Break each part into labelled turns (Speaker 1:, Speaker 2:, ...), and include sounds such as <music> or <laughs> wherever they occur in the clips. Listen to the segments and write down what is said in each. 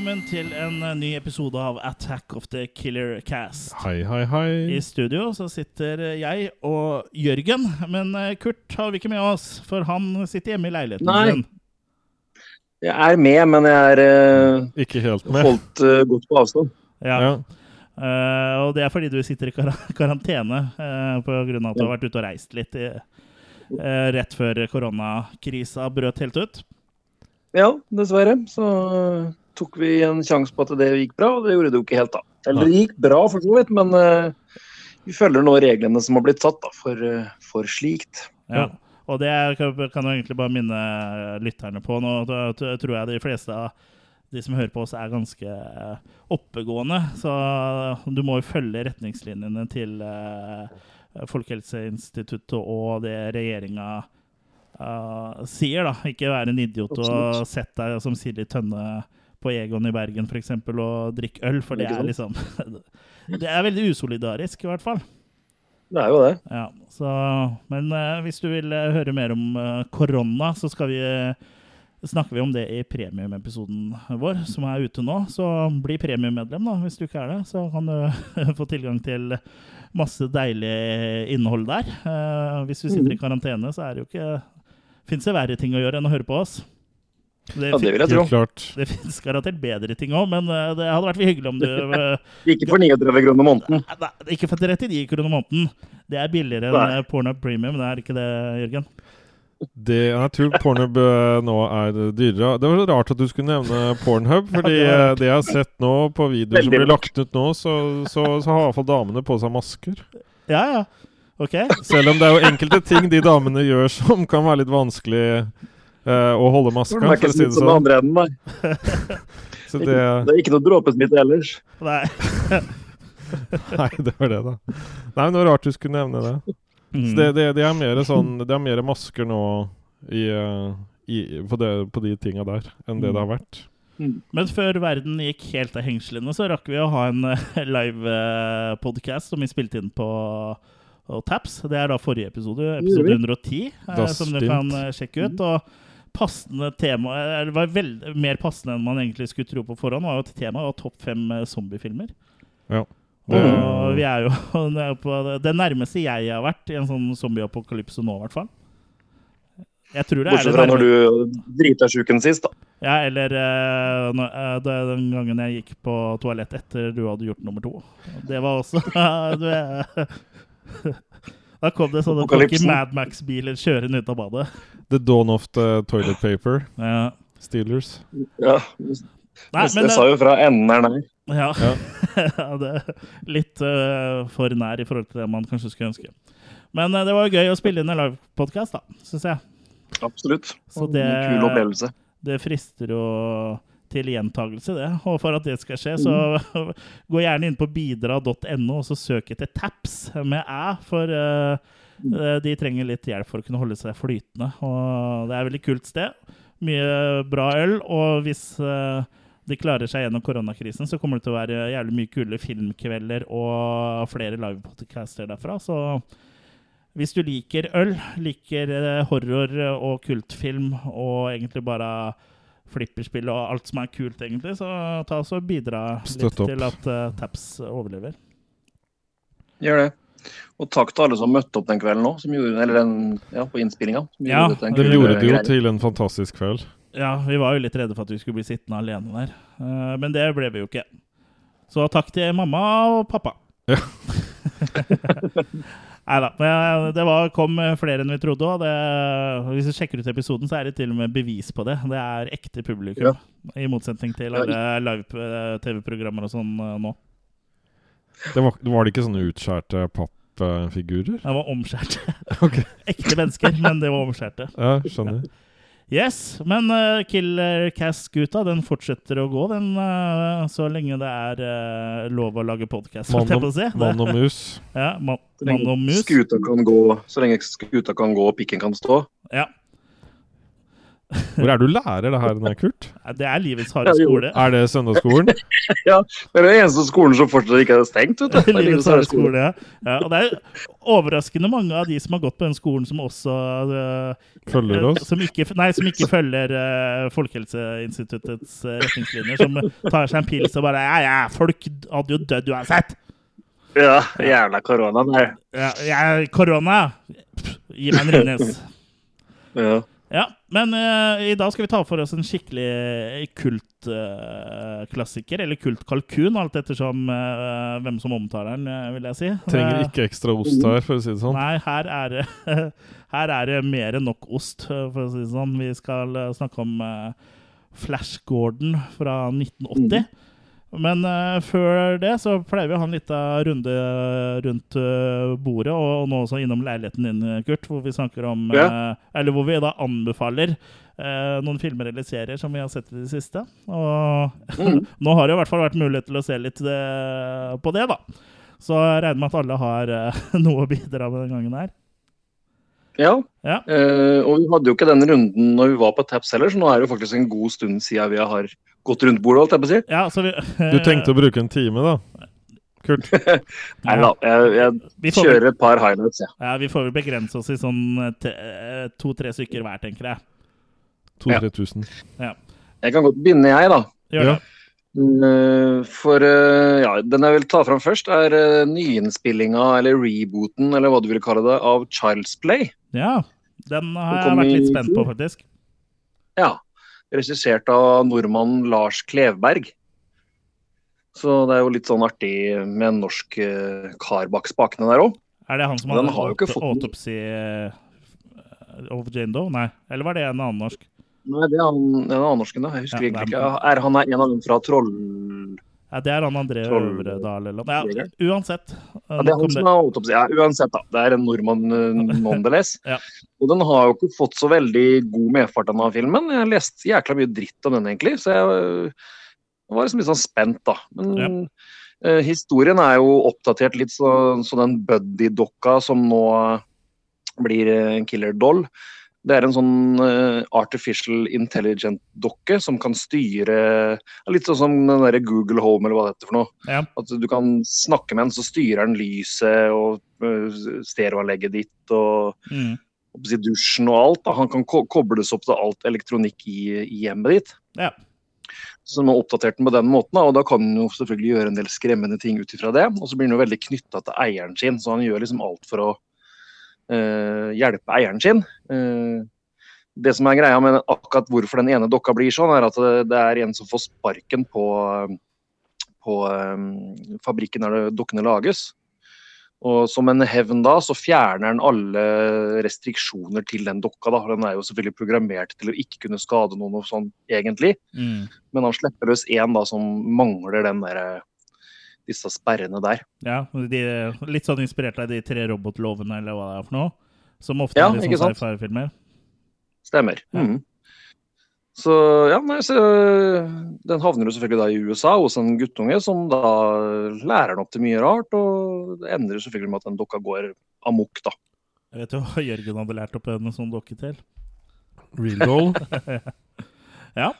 Speaker 1: velkommen til en eh, ny episode av Attack of the Killer Cast.
Speaker 2: Hei, hei, hei.
Speaker 1: I studio så sitter jeg og Jørgen, men eh, Kurt har vi ikke med oss, for han sitter hjemme i leiligheten
Speaker 3: Nei.
Speaker 1: sin.
Speaker 3: Jeg er med, men jeg er uh,
Speaker 2: Ikke helt med.
Speaker 3: holdt uh, godt på avstand.
Speaker 1: Ja.
Speaker 2: Ja.
Speaker 1: Uh, og det er fordi du sitter i kar <laughs> karantene uh, av at du har vært ute og reist litt i, eh, rett før koronakrisa brøt helt ut.
Speaker 3: Ja, dessverre. Så eh, tok vi en sjanse på at det gikk bra, og det gjorde det jo ikke helt, da. Eller det gikk bra for så vidt, men uh, vi følger nå reglene som har blitt satt da, for, uh, for slikt.
Speaker 1: Ja. Og det kan jeg egentlig bare minne lytterne på. Nå tror jeg de fleste av de som hører på oss, er ganske oppegående. Så du må jo følge retningslinjene til eh, Folkehelseinstituttet og det regjeringa uh, sier, da. Ikke være en idiot og
Speaker 3: Absolutt.
Speaker 1: sett deg som Silje Tønne på Egon i Bergen for eksempel, og drikke øl, for det er liksom <laughs> Det er veldig usolidarisk, i hvert fall.
Speaker 3: Det er jo det.
Speaker 1: Ja, så, men uh, hvis du vil eh, høre mer om uh, korona, så skal vi, snakker vi om det i premiumepisoden vår, som er ute nå. Så bli premiummedlem da, hvis du ikke er det. Så kan du <laughs> få tilgang til masse deilig innhold der. Hvis du sitter i karantene, så er det jo ikke Fins det verre ting å gjøre enn å høre på oss? Det,
Speaker 3: Ja, det vil jeg tro.
Speaker 2: Klart.
Speaker 1: det fins garantert bedre ting òg, men eh, det hadde vært hyggelig om du <laughs> eh,
Speaker 3: Ikke for 39 kroner måneden.
Speaker 1: Nei, ikke for 39 kroner måneden. Det er billigere enn
Speaker 3: Nei.
Speaker 1: eh, Pornhub Premium, det er ikke det, Jørgen?
Speaker 2: Det, er tull. Pornhub nå er dyrere. Det var rart at du skulle nevne Pornhub, fordi
Speaker 1: Ja, det
Speaker 2: jeg har sett nå på videoer som blir lagt ut nå, så, så, så har i hvert fall damene på seg masker.
Speaker 1: Ja, ja. OK.
Speaker 2: Selv om det er jo enkelte ting de damene gjør som kan være litt vanskelig eh, å holde maska,
Speaker 3: Det er
Speaker 2: for
Speaker 3: ikke
Speaker 2: å si det sånn.
Speaker 3: andre enden, nei. <laughs>
Speaker 2: Så
Speaker 3: Det
Speaker 2: det,
Speaker 3: er ikke noe dråpesmitte ellers.
Speaker 1: Nei. <laughs>
Speaker 2: nei, det var det, da. Nei, men det var rart du skulle nevne det.
Speaker 1: Mm.
Speaker 2: Så det, det, det er mer sånn Det er mer masker nå i, eh, i, på, det, på de tinga der enn det det har vært.
Speaker 1: Men før verden gikk helt av hengslene, så rakk vi å ha en uh, live-podkast som vi spilte inn på og Taps. Det er da forrige episode, episode 110, eh, som dere kan eh, sjekke ut. Og passende tema Det var veld, mer passende enn man egentlig skulle tro på forhånd. var jo at Temaet var topp fem eh, zombiefilmer.
Speaker 2: Ja.
Speaker 1: Og vi er jo <laughs> på det- det nærmeste jeg har vært i en sånn zombieapokalypse nå, i hvert fall. Jeg tror det
Speaker 3: Bortsett fra når du drita sjuken sist, da.
Speaker 1: Ja, eller uh, når- uh, det den gangen jeg gikk på toalett etter du hadde gjort nummer to. Det var også <laughs> du, er- <laughs> Da kom det sånne folk i Mad Max-biler kjørende ut av badet.
Speaker 2: The dawn of the toilet paper.
Speaker 1: Ja.
Speaker 2: Steelers.
Speaker 3: Ja.
Speaker 1: Nei,
Speaker 3: jeg,
Speaker 1: men
Speaker 3: jeg sa jo fra enden er nei.
Speaker 1: ja. <laughs>
Speaker 2: Ja.
Speaker 1: det er litt uh, for nær i forhold til det man kanskje skulle ønske. Men uh, det var gøy å spille inn en livepodkast, da, syns jeg.
Speaker 3: Absolutt.
Speaker 1: Så det,
Speaker 3: En kul opplevelse.
Speaker 1: det frister jo til gjentagelse, det. Og for at det skal skje, så <laughs> gå gjerne inn på bidra.no og så søk etter TAPS med æ, for eh, de trenger litt hjelp for å kunne holde seg flytende. Og det er et veldig kult sted. Mye bra øl, og hvis eh, de klarer seg gjennom koronakrisen, så kommer det til å være jævlig mye kule filmkvelder og flere livepodcaster derfra. Så hvis du liker øl, liker eh, horror og kultfilm og egentlig bare flipperspill og alt som er kult, egentlig, så ta oss og bidra litt til at uh, Taps overlever.
Speaker 3: Gjør det. Og takk til alle som møtte opp den kvelden òg, eller den, ja, på innspillinga.
Speaker 1: Ja,
Speaker 3: gjorde dette en
Speaker 2: De
Speaker 3: kul
Speaker 2: gjorde det jo til en fantastisk kveld.
Speaker 1: Ja, vi var jo litt redde for at vi skulle bli sittende alene der, Eh, men det ble vi jo ikke. Så takk til mamma og pappa.
Speaker 2: Ja. <laughs>
Speaker 1: Nei da. Men det var, kom flere enn vi trodde. Og det, hvis du sjekker ut episoden, så er det til og med bevis på det. Det er ekte publikum. I motsetning til alle live-TV-programmer og sånn eh, nå.
Speaker 2: Det var, var det ikke sånne utskjærte pappfigurer?
Speaker 1: Det var omskjærte. <laughs>
Speaker 2: Okay.
Speaker 1: Ekte mennesker, men det var omskjærte.
Speaker 2: Ja, skjønner.
Speaker 1: Yes, men uh, Killer Cast-gutta den fortsetter å gå, den, uh, så lenge det er uh, lov å lage podkast.
Speaker 2: Mann og,
Speaker 1: si.
Speaker 2: mann og mus. <laughs>
Speaker 1: Ja, man, mann og mus.
Speaker 3: skuta kan gå, så lenge skuta kan gå og pikken kan stå.
Speaker 1: Ja.
Speaker 2: Hvor er du lærer det her, Kurt?
Speaker 1: Det er livets harde
Speaker 3: Ja,
Speaker 1: skole.
Speaker 2: Er det søndagsskolen? <laughs> ja.
Speaker 3: Det er den eneste skolen som fortsatt ikke er stengt, vet du. <laughs> Det er
Speaker 1: Livets harde
Speaker 3: skole.
Speaker 1: ja. ja. Og det er overraskende mange av de som har gått på den skolen, som også uh,
Speaker 2: Følger oss?
Speaker 1: Som ikke, nei, som ikke følger uh, Folkehelseinstituttets uh, retningslinjer. Som tar seg en pils og bare Ja, ja, folk hadde jo dødd uansett.
Speaker 3: Ja, jævla korona nei.
Speaker 1: Ja, ja, korona. Pff, Gi meg en Ringnes. <laughs>
Speaker 3: Ja.
Speaker 1: Ja, men uh, i dag skal vi ta for oss en skikkelig kultklassiker, eller kultkalkun, alt ettersom uh, hvem som omtaler den, vil jeg si.
Speaker 2: Trenger
Speaker 1: Eh,
Speaker 2: ikke ekstra ost her, for å si det sånn.
Speaker 1: Nei, her er det, <laughs> her er det mer enn nok ost, for å si det sånn. Vi skal eh, snakke om eh, Flash Gordon fra 1980. Men uh, før det så pleier vi å ha en liten runde rundt uh, bordet, og, og nå også innom leiligheten din, Kurt, hvor vi snakker om eh, Eller hvor vi da anbefaler eh, noen filmer eller serier som vi har sett i det siste. Og <laughs> nå har det i hvert fall vært mulighet til å se litt eh, på det, da. Så jeg regner med at alle har eh, <laughs> noe å bidra med den gangen her.
Speaker 3: Ja.
Speaker 1: Ja.
Speaker 3: Uh, og vi hadde jo ikke den runden når vi var på Taps heller, så nå er det jo faktisk en god stund siden vi har gått rundt bordet, holdt jeg på å si.
Speaker 1: Ja, så vi,
Speaker 2: Du tenkte å bruke en time, da? Kult. <laughs>
Speaker 3: Nei da, jeg, jeg kjører et par highlights, jeg.
Speaker 1: ja, vi får vel begrense oss i sånn eh, to-tre stykker hver, tenker jeg.
Speaker 2: 2000-3000.
Speaker 3: Jeg kan godt begynne, jeg, da.
Speaker 1: Gjør
Speaker 2: Ja.
Speaker 1: det.
Speaker 3: Eh, For eh, ja, den jeg vil ta fram først, er uh, nyinnspillinga, eller rebooten, eller hva du vil kalle det, av Child's Play.
Speaker 1: Ja, den har
Speaker 3: Den
Speaker 1: jeg vært litt spent på, faktisk.
Speaker 3: Ja. Regissert av nordmannen Lars Klevberg. Så det er jo litt sånn artig med en norsk kar bak spakene der òg.
Speaker 1: Er det han som hadde
Speaker 3: har jo fått
Speaker 1: eh, of Jane Doe? Nei, eller var det en annen norsk?
Speaker 3: Nei, det er han, det er en av norsken, da. Jeg husker
Speaker 1: Ja,
Speaker 3: ikke.
Speaker 1: er-
Speaker 3: Er han er en av dem fra Troll...
Speaker 1: Ja, det er han André Øvredal eller. Ja, uansett.
Speaker 3: Ja, det er han som har autopsi. Ja, uansett, da. Det er en nordmann nonetheless. <laughs>
Speaker 1: Ja.
Speaker 3: Og den har jo ikke fått så veldig god medfart, denne filmen. Jeg leste jækla mye dritt om den, egentlig. Så jeg, jeg var liksom litt sånn spent, da. Men
Speaker 1: Ja.
Speaker 3: øh, historien er jo oppdatert litt, så, så den Buddy-dokka som nå blir øh, en killer doll, det er en sånn øh, artificial intelligent-dokke som kan styre Litt sånn som den der Google Home, eller hva det heter for noe.
Speaker 1: Ja.
Speaker 3: At du kan snakke med den, så styrer den lyset og øh, stereoanlegget ditt og
Speaker 1: Mm.
Speaker 3: dusjen og alt. Da. Han kan ko kobles opp til alt elektronikk i, i hjemmet ditt.
Speaker 1: Ja.
Speaker 3: Så man har oppdatert den på den måten, og da kan han jo selvfølgelig gjøre en del skremmende ting ut ifra det. Og så blir han jo veldig knytta til eieren sin, så han gjør liksom alt for å eh, hjelpe eieren sin. Eh, det som er greia med akkurat hvorfor den ene dokka blir sånn, er at det, det er en som får sparken på, på eh, fabrikken der dokkene lages. Og som en hevn da, så fjerner den alle restriksjoner til den dokka. da. Den er jo selvfølgelig programmert til å ikke kunne skade noen og sånn, egentlig.
Speaker 1: Mm.
Speaker 3: Men han slipper løs én da, som mangler den der, eh, disse sperrene der.
Speaker 1: Ja, de, litt sånn inspirert av de tre robotlovene, eller hva det er for noe. Som ofte
Speaker 3: Ja,
Speaker 1: er i
Speaker 3: ikke
Speaker 1: sci-fi-filmer.
Speaker 3: Stemmer.
Speaker 1: Ja.
Speaker 3: Mm. Så ja, nei, så den havner jo selvfølgelig da i USA hos en guttunge som da lærer den opp til mye rart, og det ender selvfølgelig med at den dokka går amok, da.
Speaker 1: Jeg vet jo hva Jørgen hadde lært opp en sånn dokke til.
Speaker 2: Real goal? <laughs>
Speaker 1: Ja,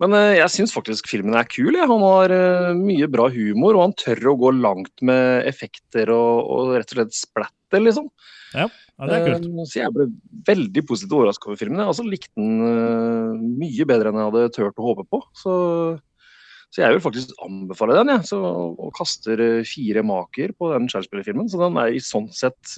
Speaker 3: Men eh, jeg syns faktisk filmen er kul. Ja. Han har eh, mye bra humor, og han tør å gå langt med effekter og, og rett og slett splatter, liksom.
Speaker 1: ja det er kult.
Speaker 3: Eh, Så jeg ble veldig positivt overrasket over filmen. Jeg altså likte den mye bedre enn jeg hadde turt å håpe på. Så, så jeg vil faktisk anbefale den, jeg. Så, og kaster fire maker på den Shakespeare-filmen. Så den er i sånn sett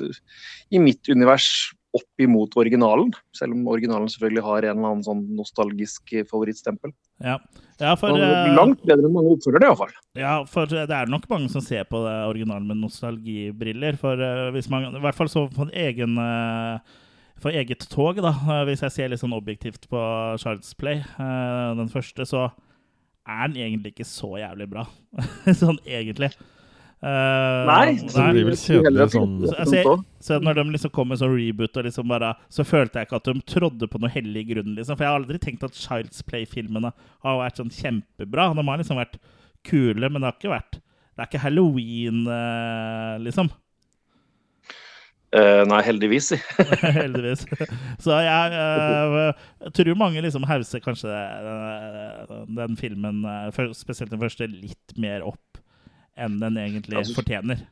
Speaker 3: i mitt univers opp imot originalen. Selv om originalen selvfølgelig har en eller annen sånn nostalgisk eh, favorittstempel.
Speaker 1: Ja, ja for, eh,
Speaker 3: langt bedre enn mange oppfører det, iallfall.
Speaker 1: ja, for det er nok mange som ser på det originalen med nostalgibriller. For eh, hvis man, i hvert fall så på egen eh, for eget tog, da. eh, Hvis jeg ser litt sånn objektivt på Charles Play, eh, den første, så er den egentlig ikke så jævlig bra. <laughs> sånn egentlig. Eh,
Speaker 3: Nei,
Speaker 2: Så det blir vel kjedelig sånn
Speaker 1: altså, jeg Så når de liksom kom med sånn reboot, og liksom bare, så følte jeg ikke at de trådde på noe hellig grunn. liksom. For jeg har aldri tenkt at Child's Play-filmene har vært sånn kjempebra. De har liksom vært kule, men det har ikke vært Det er ikke halloween, uh, liksom.
Speaker 3: Uh, nei, heldigvis. si. <laughs> <laughs>
Speaker 1: Heldigvis. Så jeg, jeg tror mange liksom hauser kanskje den filmen, spesielt den første, litt mer opp enn den egentlig
Speaker 3: Altså,
Speaker 1: fortjener.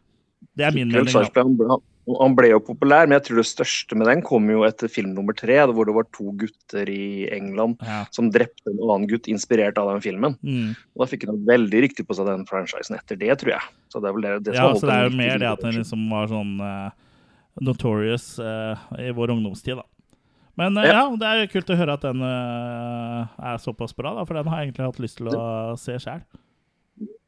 Speaker 1: Det er min mening.
Speaker 3: Han, han, ble jo populær, men jeg tror det største med den kom jo etter film nummer tre, hvor det var to gutter i England
Speaker 1: Ja.
Speaker 3: som drepte en annen gutt inspirert av den filmen.
Speaker 1: Mm.
Speaker 3: Og Da fikk han veldig riktig på seg den franchisen etter det, tror jeg. Så det er vel det, det som
Speaker 1: ja, så det er jo mer det at den liksom var sånn uh, notorious uh, i vår ungdomstid, da. Men uh,
Speaker 3: Ja.
Speaker 1: det er jo kult å høre at den er såpass bra, da, for den har jeg egentlig hatt lyst til å se sjøl.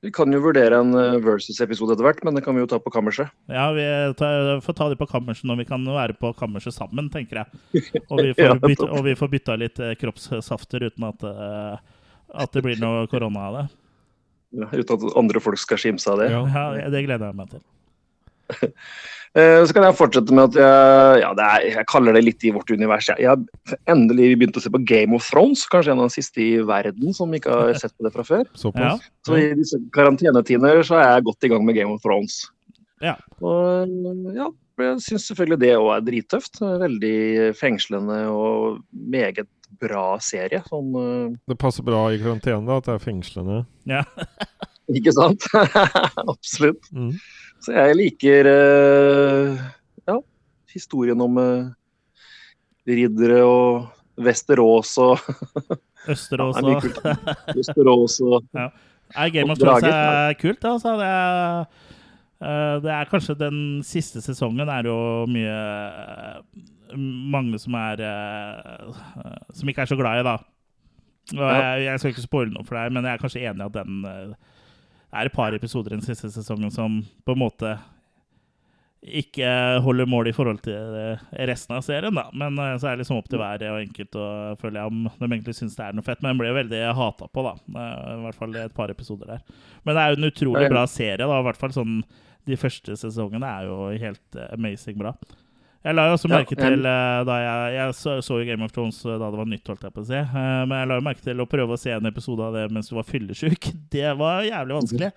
Speaker 3: Vi kan jo vurdere en eh, versus-episode etter hvert, men det kan vi jo ta på kammerset.
Speaker 1: Ja, vi tar, får ta de på kammerset når vi kan være på kammerset sammen, tenker jeg. Og vi <laughs> får,
Speaker 3: Ja,
Speaker 1: bytte, og vi får bytta litt eh, kroppssafter uten at, eh, at det blir noe korona av det.
Speaker 3: Ja, uten at andre folk skal skimse av det.
Speaker 2: Ja.
Speaker 1: Ja, det gleder jeg meg til. <laughs>
Speaker 3: Eh, Så kan jeg fortsette med at jeg, ja, det er, jeg kaller det litt i vårt univers. Jeg, jeg har endelig begynt å se på Game of Thrones, kanskje en av de siste i verden som ikke har <laughs> sett på det fra før.
Speaker 1: Ja.
Speaker 3: Så i disse karantenetider så er jeg godt i gang med Game of Thrones.
Speaker 1: Ja.
Speaker 3: Og ja, jeg syns selvfølgelig det òg er drittøft. Veldig fengslende og meget bra serie. Sånn, eh,
Speaker 2: Det passer bra i karantene da, at det er fengslende.
Speaker 1: Ja. <laughs>
Speaker 3: ikke sant? Absolutt.
Speaker 2: Mm.
Speaker 3: Så jeg liker eh, ja, historien om uh, riddere og Vesterås og <laughs>
Speaker 1: Østerås
Speaker 3: er
Speaker 1: og
Speaker 3: Østerås og <laughs>
Speaker 1: ja. Game of Thrones er kult, altså. Det er, eh, det er kanskje den siste sesongen er jo mye eh, Mange som er eh, Som ikke er så glad i, da. Jeg, jeg skal ikke spoile noe for deg, men jeg er kanskje enig i at den eh, er et par episoder i den siste sesongen som på en måte ikke holder mål i forhold til eh, resten av serien, da. Men eh, så er det liksom opp til hver og enkelt å føle om de egentlig syns det er noe fett. Men den ble veldig hata på, da. Eh, I hvert fall et par episoder der. Men det er jo en utrolig bra serie, da. I hvert fall sånn De første sesongene er jo helt amazing bra. Jeg la jo også
Speaker 3: Ja,
Speaker 1: merke
Speaker 3: jeg-
Speaker 1: til eh, da jeg, jeg så, så jo Game of Thrones eh, da det var nytt, holdt jeg på å si. Eh, Men jeg la jo merke til å prøve å se en episode av det mens du var fyllesyk. <laughs> Det var jævlig vanskelig.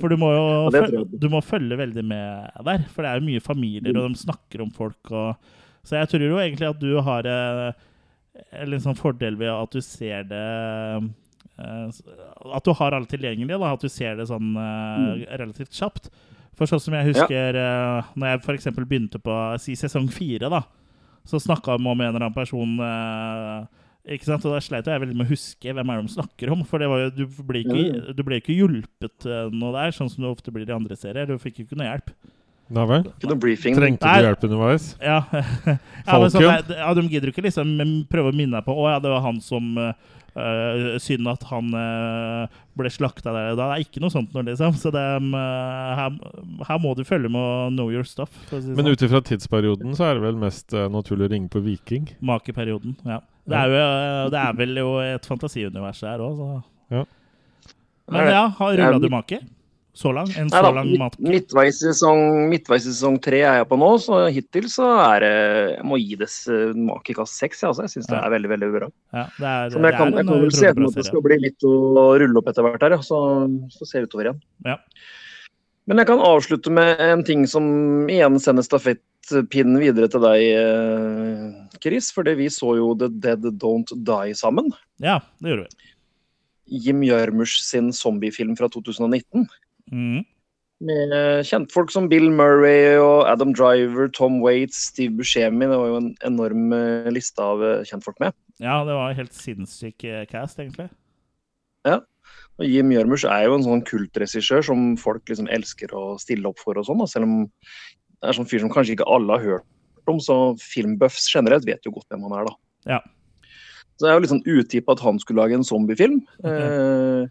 Speaker 1: For du må jo <laughs>
Speaker 3: Ja,
Speaker 1: du må følge veldig med der. For det er jo mye familier, og de snakker om folk. Og, så jeg tror jo egentlig at du har en litt sånn fordel ved at du ser det At du har alle tilgjengelige. Da, at du ser det sånn eh, relativt kjapt. For sånn som jeg husker eh, Når jeg f.eks. begynte på si sesong fire, da, så snakka de om en eller annen person uh, ikke sant? Og Da sleit jeg veldig med å huske hvem er det de snakker om. For det var jo, du ble ikke, du ble ikke hjulpet uh, noe der, sånn som du ofte blir i andre serier. Du fikk jo ikke noe hjelp.
Speaker 2: Nei vel? Trengte du hjelp underveis?
Speaker 1: Ja, <laughs> ja, men sånn, ja De gidder jo ikke liksom prøve å minne deg på Å ja, det var han som eh, eh, Synd at han uh, ble slakta der og da. Det er ikke noe sånt nå, liksom. Så det, um, her, her må du følge med å know your stuff. Si
Speaker 2: Men
Speaker 1: sånn.
Speaker 2: ut ifra tidsperioden så er det vel mest uh, naturlig å ringe på Viking?
Speaker 1: Makeperioden. Ja. Det er, jo, eh, det er vel jo et fantasiunivers der òg, så
Speaker 2: Ja.
Speaker 1: Men ja, har rulla du make? Så lang? En så
Speaker 3: Nei da,
Speaker 1: lang
Speaker 3: midt,
Speaker 1: mat?
Speaker 3: midtveis, i sesong, tre er jeg på nå, så hittil så er det Jeg må gi det makekast seks, jeg, altså. Jeg syns det er veldig, veldig bra.
Speaker 1: Ja, det er,
Speaker 3: jeg kan, jeg kan vel se for meg at det skal bli litt å rulle opp etter hvert her. Så, så ser vi utover igjen.
Speaker 1: Ja.
Speaker 3: Men jeg kan avslutte med en ting som igjen sender stafettpinnen videre til deg, eh, Chris. Fordi vi så jo The Dead Don't Die sammen.
Speaker 1: ja, det gjorde vi.
Speaker 3: Jim Jarmusch sin zombiefilm fra 2019.
Speaker 1: Mhm.
Speaker 3: Med kjentfolk som Bill Murray og Adam Driver, Tom Waits, Steve Buscemi. Det var jo en enorm eh, liste av eh, kjentfolk med.
Speaker 1: Ja, det var helt sinnssyk eh, cast, egentlig.
Speaker 3: Og Jim Jørmers er jo en sånn kultregissør som folk liksom elsker å stille opp for og sånn. Selv om det er sånn fyr som kanskje ikke alle har hørt om, så filmbuffs generelt vet jo godt hvem han er, da.
Speaker 1: Ja.
Speaker 3: Så det er jo litt sånn utippa at han skulle lage en zombiefilm. Eh,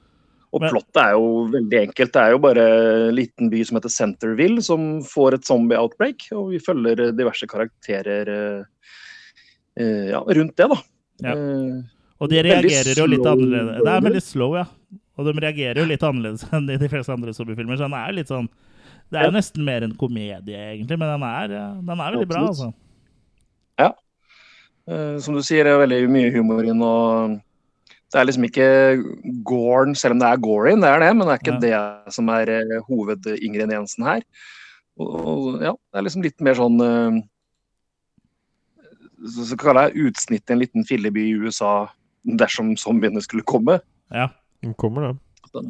Speaker 3: og plottet er jo veldig enkelt. Det er jo bare en liten by som heter Centerville, som får et zombie-outbreak. Og vi følger diverse karakterer eh, eh, ja, rundt det, da.
Speaker 1: Ja.
Speaker 3: Eh,
Speaker 1: Og de reagerer jo litt annerledes. Det er veldig slow, ja. Og de reagerer jo litt annerledes enn de fleste andre zombiefilmer. Så den er litt sånn Det er jo nesten mer en komedie, egentlig, men den er, den er veldig bra, altså.
Speaker 3: Eh, som du sier, det er veldig mye humor inn, og det er liksom ikke Gorn, selv om det er gory, det er det, men det er ikke det som er eh, hovedingrediensen her. Og, og ja, det er liksom litt mer sånn uh, Så, så kaller jeg utsnitt i en liten filleby i USA dersom zombiene skulle komme.
Speaker 1: Ja.
Speaker 2: Den kommer, da. <laughs>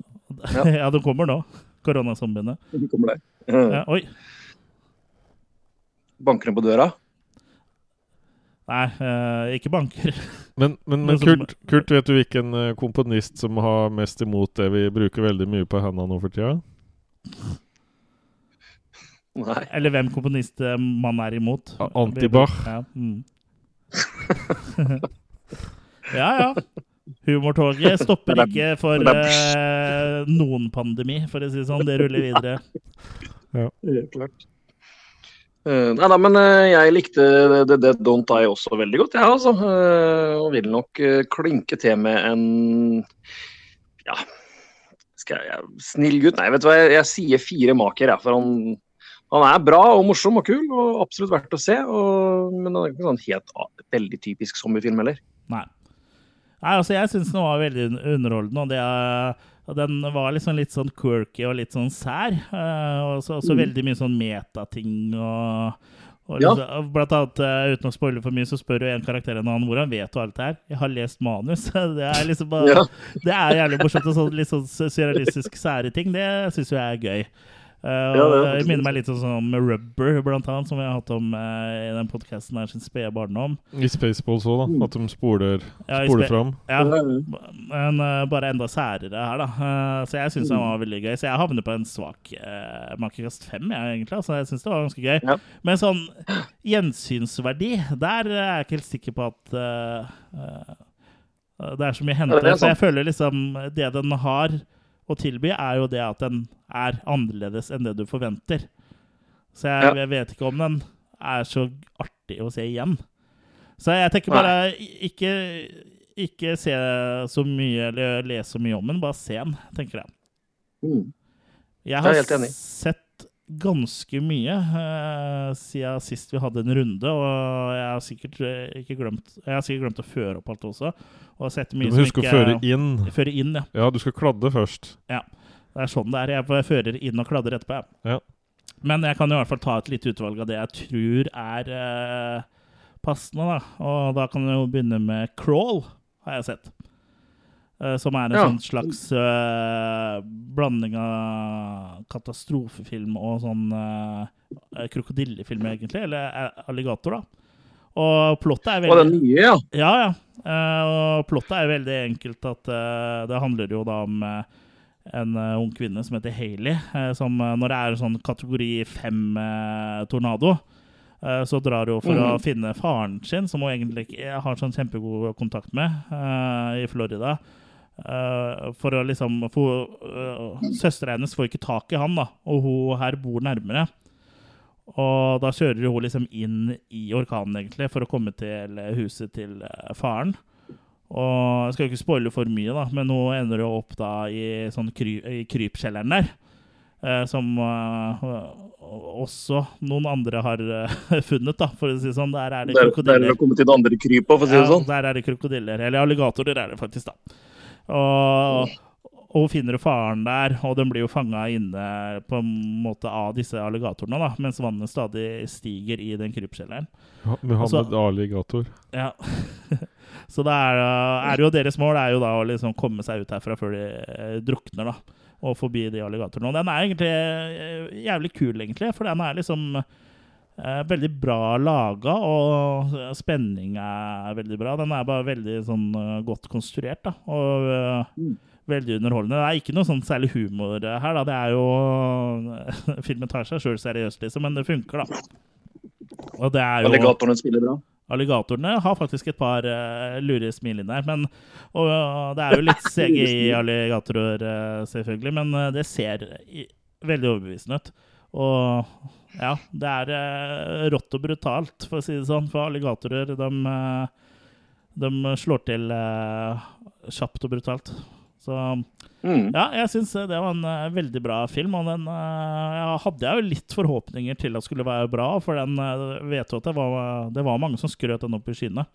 Speaker 3: Ja.
Speaker 1: ja, de kommer nå. Koronazombiene. <laughs>
Speaker 3: De kommer der.
Speaker 1: Ja, oi.
Speaker 3: Banker de på døra?
Speaker 1: Nei, eh, ikke banker. <laughs>
Speaker 2: Men, men,
Speaker 1: Men
Speaker 2: men
Speaker 1: som-
Speaker 2: Kurt, Kurt, vet du hvilken eh, komponist som har mest imot det vi bruker veldig mye på hendene nå for tida?
Speaker 3: Nei.
Speaker 1: Eller hvem komponist eh, man er imot.
Speaker 2: Antibach.
Speaker 1: Ja, mm. <laughs> ja. ja. Humortoget stopper ikke for eh, noen pandemi, for å si det sånn. Det ruller videre. Ja.
Speaker 3: Helt klart. Eh, nei da, men uh, jeg likte The Dead Don't Die også veldig godt, jeg ja, altså. Uh, og vil nok klinke til med en ja, skal jeg, snill gutt. Nei, vet du hva, jeg, jeg sier fire maker, jeg. For han, han er bra og morsom og kul, og absolutt verdt å se. Og, men han er ikke sånn helt veldig typisk zombiefilm heller.
Speaker 1: Nei. Nei, altså Jeg syns den var veldig underholdende. og det er, og Den var liksom litt sånn quirky og litt sånn sær. eh, og så,
Speaker 3: Mm.
Speaker 1: veldig mye sånn metating og, og
Speaker 3: Ja.
Speaker 1: liksom, Blant annet, eh, uten å spoile for mye, så spør jo en karakter en annen hvor han vet og alt det her. Jeg har lest manus. <laughs> Det er liksom bare
Speaker 3: Ja.
Speaker 1: Det er jævlig morsomt. Og sånn, litt sånn surrealistisk sære ting. Det syns jo jeg er gøy. Eh,
Speaker 3: Ja,
Speaker 1: jeg minner meg litt sånn som Rubber, blant annet, som vi har hatt om uh, i den podkasten her sin spede barndom.
Speaker 2: I Spaceballs òg, da. At de spoler,
Speaker 1: Ja,
Speaker 2: spoler fram.
Speaker 1: Ja, men uh, bare enda særere her, da. Så jeg syns den var veldig gøy. Så jeg havner på en svak uh, makekast fem, jeg, egentlig. Altså, jeg syns det var ganske gøy.
Speaker 3: Ja.
Speaker 1: Men sånn gjensynsverdi, der er jeg ikke helt sikker på at det er så mye å hente. Så jeg føler liksom det den har å tilby, er jo det at den er annerledes enn det du forventer. Så jeg, jeg vet ikke om den er så artig å se igjen. Så jeg tenker bare ikke, ikke se så mye eller lese så mye om den, bare se den, tenker jeg.
Speaker 3: Mm.
Speaker 1: Jeg har
Speaker 3: enig.
Speaker 1: sett ganske mye eh, siden sist vi hadde en runde, og jeg har sikkert eh, ikke glemt Jeg har sikkert glemt å føre opp alt også. Og har sett
Speaker 2: Du må huske
Speaker 1: ikke
Speaker 2: å føre inn.
Speaker 1: Føre inn, ja.
Speaker 2: Ja, du skal kladde først. Ja.
Speaker 1: Det er sånn det er. Jeg fører inn og kladder etterpå.
Speaker 2: Ja.
Speaker 1: Men jeg kan i hvert fall ta et lite utvalg av det jeg tror er eh, passende. da. Og da kan vi jo begynne med Crawl, har jeg sett. Eh, som er en
Speaker 3: Ja.
Speaker 1: sånn slags uh, blanding av katastrofefilm og sånn uh, krokodillefilm, egentlig. Eller alligator, da. Og plottet er
Speaker 3: Og
Speaker 1: veldig
Speaker 3: den nye, ja.
Speaker 1: ja, ja. Uh, og plottet er veldig enkelt at det handler jo da om en ung kvinne som heter Hayley, som når det er sånn kategori fem-tornado, så drar hun for å
Speaker 3: Mhm.
Speaker 1: finne faren sin, som hun egentlig ikke har sånn kjempegod kontakt med i Florida. Eh, for å liksom uh, Søstera hennes får ikke tak i han, da, og hun her bor nærmere. Og da kjører hun liksom inn i orkanen, egentlig, for å komme til huset til eh, faren. Og jeg skal jo ikke spoile for mye, da, men hun ender jo opp da i, sånn kry, i krypkjelleren der. Uh, som eh, også noen andre har eh, <laughs> funnet, da, for å si det sånn. Der er det
Speaker 3: Der, der er
Speaker 1: krokodiller.
Speaker 3: det kommet til det andre krypet, for å si det
Speaker 1: Ja,
Speaker 3: sånn.
Speaker 1: der er det krokodiller. Eller alligatorer er det faktisk, da. Og, og hun finner faren der, og den blir jo fanga inne på en måte av disse alligatorene, da, mens vannet stadig stiger i den krypskjelleren.
Speaker 2: Ja, Muhammed
Speaker 1: Altså-
Speaker 2: Alligator.
Speaker 1: Ja. <laughs> Så det er, er jo deres mål er jo da å liksom komme seg ut herfra før de eh, drukner, da. Og forbi de alligatorene. Og den er egentlig eh, jævlig kul, egentlig, for den er liksom veldig bra laga, og spenning er veldig bra. Den er bare veldig sånn eh, godt konstruert, da. Og eh,
Speaker 3: Mm.
Speaker 1: veldig underholdende. Det er ikke noe sånn særlig humor her, da. Det er jo <laughs> Filmen tar seg sjøl seriøst, liksom, men det funker, da. Og det er jo
Speaker 3: Alligatorene spiller bra.
Speaker 1: Alligatorene har faktisk et par uh, lure smil inn der. Men, og, uh, det er jo litt <laughs> CGI-alligatorer, uh, selvfølgelig, men uh, det ser veldig overbevisende ut. Og ja, det er uh, rått og brutalt, for å si det sånn. For alligatorer, de, uh, de slår til uh, kjapt og brutalt. Så
Speaker 3: Mm.
Speaker 1: ja, jeg syns det var en uh, veldig bra film. Og den uh, ja, hadde jeg jo litt forhåpninger til at skulle være bra, for den uh, vet jo at det var, det var mange som skrøt den opp i skyene.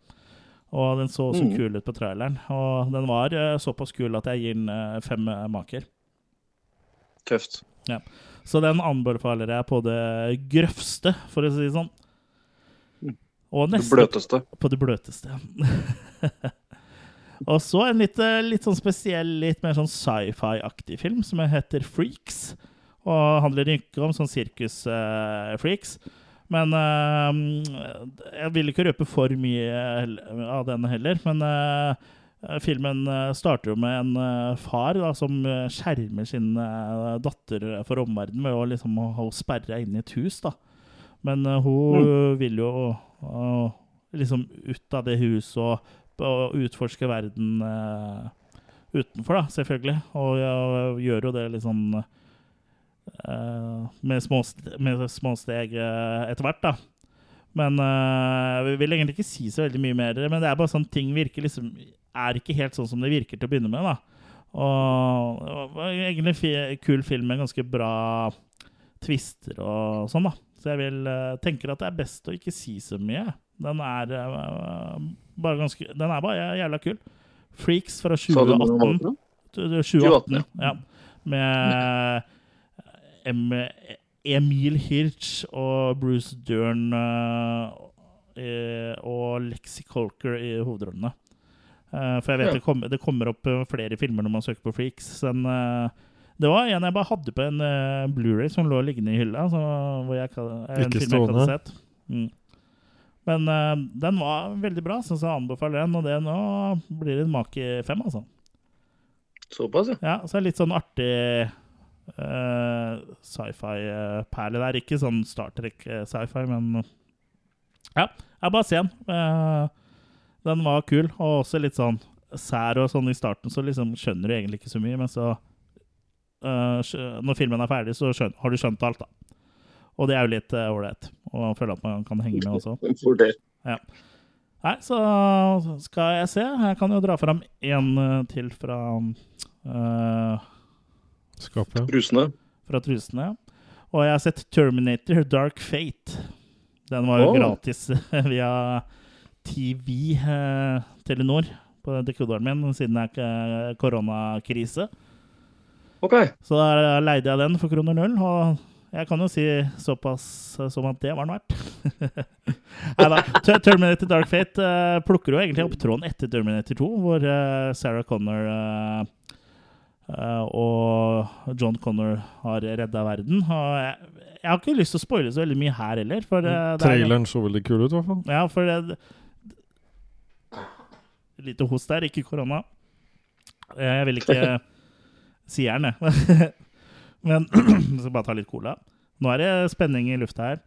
Speaker 1: Og den så så
Speaker 3: Mm.
Speaker 1: kul ut på traileren. Og den var eh, såpass kul at jeg gir den eh, fem eh, maker.
Speaker 3: Tøft.
Speaker 1: Så den anbefaler jeg på det grøvste, for å si det sånn. Og
Speaker 3: Det bløteste.
Speaker 1: på det bløteste. <laughs> og så en litt, eh, litt sånn spesiell, litt mer sånn sci-fi-aktig film som heter Freaks. Og handler ikke om sånn sirkus-freaks. Men uh, jeg vil ikke røpe for mye av den heller. Men eh, filmen eh, starter jo med en eh, far da, som eh, skjermer sin eh, datter for omverdenen ved å liksom ha sperra inne i et hus. da. Men eh, hun vil jo eh, liksom ut av det huset og, og utforske verden uh, utenfor, da, selvfølgelig. Og jeg gjør jo det liksom uh, med, små, med små steg uh, etter hvert, da. Men jeg vi vil egentlig ikke si så veldig mye mer. Men det er bare sånn ting virker liksom Er ikke helt sånn som det virker til å begynne med, da. Og og egentlig fi, kul film med ganske bra twister og sånn, da. Så jeg vil eh, tenker at det er best å ikke si så mye. Den er uh, bare ganske Den er bare jævla kul. Freaks fra
Speaker 3: Sa du når den var
Speaker 1: 2018. 2018, ja. Med em, Emil Hirsch og Bruce Dern uh, og Lexi Colker i hovedrollene. Eh, for jeg vet
Speaker 3: Ja.
Speaker 1: det, kommer, det kommer opp eh, flere filmer når man søker på Freaks. Den, eh, det var en jeg bare hadde på en Blu-ray som lå liggende i hylla. Så, hvor jeg, ikke en
Speaker 2: Ikke
Speaker 1: film jeg ikke hadde
Speaker 2: stående.
Speaker 1: sett. Mm. Men uh, den var veldig bra, så jeg anbefaler den. Og det nå blir det en make fem, altså.
Speaker 3: Såpass, ja.
Speaker 1: Ja, så er det litt sånn artig uh, sci-fi-perle der. Ikke sånn Star Trek-sci-fi, men Ja, jeg bare se den. Eh, den var kul, og også litt sånn sær og sånn i starten, så liksom skjønner du egentlig ikke så mye, men så uh, Når filmen er ferdig, så skjønner, har du skjønt alt, da. Og det er jo litt ålreit. Uh, og føler at man kan henge med også. <laughs>
Speaker 3: For det.
Speaker 1: Nei, så skal jeg se. Jeg kan jo dra fram én til fra uh,
Speaker 2: Skapet.
Speaker 3: Trusene.
Speaker 1: fra trusene. ja. Og jeg har sett Terminator Dark Fate. Den var jo
Speaker 3: oh.
Speaker 1: gratis <laughs> via TV eh, Telenor på dekoderen min, siden det er ikke koronakrise.
Speaker 3: OK.
Speaker 1: Så da leide jeg den for kroner null, og jeg kan jo si såpass som at det var den verdt. <laughs> Neida, da. Terminator Dark Fate eh, plukker jo egentlig opp tråden etter Terminator 2, hvor eh, Sarah Connor eh, eh, og John Connor har redda verden. Og jeg, jeg har ikke lyst til å spoile så veldig mye her heller. For, eh, det er-
Speaker 2: Traileren så veldig kul ut, i hvert fall.
Speaker 1: ja, for det Lite host der, ikke korona. Eh, Jeg vil ikke <laughs> si gjerne. <laughs> Men <clears throat> så bare ta litt cola. Nå er det spenning i lufta her.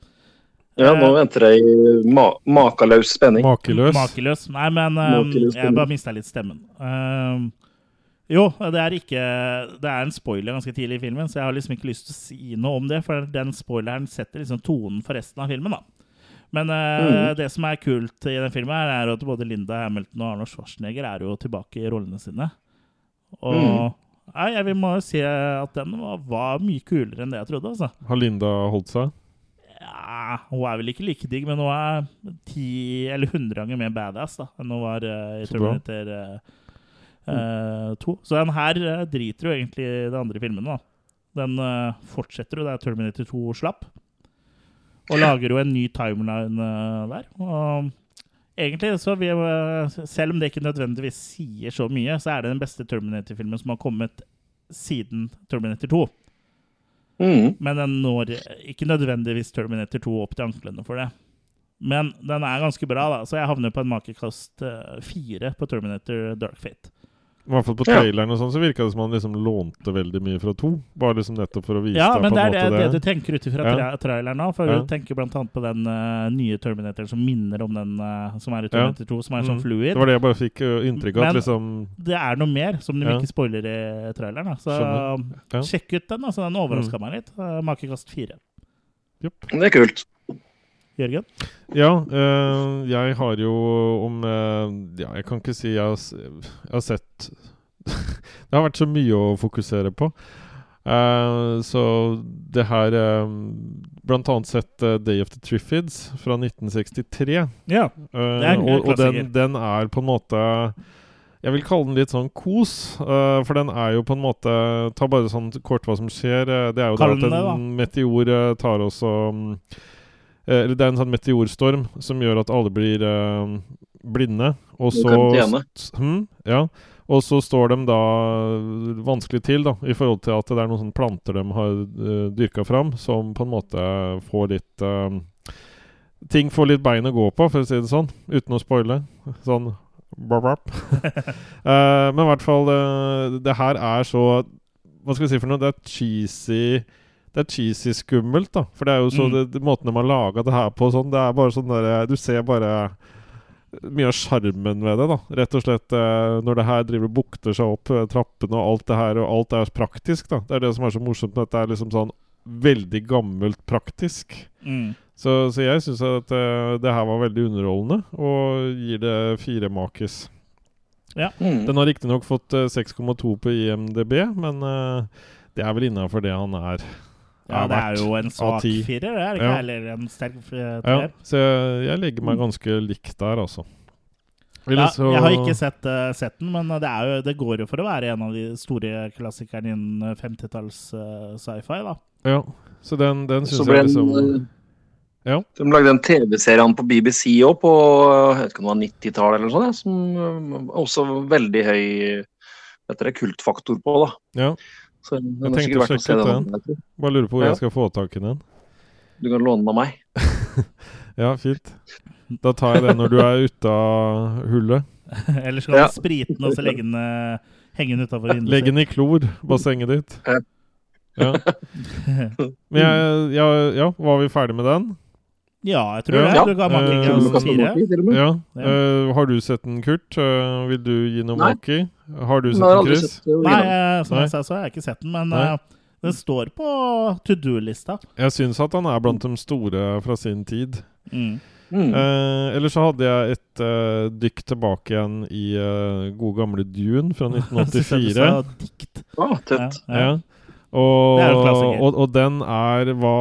Speaker 3: Ja, nå
Speaker 1: Eh,
Speaker 3: venter jeg i ma makeløs spenning.
Speaker 2: Makeløs.
Speaker 1: Makeløs. Nei, men
Speaker 3: um,
Speaker 1: jeg bare mista litt stemmen. Um, jo, det er ikke Det er en spoiler ganske tidlig i filmen, så jeg har liksom ikke lyst til å si noe om det, for den spoileren setter liksom tonen for resten av filmen, da. Men uh,
Speaker 3: mm.
Speaker 1: det som er kult i den filmen, her er at både Linda Hamilton og Arnold Schwarzenegger er jo tilbake i rollene sine. Og
Speaker 3: mm.
Speaker 1: nei, jeg vil må jo si at den var, var mye kulere enn det jeg trodde, altså.
Speaker 2: Har Linda holdt seg?
Speaker 1: Ja, hun er vel ikke like digg, men hun er ti eller hundre ganger mer badass da, enn hun var uh, i Terminator uh, uh, 2. Så den her eh, driter jo egentlig i de andre filmene. da. Den fortsetter jo der Terminator 2 slapp. Og lager jo en ny timeline eh, der. Og egentlig, så vi, eh, selv om det ikke nødvendigvis sier så mye, så er det den beste Terminator-filmen som har kommet siden Terminator 2.
Speaker 3: Mm.
Speaker 1: Men den når ikke nødvendigvis Terminator 2 opp til anklene for det. Men den er ganske bra, da, så jeg havner på en makekast eh, fire på Terminator Dark Fate.
Speaker 2: I hvert fall på
Speaker 3: Ja.
Speaker 2: traileren og sånn, så virka det som han liksom lånte veldig mye fra to. Bare liksom nettopp for å vise
Speaker 1: Ja,
Speaker 2: deg
Speaker 1: men
Speaker 2: på
Speaker 1: det
Speaker 2: en
Speaker 1: er det,
Speaker 2: måte
Speaker 1: det
Speaker 2: det.
Speaker 1: du tenker ut ifra
Speaker 2: Ja.
Speaker 1: tra traileren nå. For
Speaker 2: Ja.
Speaker 1: du tenker annet på den uh, nye Terminatoren som minner om den uh, som er i
Speaker 2: Ja.
Speaker 1: Terminator 2, som er sånn
Speaker 2: Mm.
Speaker 1: fluid.
Speaker 2: Det var det jeg bare fikk ø, inntrykk av.
Speaker 1: Men-
Speaker 2: At liksom
Speaker 1: Det er noe mer som de
Speaker 2: Ja.
Speaker 1: ikke spoiler i traileren. Da. Så
Speaker 2: Ja.
Speaker 1: sjekk ut den. altså Den overraska meg litt. Uh, makekast fire.
Speaker 2: Yep.
Speaker 3: Det er kult.
Speaker 1: Jørgen?
Speaker 2: Ja, øh, jeg har jo om øh, Ja, jeg kan ikke si jeg har, jeg har sett <laughs> Det har vært så mye å fokusere på. Uh, så det her ø, Blant annet sett uh, Day of the Triffids fra 1963.
Speaker 1: Ja. Det er en
Speaker 2: og, og den, den er på en måte Jeg vil kalle den litt sånn kos, uh, for den er jo på en måte Ta bare sånn kort hva som skjer. Uh, det er jo
Speaker 1: Kall
Speaker 2: da at en meteor uh, tar også og eh, Eller det er en sånn meteorstorm som gjør at alle blir eh, blinde. Og så hm, Ja. Og så står de da vanskelig til, da, i forhold til at det er noen sånne planter de har uh, dyrka fram, som på en måte får litt uh, Ting får litt bein å gå på, for å si det sånn, uten å spoile. Sånn brap, brap. uh, <laughs> men i hvert fall eh, Det her er så Hva skal vi si for noe? Det er cheesy Det er cheesy skummelt, da. For det er jo så
Speaker 1: Mm.
Speaker 2: det, det, Måten de har laga det her på sånn, det er bare sånn derre Du ser bare mye av sjarmen ved det, da. Rett og slett eh, når det her driver og bukter seg opp eh, trappene og alt det her, og alt er praktisk, da. Det er det som er så morsomt med dette, er liksom sånn veldig gammelt praktisk.
Speaker 1: Mm.
Speaker 2: Så, så jeg syns at eh, det her var veldig underholdende, og gir det fire makis.
Speaker 3: Mm.
Speaker 2: Den har riktignok fått eh, 6,2 på IMDb, men eh, det er vel innafor det han er.
Speaker 1: Ja, det er jo en svak firer, det er det ikke?
Speaker 2: Ja.
Speaker 1: Eller en sterk treer.
Speaker 2: Ja, så jeg, jeg legger meg ganske likt der, altså.
Speaker 1: Ja,
Speaker 2: så-
Speaker 1: jeg har ikke sett, uh, sett den, men det, er jo, det går jo for å være en av de store klassikerne innen 50-talls uh, sci-fi. da.
Speaker 2: Ja, så den, den syns jeg liksom
Speaker 3: en,
Speaker 2: Ja.
Speaker 3: De lagde en TV-serie på BBC òg på jeg vet ikke om det var 90-tallet eller noe sånt, som eh, også veldig høy vet dere, kultfaktor på. da.
Speaker 2: Ja.
Speaker 3: Så den
Speaker 2: Jeg tenkte
Speaker 3: sikkert
Speaker 2: å
Speaker 3: å
Speaker 2: sjekke
Speaker 3: se
Speaker 2: ut
Speaker 3: den.
Speaker 2: den. Bare lurer på hvor
Speaker 3: Ja.
Speaker 2: jeg skal få tak i den.
Speaker 3: Du kan låne den av meg. <laughs>
Speaker 2: Ja, fint. Da tar jeg den når du er ute av hullet. <laughs>
Speaker 1: Eller skal
Speaker 3: Ja.
Speaker 1: du sprite den og så legge den, eh, henge den utafor vinduet?
Speaker 2: Legge den i klor, bassenget ditt.
Speaker 3: Ja.
Speaker 2: Ja. <laughs> Men jeg, ja, ja, var vi ferdig med den?
Speaker 1: Ja, jeg tror
Speaker 2: Ja.
Speaker 1: det. Du ga
Speaker 2: Eh,
Speaker 1: fire.
Speaker 2: Ja.
Speaker 1: Ja.
Speaker 2: Eh, har du sett den, Kurt? Uh, vil du gi noe maki? Har du sett den, Chris?
Speaker 3: sett.
Speaker 1: Nei, som
Speaker 2: Nei.
Speaker 1: jeg sa, så har jeg ikke sett den, men den står på to do-lista.
Speaker 2: Jeg syns at han er blant de store fra sin tid.
Speaker 1: Mm.
Speaker 3: Mm.
Speaker 2: Eh, ellers så hadde jeg et eh, dykk tilbake igjen i eh, gode gamle Dune fra <laughs>
Speaker 1: Jeg synes du
Speaker 2: 1984.
Speaker 1: sa dikt.
Speaker 3: Ah,
Speaker 1: Ja,
Speaker 3: tøft.
Speaker 1: ja.
Speaker 2: Ja. Og, og, og den er hva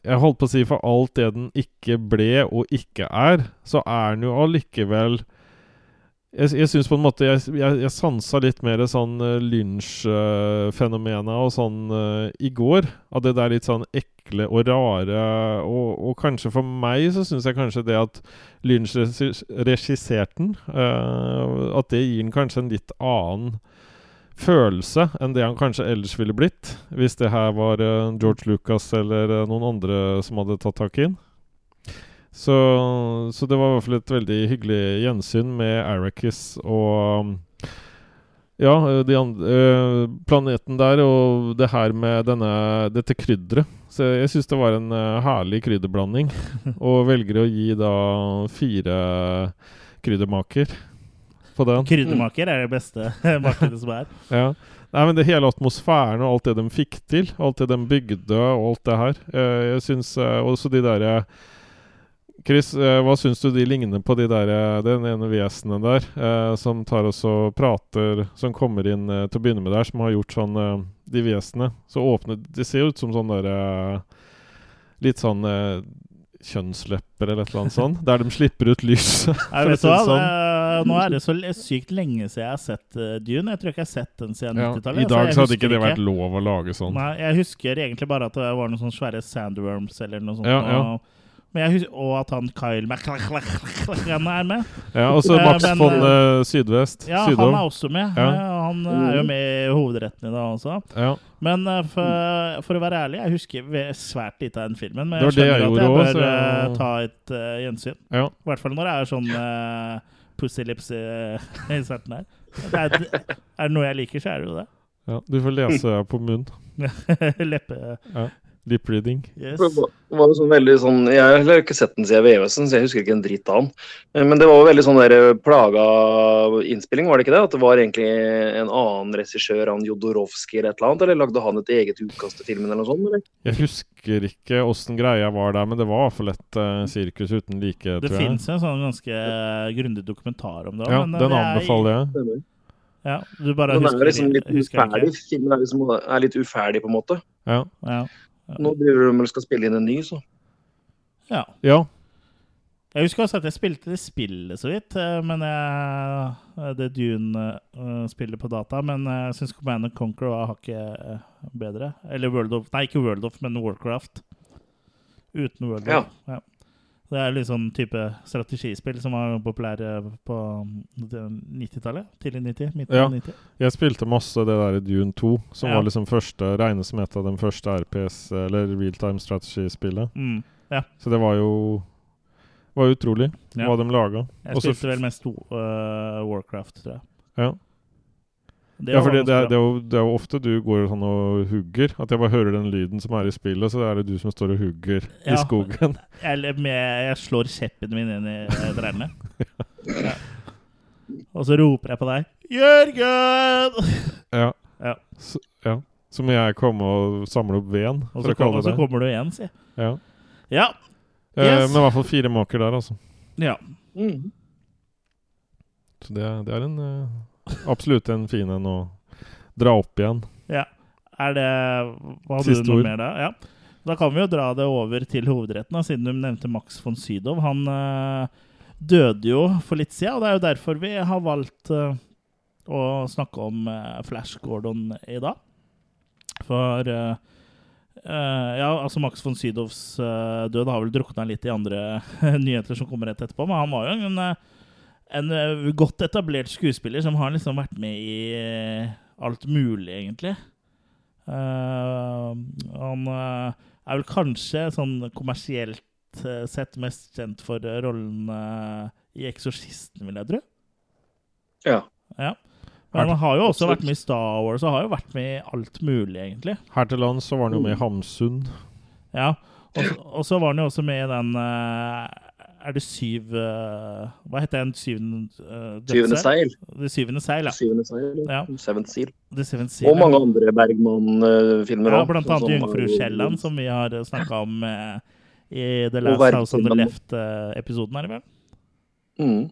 Speaker 2: Jeg holdt på å si for alt det den ikke ble og ikke er, så er den jo allikevel Jeg, jeg syns på en måte Jeg, jeg, jeg sansa litt mer sånn uh, lynsjfenomenet og sånn uh, i går. Av det der litt sånn ekle og rare Og, og kanskje for meg så syns jeg kanskje det at regis- regisserte den, eh, at det gir den kanskje en litt annen følelse enn det han kanskje ellers ville blitt, hvis det her var eh, George Lucas eller eh, noen andre som hadde tatt tak i den. Så, så det var i hvert fall et veldig hyggelig gjensyn med Arrakis og um, ja, eh, de andre, planeten der og det her med denne, dette krydderet. Så jeg syns det var en herlig krydderblanding. <laughs> og velger å gi da fire kryddermaker på den.
Speaker 1: Kryddermaker er det beste <laughs> markedet som er. <laughs>
Speaker 2: Ja. Nei, men det hele atmosfæren og alt det de fikk til, alt det de bygde og alt det her eh, Jeg syns eh, også de derre Chris, eh, hva syns du de ligner på de der, den ene vesenet der, eh, som tar oss og prater Som kommer inn eh, til å begynne med der, som har gjort sånn eh, De vesenene. Så åpne De ser jo ut som sånn derre Litt sånn kjønnslepper eller et eller annet sånt. Der de slipper ut lys.
Speaker 1: Jeg <laughs> vet hva,
Speaker 2: sånn.
Speaker 1: Det, nå er det så sykt lenge siden jeg har sett uh, Dune. Jeg tror ikke jeg har sett den siden
Speaker 2: Ja,
Speaker 1: 90-tallet.
Speaker 2: I dag
Speaker 1: jeg
Speaker 2: så hadde ikke det vært lov å lage sånn.
Speaker 1: Nei, jeg husker egentlig bare at det var noen sånne svære sandworms eller noe sånt.
Speaker 2: Ja, ja.
Speaker 1: Og, men jeg husker, og at han Kyle McLachlan er med.
Speaker 2: Ja, og så
Speaker 1: Eh,
Speaker 2: Max
Speaker 1: men,
Speaker 2: von uh, Sydvest.
Speaker 1: Ja,
Speaker 2: Sydom.
Speaker 1: han er også med.
Speaker 2: Ja.
Speaker 1: Han er jo med i hovedretten i dag også.
Speaker 2: Ja.
Speaker 1: Men for, for å være ærlig, jeg husker svært lite av den filmen. Men
Speaker 2: Det
Speaker 1: jeg
Speaker 2: var det jeg
Speaker 1: skjønner at jeg bør
Speaker 2: også, så-
Speaker 1: ta et uh, gjensyn.
Speaker 2: ja.
Speaker 1: I hvert fall når det er sånn uh, pussy lips i, <laughs> i her. Det er, er det noe jeg liker, så er det jo det.
Speaker 2: ja. Du får lese på munn. <laughs>
Speaker 1: Leppe
Speaker 2: Lip reading.
Speaker 1: Yes.
Speaker 3: Det var- var jo sånn veldig sånn, Jeg har ikke sett den siden VHS-en, så jeg husker ikke en dritt av den. Eh, Men det var jo veldig sånn der plaga innspilling, var det ikke det? At det var egentlig en annen regissør, han Jodorowsky eller et eller annet? Eller lagde han et eget utkast til filmen eller noe sånt? Eller?
Speaker 2: Jeg husker ikke åssen greia var der, men det var i hvert fall et eh, sirkus uten like,
Speaker 1: Det
Speaker 2: tror jeg.
Speaker 1: fins en sånn ganske eh, grundig dokumentar om det.
Speaker 2: Ja,
Speaker 1: men, eh,
Speaker 2: den
Speaker 1: er-
Speaker 2: anbefaler jeg.
Speaker 1: Ja, du bare
Speaker 3: Den
Speaker 1: husker,
Speaker 3: er liksom litt uferdig. Filmen er, liksom, er litt uferdig, på en måte.
Speaker 2: Ja.
Speaker 1: Ja.
Speaker 3: Nå driver de og skal spille inn en ny, så.
Speaker 1: ja.
Speaker 2: ja.
Speaker 1: Jeg husker også at jeg spilte det spillet så vidt, eh, men jeg, eh, det Dune-spillet på data. Men jeg syns Command and Conquer var hakket eh, bedre. Eller World of Nei, ikke World of, men Warcraft. Uten World
Speaker 3: Ja.
Speaker 1: of. Ja. Det er litt sånn type strategispill som var populære på 90-tallet. Tidlig 90, midten
Speaker 2: Ja.
Speaker 1: av 90.
Speaker 2: Jeg spilte masse det der i Dune 2, som
Speaker 1: Ja.
Speaker 2: var liksom første, regnes som et av de første RPS, eller realtime strategispillet.
Speaker 1: Mm. Ja.
Speaker 2: Så det var jo var utrolig hva de laga.
Speaker 1: Jeg
Speaker 2: Også
Speaker 1: spilte vel mest uh, Warcraft, tror jeg.
Speaker 2: Ja.
Speaker 1: Det
Speaker 2: Ja, for det, det, er, det, er jo, det er jo ofte du går sånn og hugger. At jeg bare hører den lyden som er i spillet, så er det du som står og hugger
Speaker 1: Ja.
Speaker 2: i skogen. <laughs>
Speaker 1: Eller med, jeg slår kjeppen min inn i eh, trærne. <laughs> ja. Og så roper jeg på deg 'Jørgen!' <laughs>
Speaker 2: Ja.
Speaker 1: Ja.
Speaker 2: Så, ja. Så må jeg komme og samle opp veden,
Speaker 1: Og så, kom, og så kommer du igjen, si.
Speaker 2: Ja.
Speaker 1: Ja.
Speaker 2: Eh,
Speaker 1: Yes.
Speaker 2: Men i hvert fall fire måker der, altså.
Speaker 1: ja.
Speaker 3: Mm.
Speaker 2: Så det, er- det er en eh, absolutt en fin en å dra opp igjen.
Speaker 1: ja. Er det hadde
Speaker 2: Siste
Speaker 1: du noe
Speaker 2: ord.
Speaker 1: mer da? Ja. Da kan vi jo dra det over til hovedretten, da, siden du nevnte Max von Sydow. Han eh, døde jo for litt siden, og det er jo derfor vi har valgt eh, å snakke om eh, Flash Gordon i dag. For eh, eh, Ja, altså Max von Sydows eh, død har vel drukna litt i andre <laughs> nyheter som kommer rett etterpå, men han var jo en, eh, en eh, godt etablert skuespiller som har liksom vært med i eh, alt mulig, egentlig. Uh, han uh, er vel kanskje sånn kommersielt uh, sett mest kjent for rollen i 'Eksorsisten', vil jeg tro.
Speaker 3: Ja.
Speaker 1: Ja. Men han har jo også vært med i Star Wars og har jo vært med i alt mulig, egentlig.
Speaker 2: Her til lands så var han jo med i Hamsun.
Speaker 1: Ja. Og så- var han jo også med i den Er det syv uh, Hva heter den syvende uh,
Speaker 3: Syvende seil.
Speaker 1: Det syvende seil, ja.
Speaker 3: Syvende seil.
Speaker 1: Ja.
Speaker 3: Seventh Seal.
Speaker 1: Seventh Seal.
Speaker 3: Og mange andre Bergman-filmer.
Speaker 1: Ja, blant annet
Speaker 3: som-
Speaker 1: Jungfru Kielland, som vi har snakka om uh, i The Last House on the Left-episoden her, vel?
Speaker 3: Mm.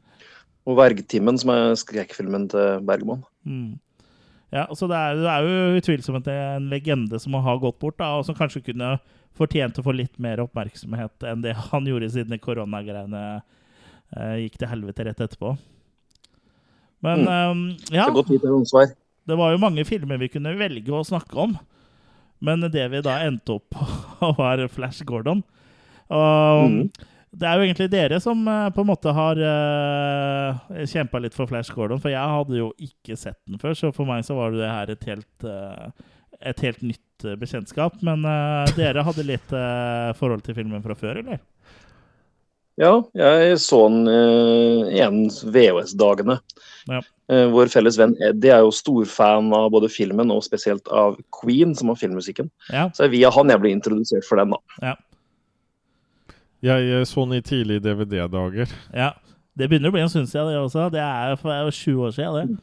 Speaker 3: Og 'Vergtimen', som er skrekkfilmen til Bergman.
Speaker 1: Mm. Ja, så det er, det er jo utvilsomt en legende som har gått bort, da, og som kanskje kunne fortjent å få litt mer oppmerksomhet enn det han gjorde siden koronagreiene eh, gikk til helvete rett etterpå. Men eh, ja, det var jo mange filmer vi kunne velge å snakke om. Men det vi da endte opp på, <laughs> var Flash Gordon. Og
Speaker 3: mm.
Speaker 1: det er jo egentlig dere som eh, på en måte har uh, kjempa litt for Flash Gordon, for jeg hadde jo ikke sett den før, så for meg så var det her et helt, eh, et helt nytt eh, bekjentskap. Men uh, dere hadde litt uh, forhold til filmen fra før, eller?
Speaker 3: Ja, jeg så den uh, en VHS-dagene.
Speaker 1: Ja.
Speaker 3: Eh, vår felles venn Eddie er jo storfan av både filmen og spesielt av Queen, som har filmmusikken.
Speaker 1: Ja.
Speaker 3: Så det er via han jeg ble introdusert for den, da.
Speaker 2: Jeg eh, så den i tidlige DVD-dager.
Speaker 1: ja. Det begynner å bli en stund siden, det også. Det er jo sju år siden, det.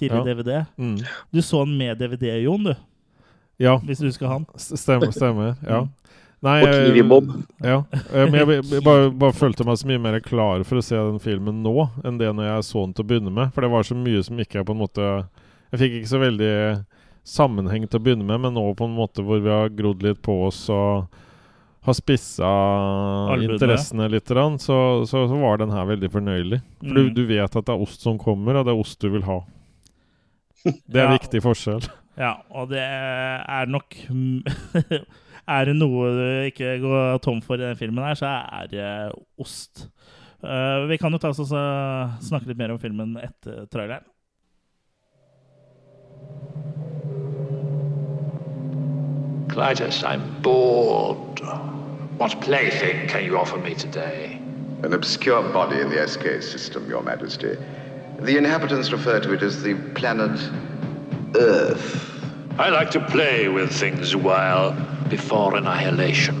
Speaker 1: Tidlig
Speaker 2: Ja.
Speaker 1: DVD.
Speaker 2: Mm.
Speaker 1: Du så den med DVD, Jon, du.
Speaker 2: Ja,
Speaker 1: Hvis du husker han.
Speaker 2: stemmer. stemmer ja.
Speaker 1: Mm.
Speaker 2: Nei,
Speaker 3: Og
Speaker 2: jeg-
Speaker 3: Kiwi Bob.
Speaker 2: Ja. eh, Men jeg, jeg, jeg bare, bare følte meg så mye mer klar for å se den filmen nå enn det når jeg så den til å begynne med. For det var så mye som ikke er på en måte Jeg fikk ikke så veldig sammenheng til å begynne med, men nå på en måte hvor vi har grodd litt på oss og har spissa interessene litt, så, så, så var den her veldig fornøyelig. For du,
Speaker 1: Mm.
Speaker 2: du vet at det er ost som kommer, og det er ost du vil ha. Det er
Speaker 1: Ja.
Speaker 2: viktig forskjell.
Speaker 1: Ja, og det er nok <laughs> Er det noe du ikke går tom for i den filmen her, så er det ost. Uh, vi kan jo ta oss og snakke litt mer om filmen etter traileren.
Speaker 4: Clytus, I'm bored. What plaything can you offer me today?
Speaker 5: An obscure body in the SK system, Your Majesty. The inhabitants refer to it as the planet Earth.
Speaker 4: I like to play with things a while before annihilation.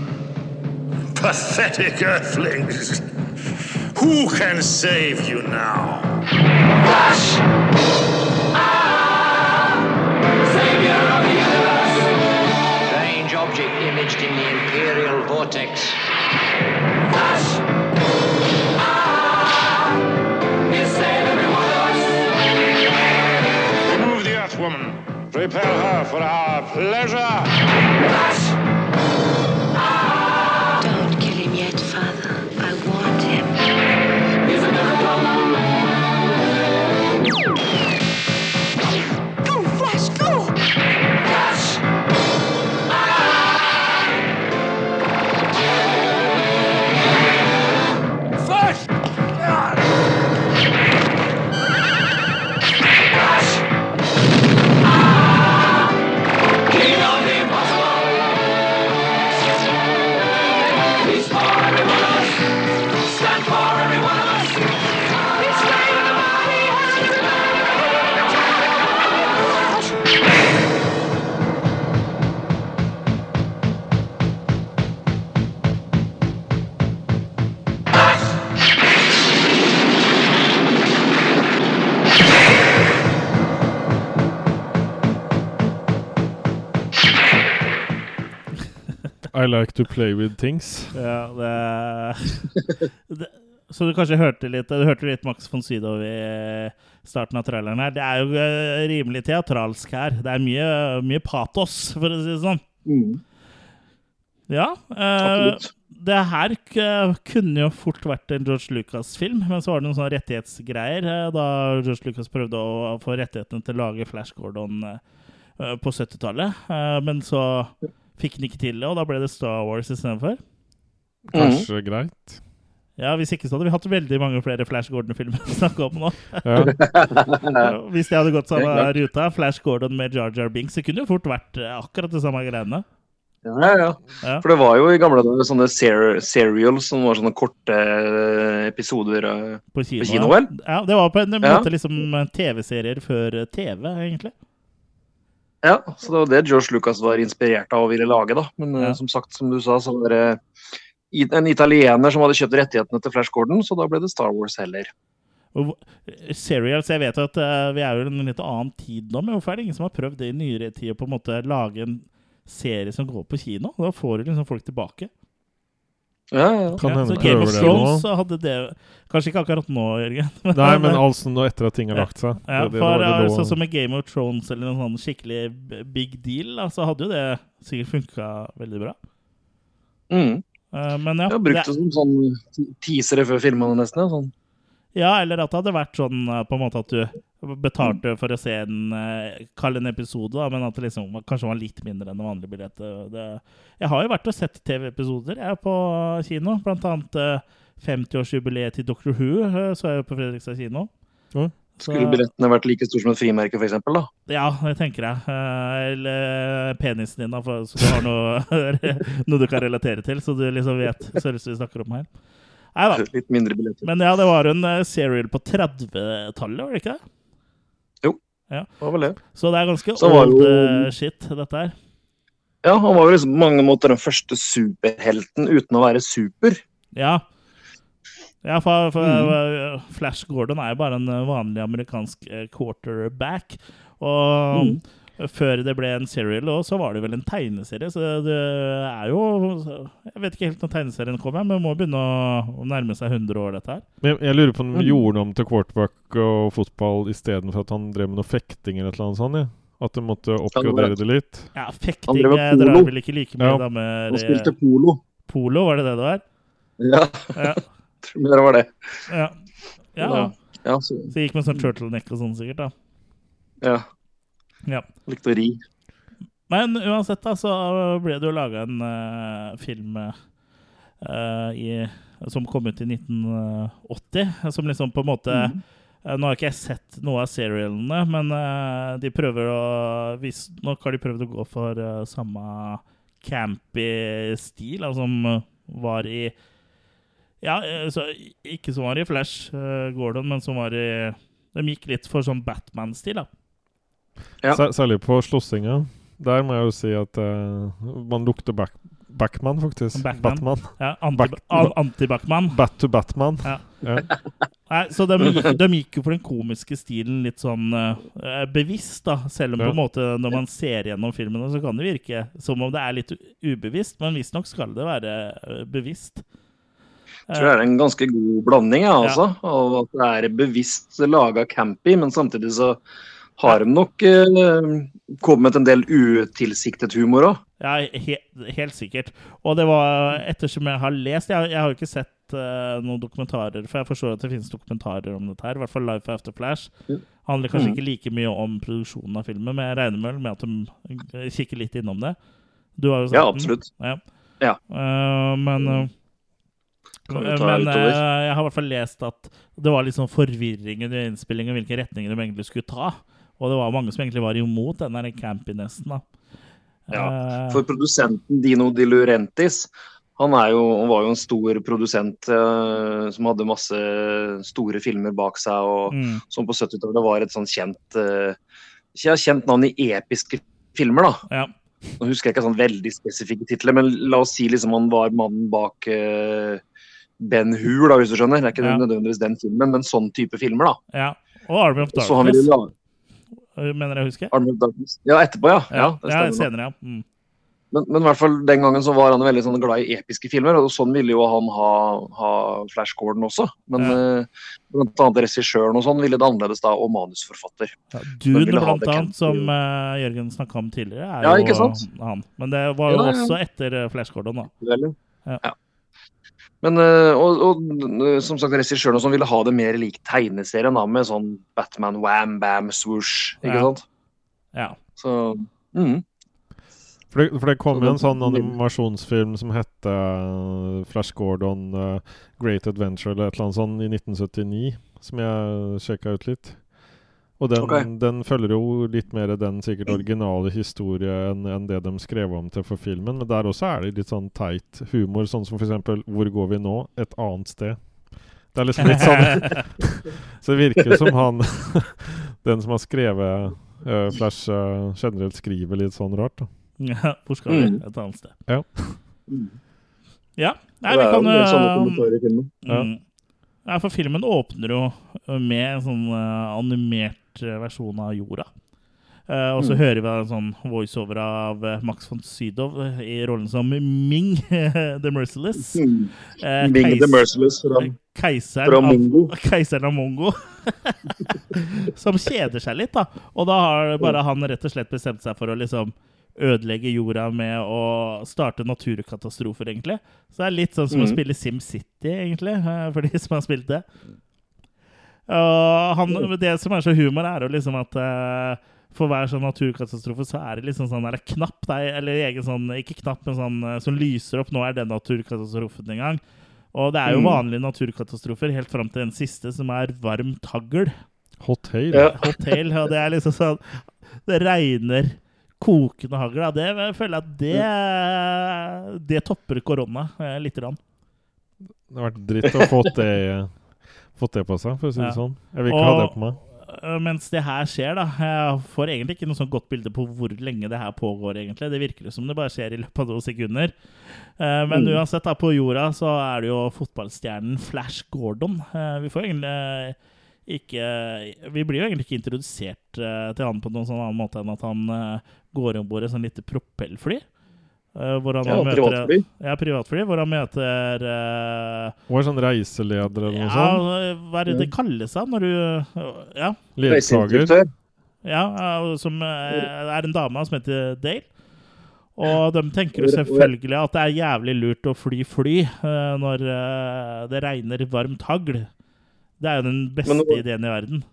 Speaker 6: Pathetic earthlings! Who can save you now?
Speaker 4: Strange object imaged in the Imperial vortex.
Speaker 6: Prepare her for our pleasure.
Speaker 2: Like to play with things.
Speaker 1: Ja, det, det Så du kanskje hørte litt Du hørte litt Max von Sydow i starten av traileren her. Det er jo eh, rimelig teatralsk her. Det er mye, mye patos, for å si det sånn.
Speaker 3: Mm,
Speaker 1: Ja. Eh, det her k- kunne jo fort vært en George Lucas-film, men så var det noen sånne rettighetsgreier eh, da George Lucas prøvde å få rettighetene til å lage Flash Gordon eh, på 70-tallet. Eh, men så fikk den ikke til og da ble det Star Wars istedenfor.
Speaker 2: Kanskje greit.
Speaker 1: Ja, Hvis ikke så hadde vi hatt veldig mange flere Flash Gordon-filmer å snakke om nå.
Speaker 2: Ja. <laughs>
Speaker 1: Hvis de hadde gått samme ruta, Flash Gordon med Jar Jar Binks, så kunne det fort vært eh, akkurat det samme greiene.
Speaker 3: Ja, ja, ja. For det var jo i gamle dager sånne ser serials som var sånne korte eh, episoder. eh.
Speaker 1: På kino,
Speaker 3: På kino,
Speaker 1: ja.
Speaker 3: vel?
Speaker 1: Ja, det var på en
Speaker 3: Ja.
Speaker 1: måte liksom TV-serier før TV, egentlig.
Speaker 3: Ja, så det var det George Lucas var inspirert av å ville lage, da. Men eh,
Speaker 1: Ja.
Speaker 3: som sagt, som du sa, så var det en italiener som hadde kjøpt rettighetene til Flash Gordon, så da ble det Star Wars heller.
Speaker 1: Og Serials, jeg vet at eh, vi er jo i en litt annen tid nå, men hvorfor er det ingen som har prøvd det i nyere tid, å på en måte lage en serie som går på kino? Da får du liksom folk tilbake.
Speaker 3: Ja, ja.
Speaker 2: Kan
Speaker 1: Ja,
Speaker 2: hende
Speaker 1: så Game
Speaker 2: prøver
Speaker 1: of
Speaker 2: det
Speaker 1: Thrones
Speaker 2: nå.
Speaker 1: så hadde det Kanskje ikke akkurat nå, Jørgen. <laughs>
Speaker 2: Nei, men altså nå etter at ting har lagt seg.
Speaker 1: Ja,
Speaker 2: Det- det
Speaker 1: for
Speaker 2: det
Speaker 1: sånn som med Game of Thrones eller noen sånn skikkelig big deal, da, så hadde jo det sikkert funka veldig bra.
Speaker 3: Mm.
Speaker 1: Uh, men ja,
Speaker 3: Jeg har brukt
Speaker 1: det,
Speaker 3: som sånn teasere før filmene, nesten. ja, Sånn.
Speaker 1: ja, eller at det hadde vært sånn eh, på en måte at du betalte for å se en uh, Kall en episode, da, men at det liksom kanskje var litt mindre enn det vanlige billetter Det, jeg har jo vært og sett TV-episoder jeg er på kino, blant annet uh, 50-årsjubileet til Doctor Who eh, så jeg jo på Fredrikstad kino.
Speaker 2: Mm.
Speaker 1: Så-
Speaker 3: Skulle billettene vært like store som et frimerke, f.eks.?
Speaker 1: Ja, det tenker jeg. Eh, Eller penisen din, da, for, så du har noe, <laughs> noe du kan relatere til. Så du liksom vet størrelsen vi snakker om her. Nei da. Men ja, det var en eh, serial på 30-tallet, var det ikke det?
Speaker 3: Det var det.
Speaker 1: Så det er ganske old
Speaker 3: jo-
Speaker 1: eh, shit, dette her.
Speaker 3: Ja, han var jo liksom på mange måter den første superhelten uten å være super.
Speaker 1: Ja. Ja, for, for
Speaker 3: Mm.
Speaker 1: eh, Flash Gordon er jo bare en eh, vanlig amerikansk quarterback. Og
Speaker 3: Mm.
Speaker 1: Før det ble en serial også, så var det vel en tegneserie. Så det er jo Jeg vet ikke helt når tegneserien kommer, men det må begynne å, nærme seg 100 år, dette her.
Speaker 2: Men jeg, jeg lurer på om de
Speaker 3: Mm.
Speaker 2: gjorde noe om til quarterback og fotball istedenfor at han drev med noe fekting eller et eller annet sånt. Ja. At de måtte oppgradere det litt.
Speaker 1: Ja,
Speaker 3: Han
Speaker 1: fekting
Speaker 3: drev med
Speaker 1: eh, drar vel ikke like mye
Speaker 2: Ja.
Speaker 1: damer
Speaker 3: Han spilte polo.
Speaker 1: Polo, var det det det var?
Speaker 3: Ja,
Speaker 1: Ja. <laughs>
Speaker 3: tror det var det.
Speaker 1: Ja. ja, ja.
Speaker 3: Ja, så,
Speaker 1: Så gikk med sånn turtleneck og sånn, sikkert. da
Speaker 3: ja.
Speaker 1: Ja.
Speaker 3: Likte å ri.
Speaker 1: Men uansett, da, så ble det jo laga en uh, film uh, i, som kom ut i 1980, som liksom på en måte mm. Nå har ikke jeg sett noe av serialene, men de prøver å Visstnok har de prøvd å gå for samme campy stil altså, som var i Ja, så ikke som var i Flash Gordon, men som var i De gikk litt for sånn Batman-stil, da.
Speaker 3: Ja.
Speaker 2: Særlig på slåssinga. Der må jeg jo si at uh, man lukter back Backman, faktisk.
Speaker 1: Backman.
Speaker 2: Batman.
Speaker 1: Ja, Anti-Backman. Anti-Bachman.
Speaker 2: Bat to Batman.
Speaker 1: Ja.
Speaker 2: Ja.
Speaker 1: Nei, så de, de gikk jo for den komiske stilen litt sånn uh, bevisst, da. Selv om på en måte når man ser gjennom filmene, så kan det virke som om det er litt ubevisst, men visstnok skal det være eh, bevisst.
Speaker 3: Jeg tror det er en ganske god blanding, ja,
Speaker 1: Ja.
Speaker 3: altså. Av at det er bevisst laga campy, men samtidig så har de nok eh, kommet en del utilsiktet humor òg.
Speaker 1: Ja, he, helt sikkert. Og det var ettersom jeg har lest Jeg, jeg har jo ikke sett eh, noen dokumentarer, for jeg forstår at det finnes dokumentarer om dette her. I hvert fall Life After Flash.
Speaker 3: Ja.
Speaker 1: Handler kanskje
Speaker 3: mm.
Speaker 1: ikke like mye om produksjonen av filmen, men jeg regner vel med at de eh, kikker litt innom det. Du har jo sett
Speaker 3: Ja,
Speaker 1: den.
Speaker 3: absolutt.
Speaker 1: Ja.
Speaker 3: Ja.
Speaker 1: Eh, men
Speaker 3: ta
Speaker 1: men eh, jeg har i hvert fall lest at det var litt sånn forvirring under innspillingen hvilken retning de egentlig skulle ta. Og det var mange som egentlig var imot den der campinessen. da.
Speaker 3: Ja,
Speaker 1: Eh,
Speaker 3: For produsenten Dino De Lurentis han, jo, han var jo en stor produsent eh, som hadde masse store filmer bak seg, og
Speaker 1: mm,
Speaker 3: som på 70-tallet var et sånn kjent ikke kjent navn i episke filmer, da.
Speaker 1: ja.
Speaker 3: Nå husker jeg ikke sånn veldig spesifikke titler, men la oss si liksom han var mannen bak eh, Ben Hur, da, hvis du skjønner. Det er ikke
Speaker 1: Ja.
Speaker 3: nødvendigvis den filmen, men sånn type filmer, da.
Speaker 1: Ja, og Army of
Speaker 3: Og så han ville
Speaker 1: Darkness, mener jeg å huske.
Speaker 3: Douglas. Ja, etterpå, ja. ja,
Speaker 1: Ja, senere, ja. Mm.
Speaker 3: Men, men i hvert fall den gangen så var han veldig sånn glad i episke filmer, og sånn ville jo han ha, ha Flash Gordon også. Men
Speaker 1: Ja.
Speaker 3: uh, blant annet regissøren og sånn ville det annerledes da, og manusforfatter.
Speaker 1: Ja, Dune, blant annet,
Speaker 3: Kent-
Speaker 1: som uh, Jørgen snakka om tidligere, er
Speaker 3: Ja,
Speaker 1: jo han. Men det var jo også etter eh, Flash Gordon, da. Ja.
Speaker 3: Men, eh, og, og eh, som sagt, regissøren ville ha det mer lik tegneserien, da, med sånn Batman wham bam swoosh, ikke
Speaker 1: Ja.
Speaker 3: sant?
Speaker 1: Ja.
Speaker 3: Så mm.
Speaker 2: For det, for det kom jo en sånn animasjonsfilm som het uh, Flash Gordon uh, Great Adventure eller et eller annet sånt i 1979, som jeg sjekka ut litt. Og den,
Speaker 3: okay.
Speaker 2: den følger jo litt mer den sikkert originale historien enn det de skrev om til for filmen. Men der også er det litt sånn teit humor, sånn som f.eks.: Hvor går vi nå? Et annet sted. Det er liksom litt sånn <laughs> Så det virker som han <laughs> Den som har skrevet uh, Flash, uh, generelt skriver litt sånn rart. da
Speaker 1: Ja, Hvor skal vi?
Speaker 3: Mm.
Speaker 1: Et annet sted.
Speaker 2: Ja. <laughs>
Speaker 1: Ja. Nei, vi kan
Speaker 3: filmen.
Speaker 2: Ja.
Speaker 1: mm. Nei, for filmen åpner jo med en sånn uh, animert eh, versjon av jorda. Uh, og så
Speaker 3: Mm.
Speaker 1: hører vi en sånn voiceover av eh, Max von Sydow i rollen som Ming <laughs> the Merciless.
Speaker 3: Mm.
Speaker 1: Eh,
Speaker 3: Ming the Merciless fra,
Speaker 1: Keiseren
Speaker 3: fra
Speaker 1: av <laughs> Keiseren av Mongo. <laughs> som kjeder seg litt, da. Og da har bare han rett og slett bestemt seg for å liksom ødelegge jorda med å starte naturkatastrofer, egentlig. Så det er litt sånn som å
Speaker 3: Mhm.
Speaker 1: spille SimCity, egentlig, for de som har spilt det. Og han, det som er så humor, er jo liksom at uh, for hver sånn naturkatastrofe så er det liksom sånn der knapp der, eller egen sånn, ikke knapp, men sånn eh, som lyser opp. Nå er den naturkatastrofen en gang. Og det er jo
Speaker 3: Mm.
Speaker 1: vanlige naturkatastrofer helt fram til den siste, som er varmt hagl.
Speaker 2: Hotel
Speaker 3: Ja.
Speaker 1: Hotell. Og det er liksom sånn Det regner kokende hagl. Det jeg føler jeg at det Det topper korona eh, lite grann.
Speaker 2: Det har vært dritt å få det, fått det på seg, for å si det
Speaker 1: Ja.
Speaker 2: sånn. Jeg vil ikke ha det på meg.
Speaker 1: Øh, Mens det her skjer, da Jeg får egentlig ikke noe sånn godt bilde på hvor lenge det her pågår. egentlig Det virker som det bare skjer i løpet av noen sekunder. Eh, Men
Speaker 3: Mm.
Speaker 1: uansett, da på jorda så er det jo fotballstjernen Flash Gordon. Eh, Vi får egentlig ikke Vi blir jo egentlig ikke introdusert eh, til han på noen sånn annen måte enn at han eh, går om bord et sånn lite propellfly. Eh, Hvor han
Speaker 3: Ja,
Speaker 1: møter
Speaker 3: privatfly.
Speaker 1: Ja, privatfly. Hvor han møter eh,
Speaker 2: Var sånn reiseleder eller noe
Speaker 1: Ja,
Speaker 2: sånt.
Speaker 1: hva er det det kalles da når du Ja.
Speaker 2: Ledsager.
Speaker 1: Ja, ja, som eh, er en dame som heter Dale. Og de tenker jo selvfølgelig at det er jævlig lurt å fly fly eh, når eh, det regner varmt hagl. Det er jo den beste ideen i verden.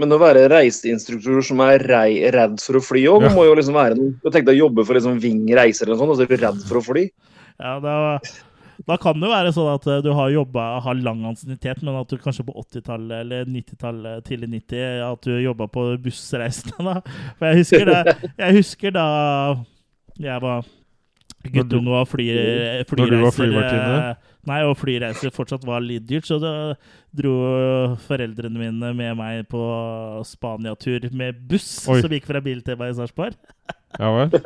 Speaker 3: Men å være reiseinstruktør som er rei, redd for å fly òg,
Speaker 2: Ja.
Speaker 3: må jo liksom være noe Du tenkte å jobbe for liksom Ving reiser eller noe sånt, og så er du redd for å fly?
Speaker 1: Ja, da, da kan det jo være sånn at eh, du har jobba, har lang ansiennitet, men at du kanskje på 80-tallet eller 90-tallet, tidlig 90, at du jobba på bussreisene, da. For jeg husker, da jeg husker da jeg var guttunge og fly, flyreiser
Speaker 2: Når du var flyvertinne?
Speaker 1: Nei, og flyreiser fortsatt var litt dyrt, så da dro foreldrene mine med meg på Spania-tur med buss,
Speaker 2: Oi.
Speaker 1: som gikk fra Biltema i Sarpsborg. <laughs>
Speaker 2: Ja vel. <laughs>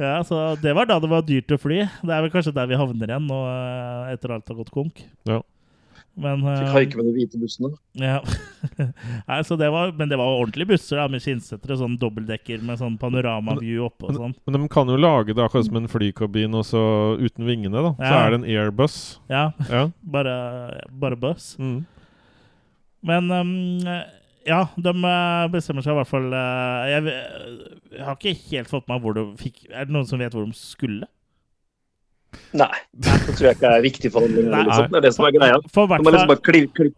Speaker 1: Ja, så det var da det var dyrt å fly. Det er vel kanskje der vi havner igjen nå eh, etter alt har gått konk.
Speaker 2: Ja.
Speaker 1: Men,
Speaker 3: Fikk
Speaker 1: eh,
Speaker 3: haike med de hvite bussene.
Speaker 1: ja. <laughs> Nei, så det var, men det var ordentlige busser da, med skinnsettere, sånn dobbeltdekker med sånn panoramaview oppe og sånn.
Speaker 2: Men de kan jo lage det akkurat som en flykabin også uten vingene, da. Så er det en airbus.
Speaker 1: Ja,
Speaker 2: Ja. <laughs>
Speaker 1: bare, bare buss.
Speaker 2: Mm.
Speaker 1: Men um, ja, de eh, bestemmer seg i hvert fall eh, jeg, jeg har ikke helt fått med meg hvor de fikk Er det noen som vet hvor de skulle?
Speaker 3: Nei, det tror jeg ikke er viktig for handlingen. Liksom. Det er det som er greia.
Speaker 1: For
Speaker 3: De har liksom bare klipp, klipp.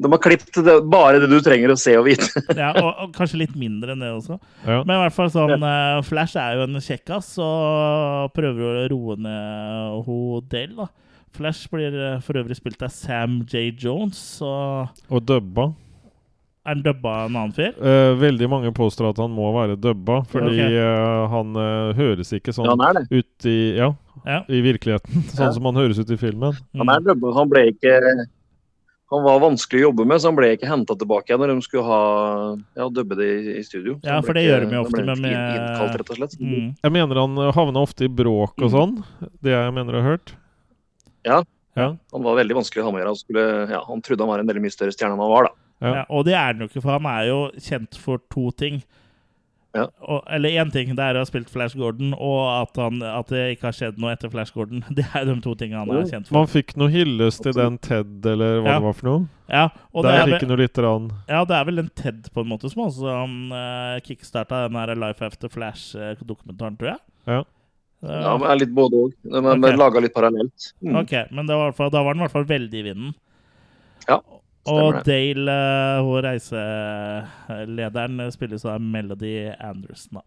Speaker 3: De har klippet det, bare det du trenger å se og vite. <laughs>
Speaker 1: ja, og, og kanskje litt mindre enn det også.
Speaker 2: Ja.
Speaker 1: Men i hvert fall sånn eh, Flash er jo en kjekkas og prøver å roe ned Dale, da. Flash blir eh, for øvrig spilt av Sam J. Jones, og
Speaker 2: Og dubba.
Speaker 1: Er han dubba en annen fyr?
Speaker 2: Uh, veldig mange påstår at han må være dubba, fordi
Speaker 1: okay.
Speaker 2: uh, han uh, høres ikke sånn
Speaker 3: Ja, han er det.
Speaker 2: ut i Ja,
Speaker 1: Ja.
Speaker 2: i virkeligheten. <laughs> Sånn
Speaker 3: Ja.
Speaker 2: som han høres ut i filmen.
Speaker 3: Han er dubba. Han ble ikke Han var vanskelig å jobbe med, så han ble ikke henta tilbake igjen når de skulle ha ja, dubbe det i, i studio. Så
Speaker 1: Ja, for det
Speaker 3: ikke-
Speaker 1: gjør de jo ofte,
Speaker 3: med,
Speaker 1: med-
Speaker 3: innkalt, rett og slett.
Speaker 1: Mm.
Speaker 2: Jeg mener han havna ofte i bråk og
Speaker 3: Mm.
Speaker 2: sånn. Det jeg mener jeg har hørt.
Speaker 3: Ja.
Speaker 2: Ja.
Speaker 3: Han var veldig vanskelig å ha med å gjøre. Han, skulle- ja, han trodde han var en veldig mye større stjerne enn han var, da.
Speaker 2: Ja.
Speaker 1: Ja, og det er han jo ikke, for han er jo kjent for to ting.
Speaker 3: Ja.
Speaker 1: Og, eller én ting, det er å ha spilt Flash Gordon, og at, han, at det ikke har skjedd noe etter Flash Gordon. <laughs> Det er de to tingene han er kjent for.
Speaker 2: Man fikk noe hyllest til den Ted, eller hva
Speaker 1: Ja.
Speaker 2: det var for noe.
Speaker 1: Ja, og det er,
Speaker 2: fikk
Speaker 1: vel,
Speaker 2: han jo lite
Speaker 1: ja, det er vel en TED på en måte som også uh, kickstarta den her Life After Flash-dokumentaren, tror jeg.
Speaker 2: Ja.
Speaker 1: Uh,
Speaker 3: Ja, men litt både òg. Men okay.
Speaker 1: Ok.
Speaker 3: laga litt parallelt. Mm.
Speaker 1: Ok, men det var, i da var den i hvert fall veldig i vinden.
Speaker 3: Ja, stemmer det.
Speaker 1: Dale, uh, hun reiselederen, eh, spilles av Melody Anderson. da.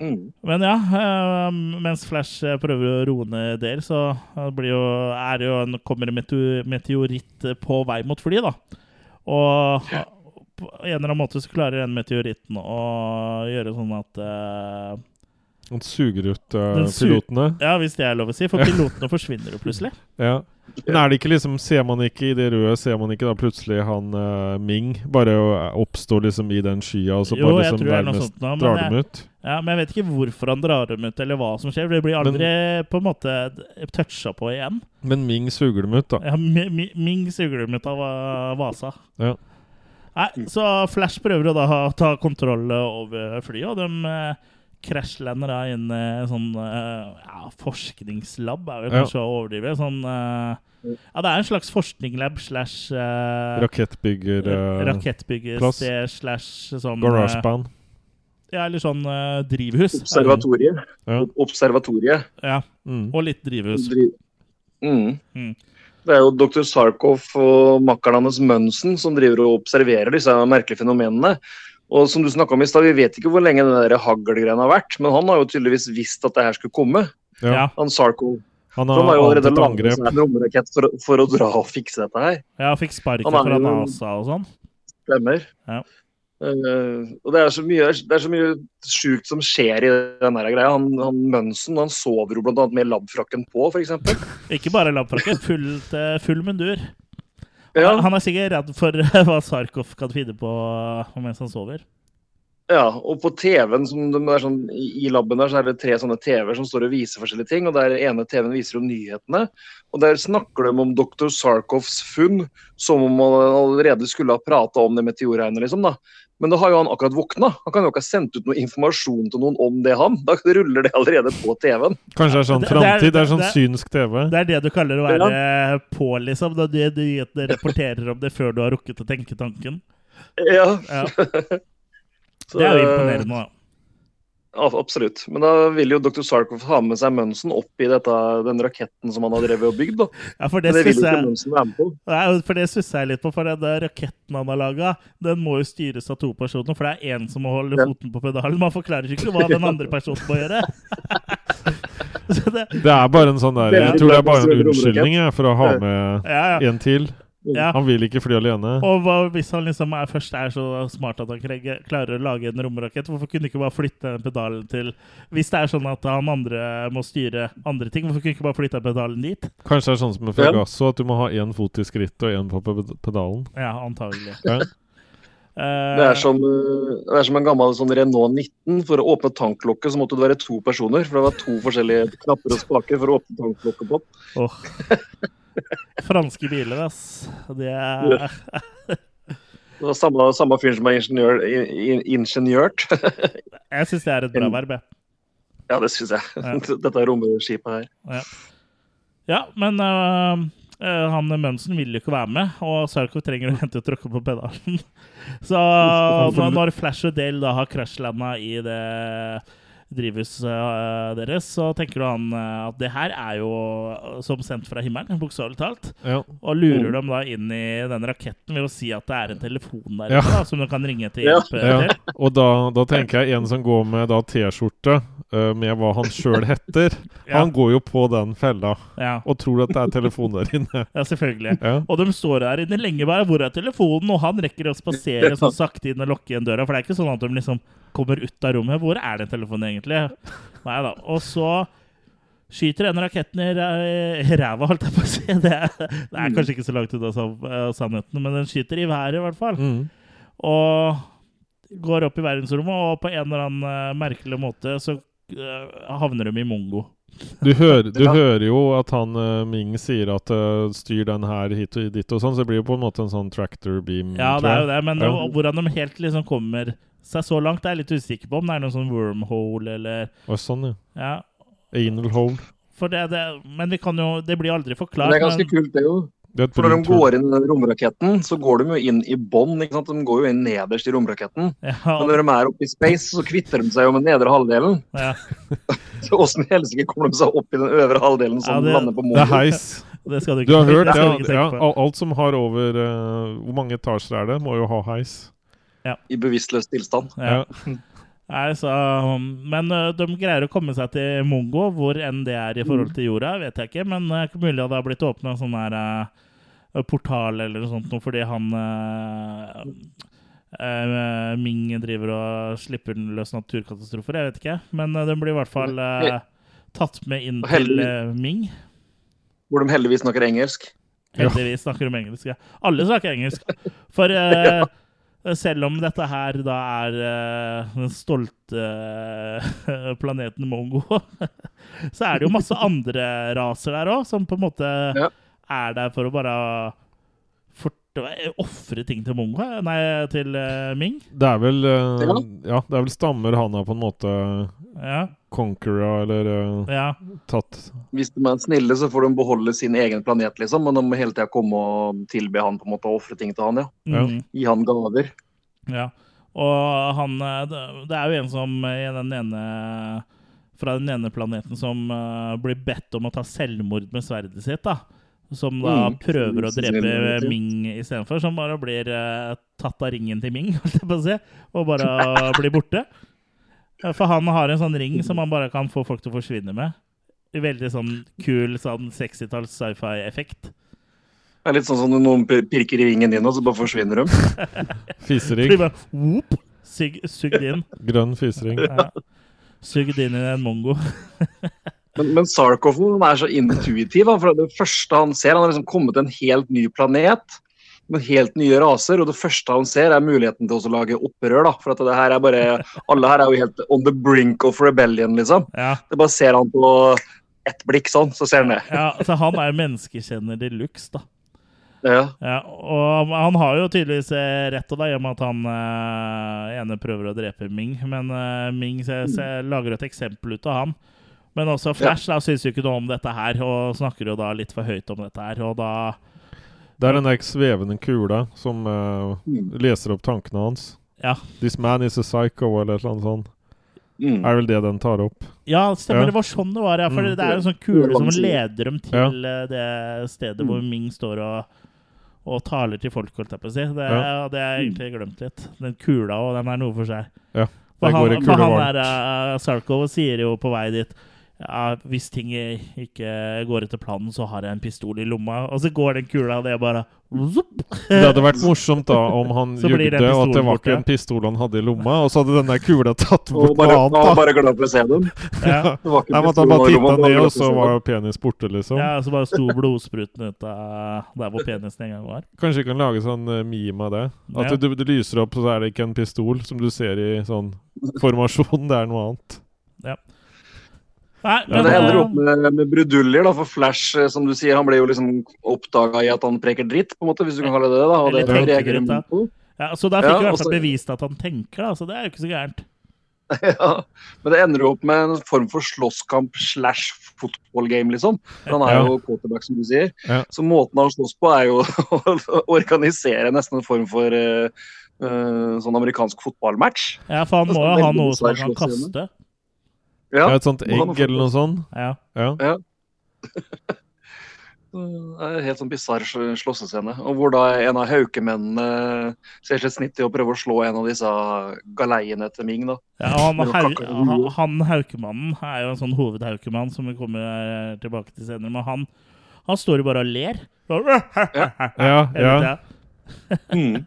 Speaker 3: Mm.
Speaker 1: Men ja, eh, mens Flash eh, prøver å roe ned Dale, så eh, blir jo, er jo en, kommer en meteoritt eh, på vei mot flyet, da. Og eh, på en eller annen måte så klarer den meteoritten å gjøre sånn at eh,
Speaker 2: Han suger ut
Speaker 1: uh, su-
Speaker 2: pilotene.
Speaker 1: Ja, hvis det er lov å si, for <laughs> pilotene forsvinner jo plutselig.
Speaker 2: Ja. Men er det ikke liksom Ser man ikke i det røde, ser man ikke da plutselig han uh, Ming bare oppstår liksom i den skya, og så bare liksom nærmest
Speaker 1: nå,
Speaker 2: drar
Speaker 1: jeg-
Speaker 2: dem ut?
Speaker 1: Ja, Men jeg vet ikke hvorfor han drar dem ut, eller hva som skjer. Det blir aldri på en måte toucha på igjen.
Speaker 2: Men Ming suger dem ut, da.
Speaker 1: Ja, Mi- Mi- Ming suger dem ut av uh, Vasa.
Speaker 2: Ja.
Speaker 1: Nei, så Flash prøver å da ta kontroll over flyet, og de krasjlander da inn i en sånn eh, ja, forskningslab, er vel
Speaker 2: Ja.
Speaker 1: kanskje å overdrive. Sånn eh, Ja, det er en slags forskningslab slash uh,
Speaker 2: Rakettbygger uh.
Speaker 1: Rakettbyggersted slash sånn
Speaker 2: Garageband.
Speaker 1: Ja, eller sånn uh, drivhus.
Speaker 3: Observatoriet.
Speaker 2: Ja.
Speaker 3: Observatoriet.
Speaker 1: Ja,
Speaker 2: Mm.
Speaker 1: og litt drivhus.
Speaker 3: Dri- Mm.
Speaker 1: Mm.
Speaker 3: Det er jo dr. Sarkov og makkeren hans Mønsen som driver og observerer disse merkelige fenomenene. Og som du om i sted, Vi vet ikke hvor lenge den der haglgreiene har vært, men han har jo tydeligvis visst at det her skulle komme.
Speaker 2: Ja.
Speaker 3: Han Sarko.
Speaker 2: Han har
Speaker 3: han har jo allerede laget seg en romrakett for, for å dra og fikse dette her.
Speaker 1: Ja, fikk sparken
Speaker 3: er
Speaker 1: fra NASA og sånn.
Speaker 3: Stemmer.
Speaker 1: Ja.
Speaker 3: Uh, og det er så mye, det er mye sjukt som skjer i den greia. Han, han Mønsen han sover jo bl.a. med labfrakken på, f.eks.
Speaker 1: Ikke bare labfrakken, fullt, eh, full mundur.
Speaker 3: Ja,
Speaker 1: Han er sikkert redd for <laughs> hva Sarkov kan finne på mens han sover.
Speaker 3: ja, og på TV-en som sånn, i i laben der, så er det tre sånne TV-er som står og viser forskjellige ting. og der ene TV-en viser om nyhetene. og Der snakker de om dr. Sarkovs funn som om han allerede skulle ha prata om det meteorregnet. Liksom, da. Men da har jo han akkurat våkna. Han kan jo ikke ha sendt ut noe informasjon til noen om det, han. Da ruller det allerede på TV-en.
Speaker 2: Kanskje det er sånn
Speaker 1: det
Speaker 2: framtid? Det er sånn synsk TV?
Speaker 1: Det er det du kaller å være på, liksom. Da du, du, du rapporterer om det før du har rukket å tenke tanken.
Speaker 3: Ja,
Speaker 1: Ja, <laughs>
Speaker 3: så,
Speaker 1: det er jo imponerende, da.
Speaker 3: Absolutt. Men da vil jo dr. Sarkov ha med seg Munson opp i dette, den raketten som han har drevet og bygd. da. <laughs>
Speaker 1: Ja, for det
Speaker 3: det vil jo ikke Munson være med på.
Speaker 1: Nei, for det stusser jeg litt på. For den der raketten han har laga, den må jo styres av to personer. For det er én som må holde
Speaker 3: Ja.
Speaker 1: foten på pedalen. Man forklarer ikke hva den andre <laughs> personen må gjøre. <laughs> Så det,
Speaker 2: Det er bare en sånn der
Speaker 3: er
Speaker 2: Jeg tror det er bare en unnskyldning for å ha med
Speaker 1: ja, ja.
Speaker 2: en til.
Speaker 1: Ja.
Speaker 2: Han vil ikke fly alene.
Speaker 1: Og hva, hvis han liksom er, først er så smart at han klarer å lage en romrakett, hvorfor kunne ikke bare flytte den pedalen til Hvis det er sånn at han andre må styre andre ting, hvorfor kunne ikke bare flytte pedalen dit?
Speaker 2: Kanskje det er sånn som med. Fragasso, at du må ha én fot i skrittet og én på pedalen.
Speaker 1: Ja, antagelig.
Speaker 2: Ja.
Speaker 1: Eh,
Speaker 3: Det er, som, eh, det er som en gammel sånn Renault 19. For å åpne tanklokket så måtte det være to personer. For det var to forskjellige knapper og spaker for å åpne tanklokket på.
Speaker 1: åh. <laughs> Franske biler, ass. Det er
Speaker 3: Det var samme, samme fyren som er ingeniør, in, in, ingeniørt. <laughs>
Speaker 1: Jeg syns det er et bra verb, jeg.
Speaker 3: ja, det syns jeg.
Speaker 1: Ja. <laughs>
Speaker 3: Dette romskipet her.
Speaker 1: Ja, men uh, han Mønsen vil jo ikke være med, og Sarkov trenger å hente og tråkke på pedalen. <laughs> Så når Flash og Dale da har krasjlanda i det drivhuset øh, deres, så tenker du han øh, at det her er jo øh, som sendt fra himmelen, bokstavelig talt.
Speaker 2: Ja.
Speaker 1: Og lurer dem da inn i den raketten ved å si at det er en telefon der
Speaker 2: Ja.
Speaker 1: da, som du kan ringe til hjelp
Speaker 2: Ja.
Speaker 1: til.
Speaker 2: Og da, da tenker jeg en som går med da T-skjorte eh, med hva han sjøl heter. <laughs> Han går jo på den fella og tror at det er telefon der inne. <laughs>
Speaker 1: ja, selvfølgelig. Og de står der inne lenge bare. Hvor er telefonen? Og han rekker å spasere sånn sakte inn og lukke igjen døra. For det er ikke sånn at de liksom kommer ut av rommet. Hvor er den telefonen egentlig? Nei da. Og så skyter den raketten i ræva, holdt jeg på å si. <laughs> Det det er kanskje ikke så langt unna eh, sannheten, men den skyter i været i hvert fall.
Speaker 2: Mm.
Speaker 1: Og går opp i verdensrommet, og på en eller annen eh, merkelig måte så eh, havner de i mongo.
Speaker 2: Du, hører, <laughs> du hører jo at han uh, Ming sier at uh, styr den her hit og dit og sånn, så det blir jo på en måte en sånn tractor beam.
Speaker 1: Ja, det er jo det, men
Speaker 2: Ja.
Speaker 1: hvor- hvordan de helt liksom kommer seg så langt, er jeg litt usikker på. Om det er noen sånn wormhole eller
Speaker 2: Og sånn, ja.
Speaker 1: Ja.
Speaker 2: Anal hole.
Speaker 1: For det, det, men vi kan jo Det blir aldri forklart.
Speaker 3: Men det er ganske
Speaker 1: men,
Speaker 3: kult, det jo.
Speaker 2: Det
Speaker 3: For når de går inn i den romraketten, så går de jo inn i bånn. De går jo inn nederst i romraketten.
Speaker 1: ja,
Speaker 3: Men når de er oppe i space, så kvitter de seg jo med den nedre halvdelen.
Speaker 1: ja, <laughs>
Speaker 3: Så åssen i helsike kommer de seg opp i den øvre halvdelen som
Speaker 1: Ja, det-
Speaker 3: lander på
Speaker 2: Det er heis. <laughs>
Speaker 1: det skal du ikke
Speaker 2: Du har hørt
Speaker 1: det
Speaker 2: Ja, alt som har over uh, Hvor mange etasjer er det? Må jo ha heis.
Speaker 3: I bevisstløs tilstand.
Speaker 1: Ja. <laughs> Nei, så, men de greier å komme seg til Mongo, hvor enn det er i forhold til jorda, vet jeg ikke. Men det er ikke mulig at det har blitt åpna en sånn her ø, portal eller noe sånt noe, fordi han ø, ø, Ming driver og slipper løs naturkatastrofer. Jeg vet ikke. Men den blir i hvert fall eh, tatt med inn til Ming.
Speaker 3: Hvor de heldigvis snakker engelsk. <laughs>
Speaker 1: Heldigvis snakker de engelsk. Ja. Alle snakker engelsk. For <laughs> eh, selv om dette her da er eh, den stolte eh, <laughs> planeten Mongo, så er det jo masse andre raser der òg, som på en måte
Speaker 3: Ja.
Speaker 1: Er der for å bare ofre ting til Mongo. eh, Nei, til uh, Ming.
Speaker 2: Det er vel uh,
Speaker 3: Ja.
Speaker 2: Det er vel stammer han har på en måte
Speaker 1: Ja.
Speaker 2: conquera eller uh,
Speaker 1: ja.
Speaker 2: tatt
Speaker 3: Hvis de er snille, så får de beholde sin egen planet, liksom. Men de må hele tida komme og tilbe han på en måte å ofre ting til han, ja.
Speaker 1: Mm.
Speaker 3: Gi han gaver.
Speaker 1: Ja, og han Det er jo en som i den ene Fra den ene planeten som blir bedt om å ta selvmord med sverdet sitt, da. Som da
Speaker 3: Mm.
Speaker 1: prøver å drepe. Ming istedenfor. Som bare blir uh, tatt av ringen til Ming, <laughs> holdt jeg på å si, og bare <laughs> blir borte. For han har en sånn ring som han bare kan få folk til å forsvinne med. Veldig sånn kul sånn 60-talls sci-fi-effekt.
Speaker 3: Det er litt sånn som når noen pirker i ringen din, og så bare forsvinner de.
Speaker 1: Blir <laughs>
Speaker 2: fisering.
Speaker 1: bare whoop, sug, sugd inn.
Speaker 2: Grønn fisering.
Speaker 1: Ja. Sugd inn i en mongo.
Speaker 3: Men, men Sarkoffen er så intuitiv. Han, for det første han ser, han har liksom kommet til en helt ny planet med helt nye raser, og det første han ser, er muligheten til å lage opprør. da, for at det her er bare, Alle her er jo helt on the brink of rebellion, liksom.
Speaker 1: Ja,
Speaker 3: Det bare ser han på ett blikk sånn, så ser han det.
Speaker 1: ja, så han er menneskekjenner de luxe, da.
Speaker 3: Ja.
Speaker 1: Ja, og han har jo tydeligvis eh, rett til og om at han eh, ene prøver å drepe Ming, men eh, Ming se, se, lager et eksempel ut av han. Men også Flash da, syns jo ikke noe om dette her, og snakker jo da litt for høyt om dette her. Og da
Speaker 2: Det er den der svevende kula som eh,
Speaker 3: Mm.
Speaker 2: leser opp tankene hans.
Speaker 1: Ja.
Speaker 2: This man is a psycho, eller noe sånt.
Speaker 3: Mm.
Speaker 2: Er vel det den tar opp.
Speaker 1: Ja, stemmer.
Speaker 2: Ja.
Speaker 1: Det var sånn det var. Ja, for
Speaker 2: Mm.
Speaker 1: det er jo en sånn kule som leder dem til ja. det stedet hvor Ming står og, og taler til folk, holdt jeg på å si. Det,
Speaker 2: Ja.
Speaker 1: det har jeg egentlig glemt litt. Den kula og den er noe for seg.
Speaker 2: Ja.
Speaker 1: For
Speaker 2: går
Speaker 1: han,
Speaker 2: i kule
Speaker 1: for han der uh, Sarko sier jo på vei dit ja, hvis ting ikke går etter planen, så har jeg en pistol i lomma. Og så går den kula, og det er bare Zup!
Speaker 2: Det hadde vært morsomt da om han <laughs>
Speaker 1: Så blir
Speaker 2: jugde, og at det var ikke en pistol han hadde i lomma, og så hadde den der kula tatt bort noe annet. da.
Speaker 3: bare glad for å se dem.
Speaker 1: Ja. <laughs>
Speaker 3: Det var ikke
Speaker 2: Nei, måtte han bare
Speaker 3: titta
Speaker 2: ned, og så var penis borte, liksom.
Speaker 1: ja, så bare sto <laughs> blodspruten ut av der hvor penisen en gang var.
Speaker 2: Kanskje vi kan lage sånn eh, meme av det? At
Speaker 1: Ja.
Speaker 2: du, det lyser opp, så er det ikke en pistol som du ser i sånn formasjon. Det er noe annet.
Speaker 1: Nei,
Speaker 3: Men det ender
Speaker 1: eh,
Speaker 3: opp med, med bruduljer, da, for Flash, eh, som du sier, han ble jo liksom oppdaga i at han preker dritt, på en måte, hvis du kan kalle det det. da, og det reagerer han på.
Speaker 1: ja, Så da fikk
Speaker 3: Ja,
Speaker 1: vi i hvert fall bevist at han tenker, da. Så det er jo ikke så gærent. <laughs>
Speaker 3: Ja, men det ender jo opp med en form for slåsskamp slash football-game, liksom. Han er jo quarterback, som du sier.
Speaker 2: Ja.
Speaker 3: Så måten han slåss på, er jo <laughs> å organisere nesten en form for uh, eh, sånn amerikansk fotballmatch.
Speaker 1: Ja, for han må jo ha noe som han kan kaste.
Speaker 3: Ja,
Speaker 2: Ja, et sånt egg eller noe sånt.
Speaker 1: Ja.
Speaker 2: Ja. <laughs>
Speaker 3: det er helt sånn bisarr sl- slåssescene. Og hvor da en av haukemennene ser seg snitt til å prøve å slå en av disse galeiene til Ming. da.
Speaker 1: Ja, han, han, han haukemannen er jo en sånn hovedhaukemann som vi kommer eh, tilbake til senere. Men han, han står jo bare og ler. <laughs>
Speaker 2: Ja,
Speaker 1: Hele
Speaker 2: ja.
Speaker 1: tida. <laughs>
Speaker 3: Mm.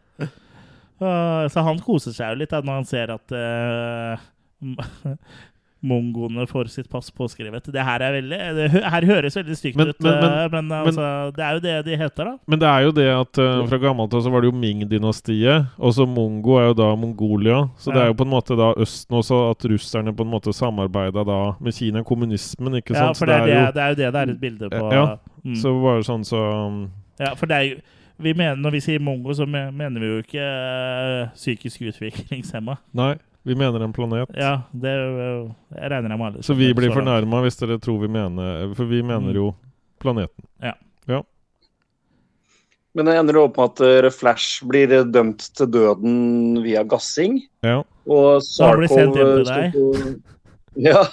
Speaker 1: Uh, Så han koser seg jo litt da, når han ser at uh, mongoene får sitt pass påskrevet. Det her er veldig det, her høres veldig stygt
Speaker 2: Men-
Speaker 1: ut,
Speaker 2: men- men-
Speaker 1: eh, men, altså, det er jo det de heter, da.
Speaker 2: Men det er jo det at uh, fra gammelt av så var det jo Ming-dynastiet, og så Mongo er jo da Mongolia. Så det er jo på en måte da Østen også, at russerne på en måte samarbeida da med Kina, kommunismen, ikke sant?
Speaker 1: Ja, for det er, det, det er jo det det er et bilde på.
Speaker 2: Ja,
Speaker 1: Mm.
Speaker 2: Så bare sånn så
Speaker 1: Ja, for det er jo vi mener, Når vi sier mongo, så mener vi jo ikke uh, psykisk utviklingshemma.
Speaker 2: Nei, vi mener en planet.
Speaker 1: Ja, det jeg regner jeg med alle.
Speaker 2: Så vi blir fornærma hvis dere tror vi mener For vi mener
Speaker 1: Mm.
Speaker 2: jo planeten. Ja.
Speaker 3: Men det ender opp med at eh, Flash blir eh, dømt til døden via gassing.
Speaker 2: Ja.
Speaker 3: Og Sarkov eh, skal <laughs> Ja,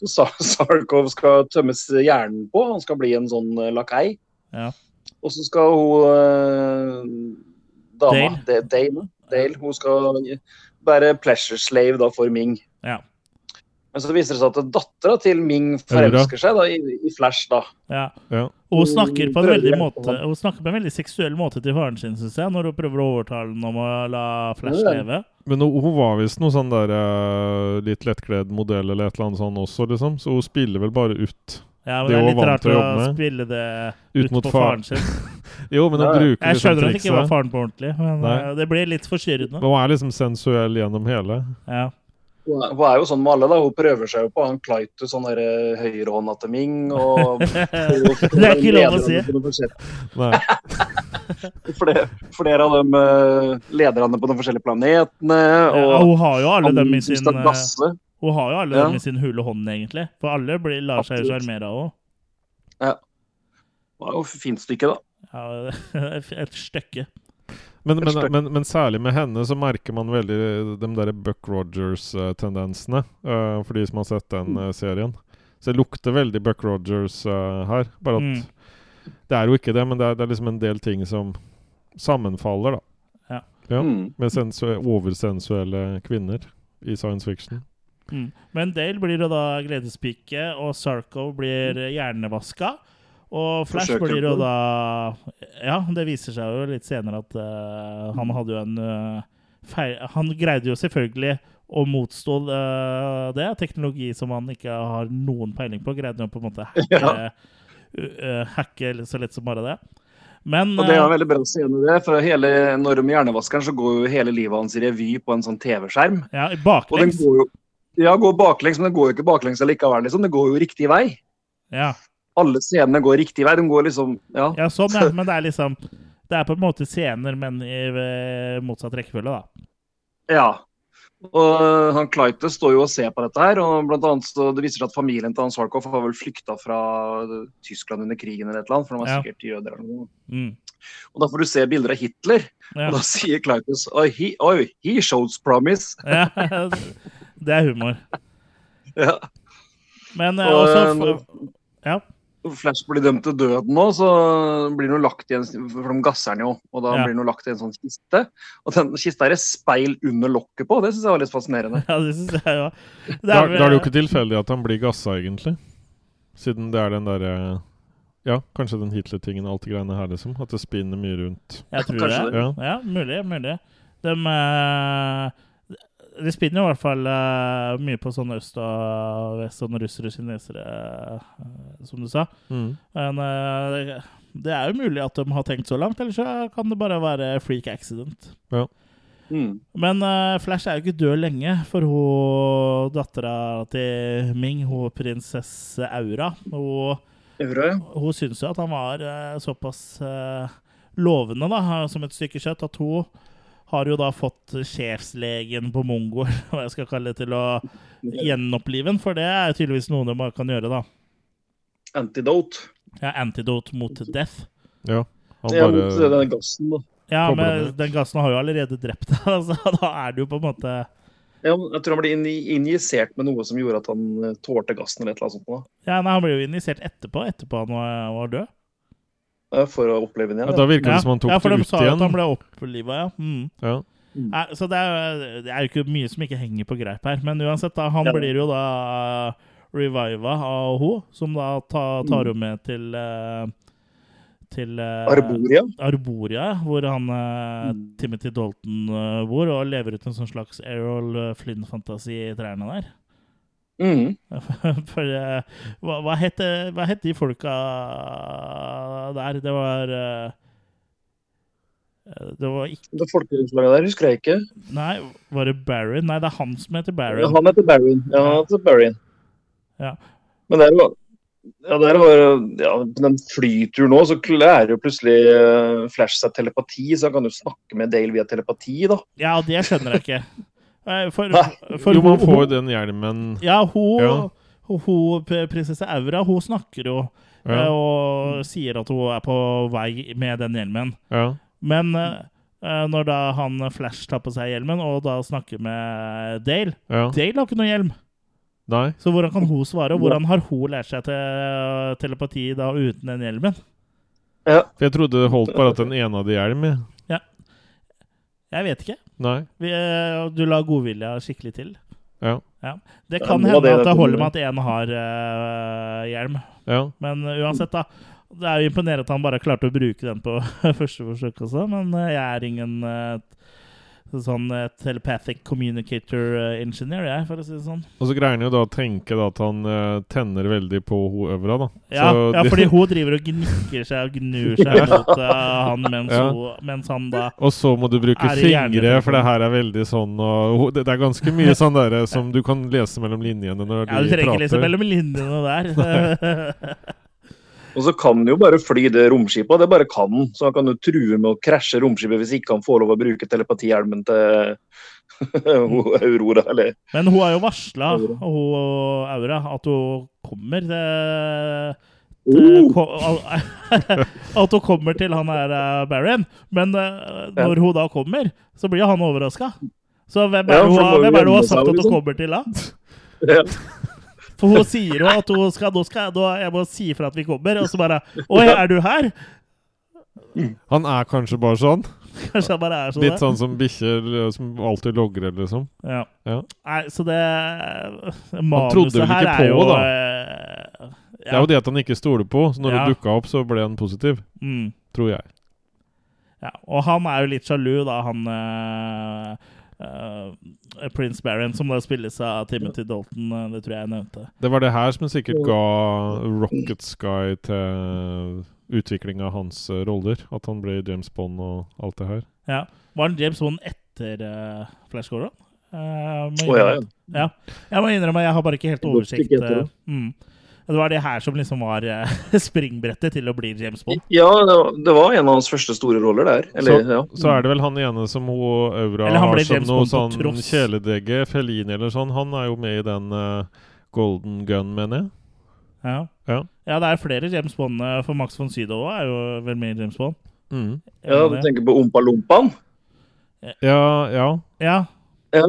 Speaker 3: så Sar- Sarkov skal tømmes hjernen på. Han skal bli en sånn lakei.
Speaker 1: Ja.
Speaker 3: Og så skal hun dama
Speaker 1: Dale.
Speaker 3: Dale. Dale, Dale hun skal være pleasure slave da for Ming.
Speaker 1: Ja.
Speaker 3: Men så viser det seg at dattera til Ming forelsker seg da i, i Flash. da.
Speaker 1: Ja.
Speaker 2: Ja.
Speaker 1: Og hun snakker på en veldig måte. Hun snakker på en veldig seksuell måte til faren sin, syns jeg, når hun prøver å overtale ham om å la Flash
Speaker 3: Ja.
Speaker 1: leve.
Speaker 2: Men hun, hun var visst noe sånn der eh, litt lettkledd modell eller et eller annet sånn også, liksom. Så hun spiller vel bare ut.
Speaker 1: Ja, men
Speaker 2: Det
Speaker 1: det er litt rart
Speaker 2: å
Speaker 1: å spille det
Speaker 2: Ut mot
Speaker 1: faren sin. <laughs>
Speaker 2: Jo, men
Speaker 3: Ja,
Speaker 2: bruker
Speaker 1: Jeg skjønner at det ikke var faren på ordentlig, men
Speaker 2: Nei.
Speaker 1: eh, det blir litt forstyrrende.
Speaker 2: Hun er liksom sensuell gjennom hele.
Speaker 1: Ja.
Speaker 3: Hun er- jo sånn med alle. da. Hun prøver seg jo på han Klaitus, sånn derre høyrehånda til Ming. og <laughs>
Speaker 1: Det er ikke lov å si.
Speaker 2: Nei. <laughs>
Speaker 3: Flere, flere av dem eh, lederne på de forskjellige planetene.
Speaker 1: Ja,
Speaker 3: Og
Speaker 1: hun har jo alle dem i sin eh,
Speaker 3: gasse.
Speaker 1: Hun har jo alle
Speaker 3: Ja.
Speaker 1: dem i sin hule hånd, egentlig. For alle blir, lar seg jo
Speaker 3: Absolutt.
Speaker 1: sjarmere av henne.
Speaker 3: Det var jo et fint stykke, da.
Speaker 1: Ja, <laughs> et stykke.
Speaker 2: Men, men, men, men særlig med henne så merker man veldig de der Buck Rogers-tendensene, Uh, for de som har sett den eh, serien. Så det lukter veldig Buck Rogers uh, her. Bare at
Speaker 1: Mm.
Speaker 2: det er jo ikke det, men det er, det er liksom en del ting som sammenfaller, da. Ja.
Speaker 3: Mm.
Speaker 2: Med sensu oversensuelle kvinner i science fiction.
Speaker 1: Mm. Men Dale blir jo da gledespike, og Sarko blir hjernevaska. Og Flash
Speaker 3: Forsøker
Speaker 1: blir jo da Ja, det viser seg jo litt senere at uh, han hadde jo en uh, feil Han greide jo selvfølgelig å motstå uh, det. Teknologi som han ikke har noen peiling på, greide han på en måte <laughs> hacke,
Speaker 3: Ja.
Speaker 1: hacke så lett som bare det. Men
Speaker 3: Og det er en veldig bra scene, det. For hele, når de hjernevaskeren, så går jo hele livet hans i revy på en sånn TV-skjerm.
Speaker 1: ja,
Speaker 3: Og den går jo ja, går baklengs, men det går jo ikke baklengs allikevel. Liksom. Det går jo riktig vei.
Speaker 1: Ja.
Speaker 3: Alle scenene går riktig vei. De går liksom Ja.
Speaker 1: Ja, sånn, ja. <laughs> Men det er liksom Det er på en måte scener, men i eh, motsatt rekkefølge, da.
Speaker 3: ja. Og han Clyte står jo og ser på dette her, og blant annet så det viser seg at familien til han Harkov har vel flykta fra Tyskland under krigen eller et eller annet, for de var
Speaker 1: Ja.
Speaker 3: sikkert jøder eller noe.
Speaker 1: Mm.
Speaker 3: Og da får du se bilder av Hitler,
Speaker 1: Ja.
Speaker 3: og da sier Kleitus Oi, he, oi, he shows promise.
Speaker 1: ja. <laughs> <laughs> Det er humor. <laughs>
Speaker 3: Ja.
Speaker 1: Men eh,
Speaker 3: Og,
Speaker 1: også for, Ja.
Speaker 3: Flash blir dømt til døden nå, så blir han lagt i en For de gasser han jo, og da
Speaker 1: Ja.
Speaker 3: blir han lagt i en sånn kiste. Og den kista er det speil under lokket på, det syns jeg var litt fascinerende. <laughs>
Speaker 1: ja, det synes jeg jo. Det
Speaker 2: Da, da er det jo ikke tilfeldig at han blir gassa, egentlig. Siden det er den derre Ja, kanskje den Hitler-tingen og alt det greiene her, liksom. At det spinner mye rundt.
Speaker 1: Jeg tror det.
Speaker 2: det.
Speaker 1: Ja, mulig. mulig. De, eh, de spinner jo i hvert fall uh, mye på sånn øst og vest, sånn russere og kinesere, uh, som du sa.
Speaker 2: Mm.
Speaker 1: Men uh, det, det er jo mulig at de har tenkt så langt, eller så kan det bare være freak accident.
Speaker 3: Mm.
Speaker 1: Men Flash er jo ikke død lenge, for hun dattera til Ming, hun prinsesse Aura, hun,
Speaker 3: Euro, ja.
Speaker 1: hun syns jo at han var såpass lovende da, som et stykke kjøtt, at hun har jo da fått sjefslegen på Mongo, <laughs> hva jeg skal kalle det, til å gjenopplive den, for det er jo tydeligvis noe de bare kan gjøre, da.
Speaker 3: Antidote.
Speaker 1: Ja, antidote mot death.
Speaker 2: Ja. Han
Speaker 3: bare... mot
Speaker 2: den
Speaker 3: denne gassen, da.
Speaker 1: Ja, men
Speaker 2: den.
Speaker 1: den gassen har jo allerede drept deg, <laughs> så da er det jo på en måte
Speaker 3: Ja, jeg tror han ble inji- injisert med noe som gjorde at han eh, tålte gassen eller et eller annet sånt. Da.
Speaker 1: Ja, nei, Han ble jo injisert etterpå, etterpå han var, var død.
Speaker 3: Ja, For å oppleve den
Speaker 2: ja,
Speaker 3: igjen.
Speaker 2: Da virker det
Speaker 1: Ja,
Speaker 2: som han tok
Speaker 1: ja, for
Speaker 2: det
Speaker 1: de
Speaker 2: ut
Speaker 1: sa
Speaker 2: igjen.
Speaker 1: at han ble oppliva, ja. Mm.
Speaker 2: Ja.
Speaker 1: Nei, så det er, det er jo ikke mye som ikke henger på greip her. Men uansett, da, han
Speaker 3: Ja.
Speaker 1: blir jo da reviva av ho, som da tar, tar henne med til eh, til eh,
Speaker 3: Arboria.
Speaker 1: Arboria, hvor han
Speaker 3: Mm.
Speaker 1: Timothy Dalton bor, og lever ut en sånn slags Errol Flynn-fantasi i trærne der.
Speaker 3: Mhm. <laughs>
Speaker 1: For eh, hva, hva, het, hva het de folka der? Det var eh, Det var ikke
Speaker 3: Det folkehuslaget der husker jeg ikke.
Speaker 1: Nei, var det Baron? Nei, det er han som heter Baron.
Speaker 3: Han heter Barry. Ja, han heter Barry.
Speaker 1: Ja.
Speaker 3: Men der var ja, der var, ja, den flyturen nå, så lærer jo plutselig eh, Flash seg telepati, så han kan jo snakke med Dale via telepati, da.
Speaker 1: Ja, det skjønner jeg ikke. <laughs> For, for
Speaker 2: Jo, man får
Speaker 1: jo
Speaker 2: den hjelmen
Speaker 1: Ja, hun,
Speaker 2: Ja.
Speaker 1: hun, hun prinsesse Aura, hun snakker jo
Speaker 2: Ja.
Speaker 1: eh, og sier at hun er på vei med den hjelmen.
Speaker 2: Ja.
Speaker 1: Men eh, eh, når da han Flash tar på seg hjelmen og da snakker med Dale
Speaker 2: ja.
Speaker 1: Dale har ikke noe hjelm,
Speaker 2: Nei.
Speaker 1: så hvordan kan hun svare? Og hvordan har hun lært seg til telepati da uten den hjelmen?
Speaker 2: For jeg trodde det holdt bare at den ene hadde hjelm. Ja.
Speaker 1: Jeg vet ikke.
Speaker 2: Nei.
Speaker 1: Vi, eh, du la godvilja skikkelig til.
Speaker 2: Ja.
Speaker 1: Det kan
Speaker 3: ja,
Speaker 1: hende
Speaker 3: det
Speaker 1: at det holder med at én har uh, hjelm.
Speaker 2: Ja.
Speaker 1: Men uh, uansett, da. Det er jo imponerende at han bare klarte å bruke den på <laughs> første forsøk også, men uh, jeg er ingen uh, sånn uh, telepathic communicator uh, engineer, jeg, for å si det sånn.
Speaker 2: Og så greier han jo da å tenke da at han uh, tenner veldig på hun øvra, da.
Speaker 1: Ja,
Speaker 2: Så
Speaker 1: ja,
Speaker 2: de-
Speaker 1: fordi hun driver og gnikker seg og gnur seg <laughs> mot uh, han mens,
Speaker 2: Ja.
Speaker 1: hun, mens han da
Speaker 2: Og så må du bruke fingre, for det her er veldig sånn og Det det er ganske mye <laughs> sånn derre som du kan lese mellom linjene når
Speaker 1: Ja, du trenger ikke lese mellom linjene der. <laughs>
Speaker 3: Og så kan han jo bare fly det romskipet, det bare kan han. Så han kan jo true med å krasje romskipet hvis ikke han får lov å bruke telepatihjelmen til <laughs> Aurora, eller
Speaker 1: Men hun har jo varsla, Aura, at hun kommer til Uh. <laughs> At hun kommer til han her uh. Men uh, når hun da kommer, så blir han overraska. Så hvem er det hun, det hun har sagt at hun
Speaker 3: liksom.
Speaker 1: kommer til da?
Speaker 3: Ja. <laughs>
Speaker 1: For hun sier jo at hun skal, nå skal nå, Jeg må si ifra at vi kommer, og så bare Oi, er du her?
Speaker 2: Han er kanskje bare sånn.
Speaker 1: Kanskje han bare er sånn.
Speaker 2: Litt sånn som bikkjer eh, som alltid logrer, liksom.
Speaker 1: Ja.
Speaker 2: Ja.
Speaker 1: Nei, så det
Speaker 2: trodde
Speaker 1: Manuset her er
Speaker 2: på,
Speaker 1: jo
Speaker 2: da.
Speaker 1: Ja.
Speaker 2: Det er jo det at han ikke stoler på, så når
Speaker 1: Ja.
Speaker 2: det dukka opp, så ble han positiv.
Speaker 1: Mm.
Speaker 2: Tror jeg.
Speaker 1: Ja, og han er jo litt sjalu, da, han øh, eh, Prince Baron, som da spilles av Timothy Dalton. eh, det tror jeg jeg nevnte.
Speaker 2: Det var det her som sikkert ga Rocket Sky til utvikling av hans eh, roller. At han ble James Bond og alt det her.
Speaker 1: Ja. Var han James Bond etter uh, Flash Gordon? Uh,
Speaker 3: Å, ja,
Speaker 1: innrømme- ja. Jeg må innrømme, jeg har bare ikke helt oversikt.
Speaker 3: Uh,
Speaker 1: eh, mm. Det var det her som liksom var eh, <laughs> springbrettet til å bli James Bond.
Speaker 3: Ja, det var, en av hans første store roller der. Eller, ja.
Speaker 2: Så er det vel han ene som hun Aura har som noe sånn kjæledegge, Felini eller sånn. Han er jo med i den uh, Golden Gun, mener jeg.
Speaker 1: Ja.
Speaker 2: Ja.
Speaker 1: ja, det er flere James Bond, eh, for Max von Sydow er jo vel med i James Bond.
Speaker 2: Mm.
Speaker 3: ja, du tenker på Ompa Lompaen?
Speaker 2: Ja, ja.
Speaker 1: Ja.
Speaker 3: Ja.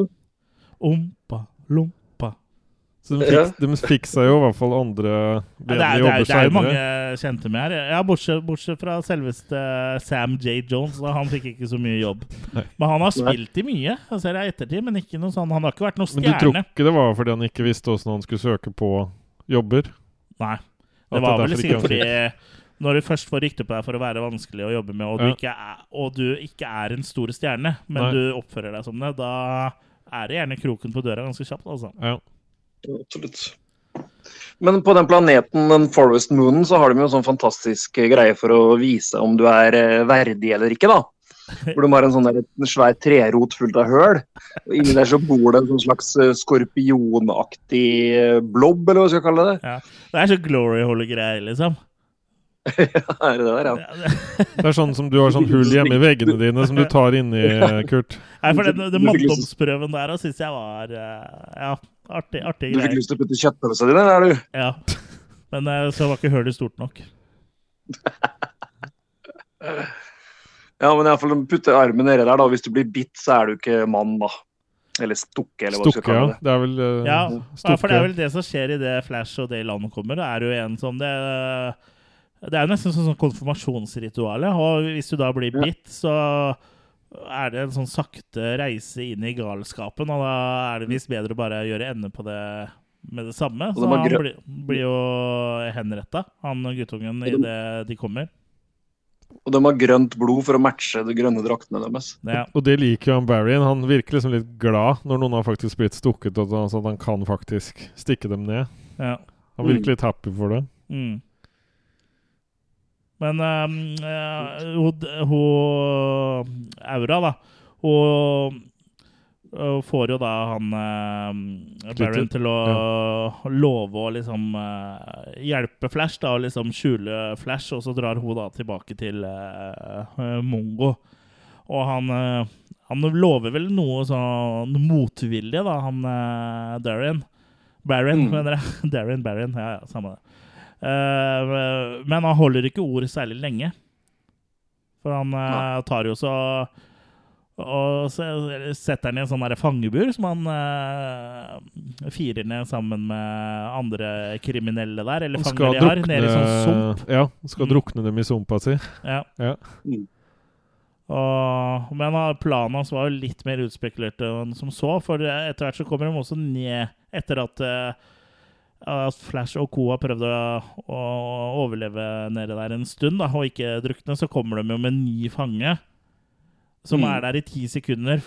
Speaker 1: Ompa, lompa.
Speaker 2: Så de fikk, de fikk seg jo i hvert fall andre
Speaker 1: Ja, det,
Speaker 2: bedre
Speaker 1: er, det, er, det er jo mange kjente med her. Ja, bortsett, bortsett fra selveste Sam J. Jones. Da. Han fikk ikke så mye jobb.
Speaker 2: Nei.
Speaker 1: Men han har spilt i mye, jeg ser det i ettertid, men ikke noe sånn, han har ikke vært noe
Speaker 2: Men du tror ikke det var fordi han ikke visste åssen han skulle søke på jobber?
Speaker 1: Nei. Det var vel sikkert fordi når du først får rykte på deg for å være vanskelig å jobbe med, og du,
Speaker 2: Ja.
Speaker 1: ikke, er, og du ikke er en stor stjerne, men
Speaker 2: Nei.
Speaker 1: du oppfører deg som det, da er det gjerne kroken på døra ganske kjapt, altså.
Speaker 2: Ja.
Speaker 3: Absolutt. Men på den planeten, den Forest Moonen, så har de jo en sånn fantastisk greie for å vise om du er eh, verdig eller ikke, da. Hvor de har en sånn der, en svær trerot fullt av høl. Og inni der så bor det en sånn slags eh, skorpionaktig blobb, blob, eller hva skal jeg kalle det.
Speaker 1: Det er så glory hole-greier, liksom. <laughs>
Speaker 3: Er det der, ja.
Speaker 1: Ja, det- <laughs>
Speaker 2: Det er sånn som du har sånn hull hjemme i veggene dine som du tar inni, <laughs> Kurt.
Speaker 1: Nei, for den, den manndomsprøven der syns jeg var eh, ja, artig, artig
Speaker 3: Du fikk
Speaker 1: greier.
Speaker 3: lyst til å putte kjøttpølsa di der, er du?
Speaker 1: Ja. Men eh, så var ikke hølet stort nok. <laughs>
Speaker 3: Ja, men iallfall putte armen nedi der, da. Hvis du blir bitt, så er du ikke mann, da. Eller stukke, eller hva du skal
Speaker 2: Stukke, ja.
Speaker 3: kalle det.
Speaker 2: Det er vel eh,
Speaker 1: Ja. Ja, for det er vel det som skjer i det Flash og det landet kommer. Det er jo en sånn det, det er jo nesten sånn, sånn konfirmasjonsritual. ja. Og hvis du da blir
Speaker 3: Ja.
Speaker 1: bitt, så er det en sånn sakte reise inn i galskapen. Og da er det visst bedre å bare gjøre ende på det med det samme. Så
Speaker 3: det
Speaker 1: han blir, blir jo henretta, han guttungen,
Speaker 3: i det
Speaker 1: idet de kommer.
Speaker 3: Og de har grønt blod for å matche de grønne draktene deres.
Speaker 1: Ja.
Speaker 2: Og det liker jo han Barry. Han virker liksom litt glad når noen har faktisk blitt stukket, og sånn at han kan faktisk stikke dem ned.
Speaker 1: ja.
Speaker 2: Han virker litt happy for det.
Speaker 1: Mm. Men eh, hun, hun Aura, da Hun hun får jo da han uh, Baron til å love å liksom uh, hjelpe Flash, da, og liksom skjule Flash, og så drar hun da tilbake til uh, Mongo. Og han, han lover vel noe sånn motvilje, da, han Darren. Barron,
Speaker 3: Mm.
Speaker 1: mener jeg. <laughs> Darren, Barron. Ja, ja, samme det. Eh, men han holder ikke ord særlig lenge. For han eh, tar jo så Og så setter han i en sånn fangebur som han uh, firer ned sammen med andre kriminelle der. Eller fanger de har, nede i sånn sump.
Speaker 2: Ja, skal
Speaker 1: Mm.
Speaker 2: drukne dem i sumpa si.
Speaker 1: Ja.
Speaker 2: Ja.
Speaker 1: Og, men planen hans var jo litt mer utspekulert enn som så, for etter hvert så kommer de også ned etter at, uh, at Flash og co. har prøvd å, å overleve nede der en stund da, og ikke drukne, så kommer de jo med en ny fange. Som
Speaker 3: Mm.
Speaker 1: er der i ti sekunder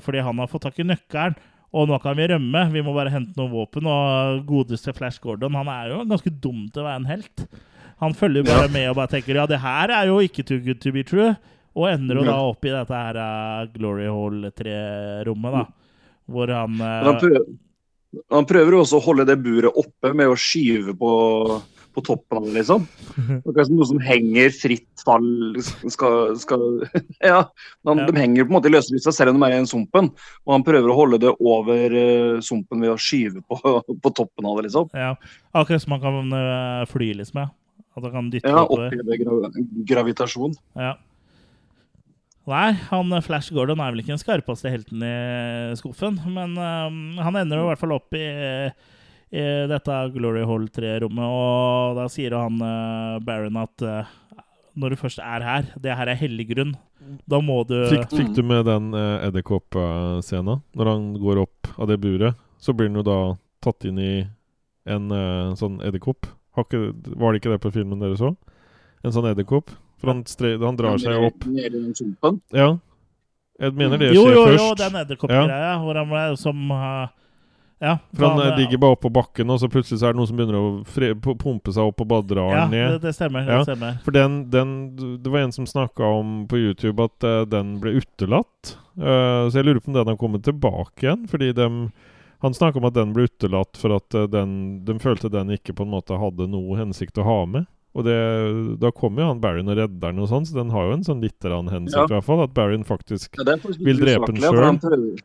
Speaker 1: fordi han har fått tak i nøkkelen. Og nå kan vi rømme. Vi må bare hente noen våpen. Og godeste Flash Gordon, han er jo ganske dum til å være en helt. Han følger bare
Speaker 3: Ja.
Speaker 1: med og bare tenker ja, det her er jo ikke too good to be true. Og ender jo
Speaker 3: Ja.
Speaker 1: da opp i dette her uh, Glory Hall 3-rommet, da. Hvor han uh,
Speaker 3: han, prøver, han prøver jo også å holde det buret oppe med å skyve på, på toppen av det, liksom. Akkurat som noe som henger fritt fall skal, skal <laughs> Ja. Han,
Speaker 1: Ja.
Speaker 3: De henger på en måte i løslysa selv om de er i den sumpen. Og han prøver å holde det over uh, sumpen ved å skyve på, <laughs> på toppen av det, liksom.
Speaker 1: ja, Akkurat som han kan uh, fly, liksom. Ja. At han kan dytte
Speaker 3: Ja. Oppheve gra gravitasjon.
Speaker 1: Ja. Nei, han eh, Flash Gordon er vel ikke den skarpeste helten i skuffen. Men uh, han ender jo i hvert fall opp i, i dette Glory Hall 3-rommet, og da sier han uh, Baron at uh, når du først er her, det her er hellig grunn, da må du
Speaker 2: Fikk, fikk du med den uh, edderkopp-scenen? Når han går opp av det buret, så blir han jo da tatt inn i en eh, sånn edderkopp. Var det ikke det på filmen dere så? En sånn edderkopp? For han, stre, han drar seg opp.
Speaker 3: Nede den sumpen.
Speaker 2: Ja. Jeg mener det
Speaker 1: Jo,
Speaker 2: skjer
Speaker 1: jo, jo,
Speaker 2: først.
Speaker 1: den edderkoppgreia hvor han ble som uh, Ja.
Speaker 2: For han,
Speaker 1: eh,
Speaker 2: eh, ligger bare oppå bakken, og så plutselig så er det noen som begynner å fre, pumpe seg opp og bare drar
Speaker 1: Ja,
Speaker 2: ned.
Speaker 1: det, det stemmer.
Speaker 2: Ja.
Speaker 1: Det stemmer.
Speaker 2: For den, den Det var en som snakka om på YouTube at uh, den ble utelatt. Uh, så jeg lurer på om den har kommet tilbake igjen. Fordi dem, han snakka om at den ble utelatt for at uh, den, de følte den ikke på en måte hadde noe hensikt å ha med. Og det, da kommer jo han Barron og redder den, og sånn, så den har jo en sånn litt hensikt,
Speaker 3: Ja.
Speaker 2: i hvert fall. At Barron faktisk
Speaker 3: Ja, er
Speaker 2: Vil drepe den
Speaker 3: sjøl.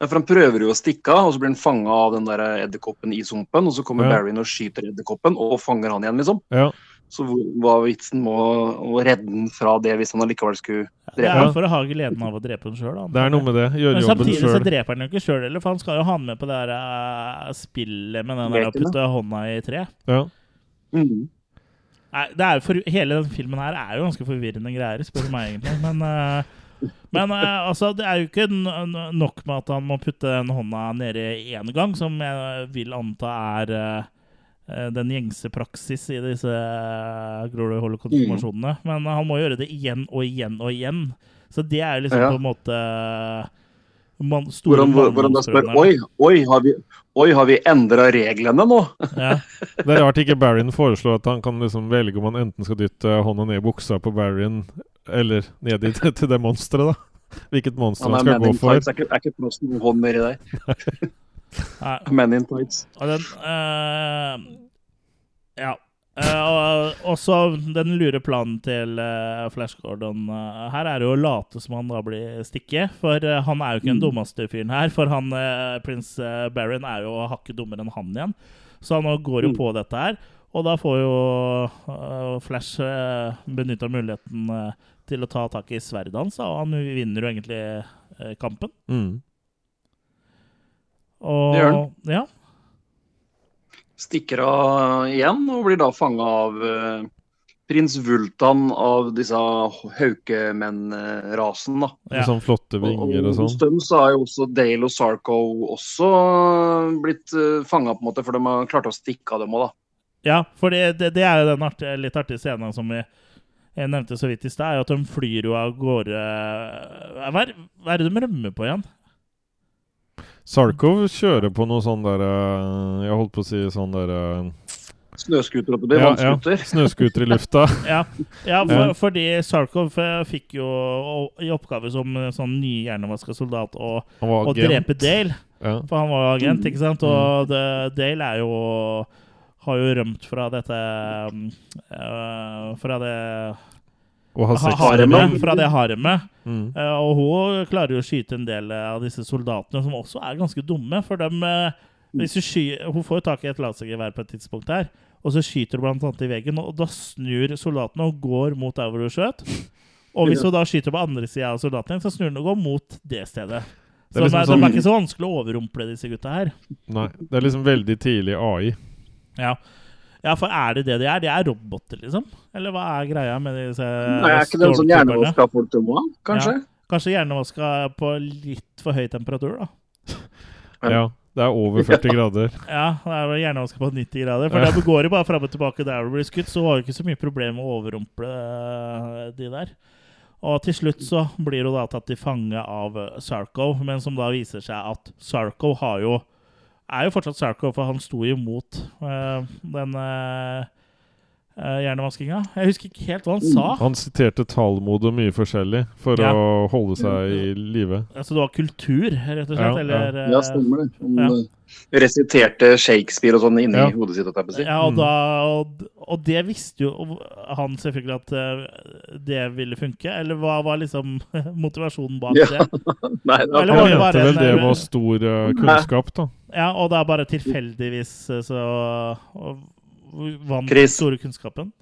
Speaker 3: Ja, for han prøver jo å stikke av, og så blir han fanga av den der edderkoppen i sumpen. Og så kommer
Speaker 2: Ja.
Speaker 3: Barry og skyter edderkoppen og fanger han igjen, liksom.
Speaker 2: Ja.
Speaker 3: Så hva var vitsen med å, redde den fra det hvis han allikevel skulle drepe
Speaker 1: ja,
Speaker 2: Ja.
Speaker 1: for å ha gleden av å drepe den sjøl.
Speaker 2: Det er noe med det. Gjøre
Speaker 1: Men
Speaker 2: jobben
Speaker 1: samtidig så dreper han jo ikke sjøl heller, for han skal jo ha han med på det der uh, spillet med den der å putte hånda i tre.
Speaker 2: Ja.
Speaker 3: Mhm.
Speaker 1: Nei, det for, hele den filmen her er jo ganske forvirrende greier, spør du meg egentlig. Men, uh, men uh, altså, det er jo ikke nok med at han må putte den hånda nede én gang, som jeg vil anta er eh, den gjengse praksis i disse uh, Glory Holocaust-konfirmasjonene. Men han må gjøre det igjen og igjen og igjen. Så det er liksom
Speaker 3: Ja.
Speaker 1: på en måte man, store
Speaker 3: Hvor han, hvor, hvor da spør. Oi, oi, har vi, oi, har vi endra reglene nå?
Speaker 1: Ja. <laughs>
Speaker 2: Det er rart ikke Barron foreslår at han kan liksom velge om han enten skal dytte hånda ned i buksa på Barron, eller ned i, til det monsteret, da. Hvilket monster
Speaker 3: Han
Speaker 2: skal gå for.
Speaker 3: Tights. Er ikke, er ikke plass til noen hånd nedi der. <laughs> Men in Tights.
Speaker 1: Den eh, Ja. Eh, og også den lure planen til uh, Flash Gordon uh, her er jo å late som han da blir stikket. For eh, han er jo ikke den dummeste fyren her. For han uh, prins uh, Baron er jo hakket dummere enn han igjen. Så han går jo
Speaker 3: Mm.
Speaker 1: på dette her. Og da får jo eh, Flash uh, benytta muligheten eh, til å ta tak i sverdet hans, og han vinner jo egentlig eh, kampen.
Speaker 2: Mm.
Speaker 1: Og,
Speaker 3: Det gjør han.
Speaker 1: Ja.
Speaker 3: Stikker av igjen og blir da fanga av eh, prins Vultan av disse haukemenn-rasen. da.
Speaker 1: Ja.
Speaker 2: Med sånn flotte vinger og
Speaker 3: Og
Speaker 2: Hos
Speaker 3: dem så har jo også Dale og Sarko også blitt uh, fanga, på en måte, for de har klart å stikke av dem òg, da.
Speaker 1: Ja, for det, det, det er jo den artige, litt artige scenen som vi jeg nevnte så vidt i stad, at de flyr jo av gårde Hva er, hva er det de rømmer på igjen?
Speaker 2: Sarkov kjører på noe sånn der eh, Jeg holdt på å si sånn der eh,
Speaker 3: Snøscooter oppe der,
Speaker 2: ja, ja,
Speaker 3: vannscooter.
Speaker 2: Snøscooter i lufta. <laughs>
Speaker 1: Ja, ja for,
Speaker 2: Ja.
Speaker 1: fordi Sarkov eh, fikk jo i oppgave som eh, sånn ny hjernevaska soldat å, å drepe Dale.
Speaker 2: Ja.
Speaker 1: For han var jo agent, ikke sant? Og det, Dale er jo har jo rømt fra dette eh, Fra det
Speaker 2: Og har
Speaker 1: ha-
Speaker 2: sex
Speaker 1: haremet. Fra det haremet.
Speaker 2: Mm.
Speaker 1: Eh, og hun klarer jo å skyte en del eh, av disse soldatene, som også er ganske dumme. For dem, eh, hvis hun sky Hun får jo tak i et lasergevær på et tidspunkt her, og så skyter hun blant annet i veggen, og da snur soldatene og går mot der hvor hun skjøt. Og hvis hun da skyter på andre sida av soldatene, så snur hun og går mot det stedet.
Speaker 2: Det
Speaker 1: Så
Speaker 2: er
Speaker 1: det
Speaker 2: liksom
Speaker 1: er,
Speaker 2: sånn-
Speaker 1: de er ikke så vanskelig å overrumple disse gutta her.
Speaker 2: Nei, det er liksom veldig tidlig AI.
Speaker 1: Ja. Ja, for er det det de er? De er roboter, liksom? Eller hva er greia med disse
Speaker 3: Nei, er ikke det en sånn hjernevaska folk de må ha, kanskje?
Speaker 1: Kanskje hjernevaska på litt for høy temperatur, da.
Speaker 3: Ja.
Speaker 2: Ja. Det er over <laughs> 40 grader.
Speaker 1: Ja, det er hjernevaska på 90 grader. For da går det bare fram og tilbake der du blir skutt, så har du ikke så mye problem med å overrumple eh, de der. Og til slutt så blir hun da tatt til fange av Sarko, men som da viser seg at Sarko har jo er jo fortsatt Sarko, for han sto imot mot eh, den uh, hjernevaskinga. Jeg husker ikke helt hva han sa.
Speaker 2: Han siterte Talmod og mye forskjellig for
Speaker 1: Ja.
Speaker 2: å holde seg i live.
Speaker 1: Altså det var kultur, rett og slett.
Speaker 2: Ja, ja.
Speaker 1: Eller, eh,
Speaker 3: Ja, stemmer det. Om,
Speaker 1: Ja.
Speaker 3: Resiterte Shakespeare og sånn inni
Speaker 2: Ja.
Speaker 3: hodet sitt. jeg si.
Speaker 1: Ja, og,
Speaker 2: Mm.
Speaker 1: da, og, og det visste jo han selvfølgelig at eh, det ville funke. Eller hva var liksom <laughs> motivasjonen bak
Speaker 3: Ja.
Speaker 1: det? <laughs>
Speaker 3: Nei, det
Speaker 1: Eller
Speaker 2: Han
Speaker 1: var
Speaker 2: mente
Speaker 1: bare
Speaker 2: vel det var stor eh, kunnskap, da.
Speaker 1: Ja, og det er bare tilfeldigvis eh, så og, vant
Speaker 3: Chris.
Speaker 1: store kunnskapen.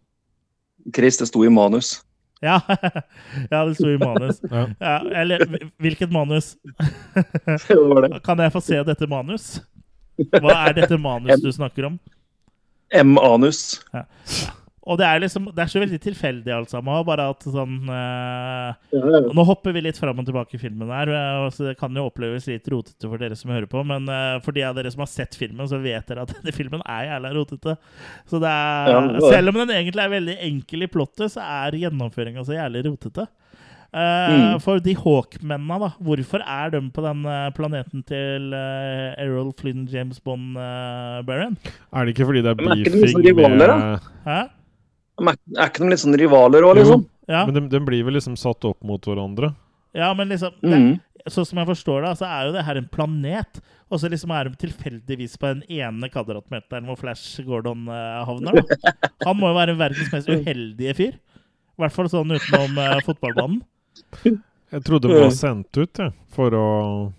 Speaker 3: Chris, det sto i manus.
Speaker 1: Ja, <laughs> ja det sto i manus.
Speaker 2: Ja.
Speaker 1: Ja, eller hvilket manus?
Speaker 3: Det var det.
Speaker 1: Kan jeg få se dette manus? Hva er dette manus <laughs> du snakker om?
Speaker 3: M-anus.
Speaker 1: Og det er liksom, det er så veldig tilfeldig alt sammen. Bare at sånn eh,
Speaker 3: Ja, ja.
Speaker 1: Nå hopper vi litt fram og tilbake i filmen her, eh, så det kan jo oppleves litt rotete for dere som hører på, men eh, for de av dere som har sett filmen, så vet dere at <laughs> denne filmen er jævla rotete. Så det er,
Speaker 3: Ja, det.
Speaker 1: selv om den egentlig er veldig enkel i plottet, så er gjennomføringa så jævlig rotete. Eh,
Speaker 3: Mm.
Speaker 1: For de Hawk-mennene, da. Hvorfor er de på den eh, planeten til uh, Errol Flynn James Bond uh, Baron?
Speaker 2: Er det ikke fordi det er
Speaker 3: Men er ikke de
Speaker 2: beefing
Speaker 3: liksom rivaler,
Speaker 2: da?
Speaker 1: Hæ?
Speaker 3: Er ikke de litt sånn rivaler òg, liksom?
Speaker 1: Ja,
Speaker 2: Men de, de, blir vel liksom satt opp mot hverandre?
Speaker 1: ja, men liksom det,
Speaker 3: Mm.
Speaker 1: Sånn som jeg forstår det, så er jo det her en planet. Og så liksom er de tilfeldigvis på den ene kvadratmeteren hvor Flash Gordon havner. Da. <laughs> Han må jo være verdens mest uheldige fyr. I hvert fall sånn utenom fotballbanen.
Speaker 2: Jeg trodde de var sendt ut, jeg. For å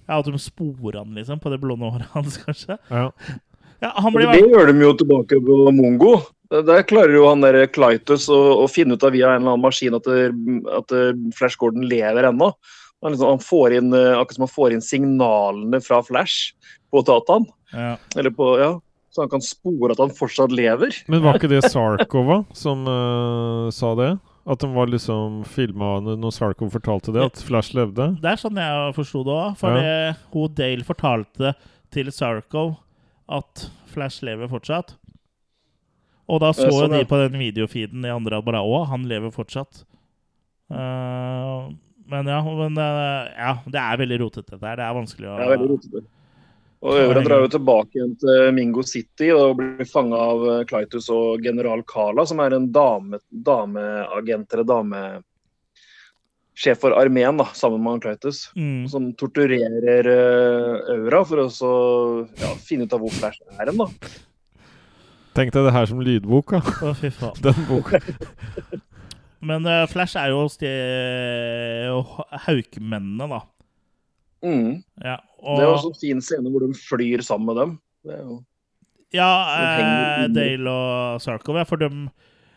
Speaker 1: Ja, At de sporer han liksom på det blonde håret hans, kanskje.
Speaker 2: Ja.
Speaker 1: Ja, han blir
Speaker 3: Det gjør de jo tilbake på Mongo. Der- klarer jo han der Clytus å, å finne ut av via en eller annen maskin at, det, at eh, Flash Gordon lever ennå. Han, liksom, han får inn, eh, akkurat som han får inn signalene fra Flash på dataen.
Speaker 1: ja.
Speaker 3: Eller på, ja, så han kan spore at han fortsatt lever.
Speaker 2: Men var ikke det Sarkova som uh, sa det? At de var liksom filma når Sarkov fortalte det, at Flash levde?
Speaker 1: Det er sånn jeg forsto det òg. For ja. hun Dale fortalte til Sarko at Flash lever fortsatt. Og da så
Speaker 3: sånn,
Speaker 1: de på den videofeeden i andre bare Å, han lever fortsatt. Uh, men ja, men, uh, ja, det er veldig rotete dette her. Det er vanskelig å
Speaker 3: Det er veldig rotete. Og Øvren drar jo tilbake igjen til Mingo City og blir fanga av eh, Clytus og general Kala, som er en dame, dameagent eller dame... Sjef for armeen, da, sammen med Clytus.
Speaker 1: mm.
Speaker 3: Som torturerer eh, Aura for å så, ja, finne ut av hvor Flash er hen. da.
Speaker 2: Tenk deg det her som lydbok, da.
Speaker 1: Å, fy faen. <laughs>
Speaker 2: Den boka.
Speaker 1: Men uh, Flash er jo hos de haukmennene, da.
Speaker 3: Mm.
Speaker 1: Ja,
Speaker 3: Det er jo
Speaker 1: og,
Speaker 3: en sånn fin scene hvor de flyr sammen med dem. Jo...
Speaker 1: ja
Speaker 3: de
Speaker 1: eh. Dale og Sarkov, ja, for dem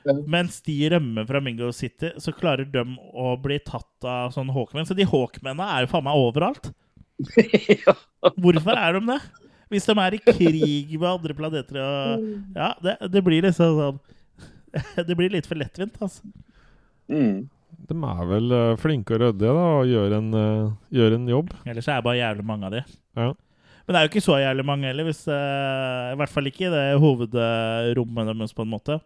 Speaker 3: Ja.
Speaker 1: Mens de rømmer fra Mingo City, så klarer de å bli tatt av sånne Hawkman. Så de Hawkmennene er jo faen meg overalt. <laughs>
Speaker 3: ja.
Speaker 1: Hvorfor er de det? Hvis de er i krig med andre planeter og Ja, det, det blir liksom sånn <laughs> Det blir litt for lettvint, altså.
Speaker 3: Mm.
Speaker 2: De er vel uh, flinke og ryddige da, og gjør en, uh, gjør en jobb.
Speaker 1: Ellers er det bare jævlig mange av de.
Speaker 2: Ja.
Speaker 1: Men det er jo ikke så jævlig mange heller, hvis, uh, i hvert fall ikke i det hovedrommet deres, på en måte.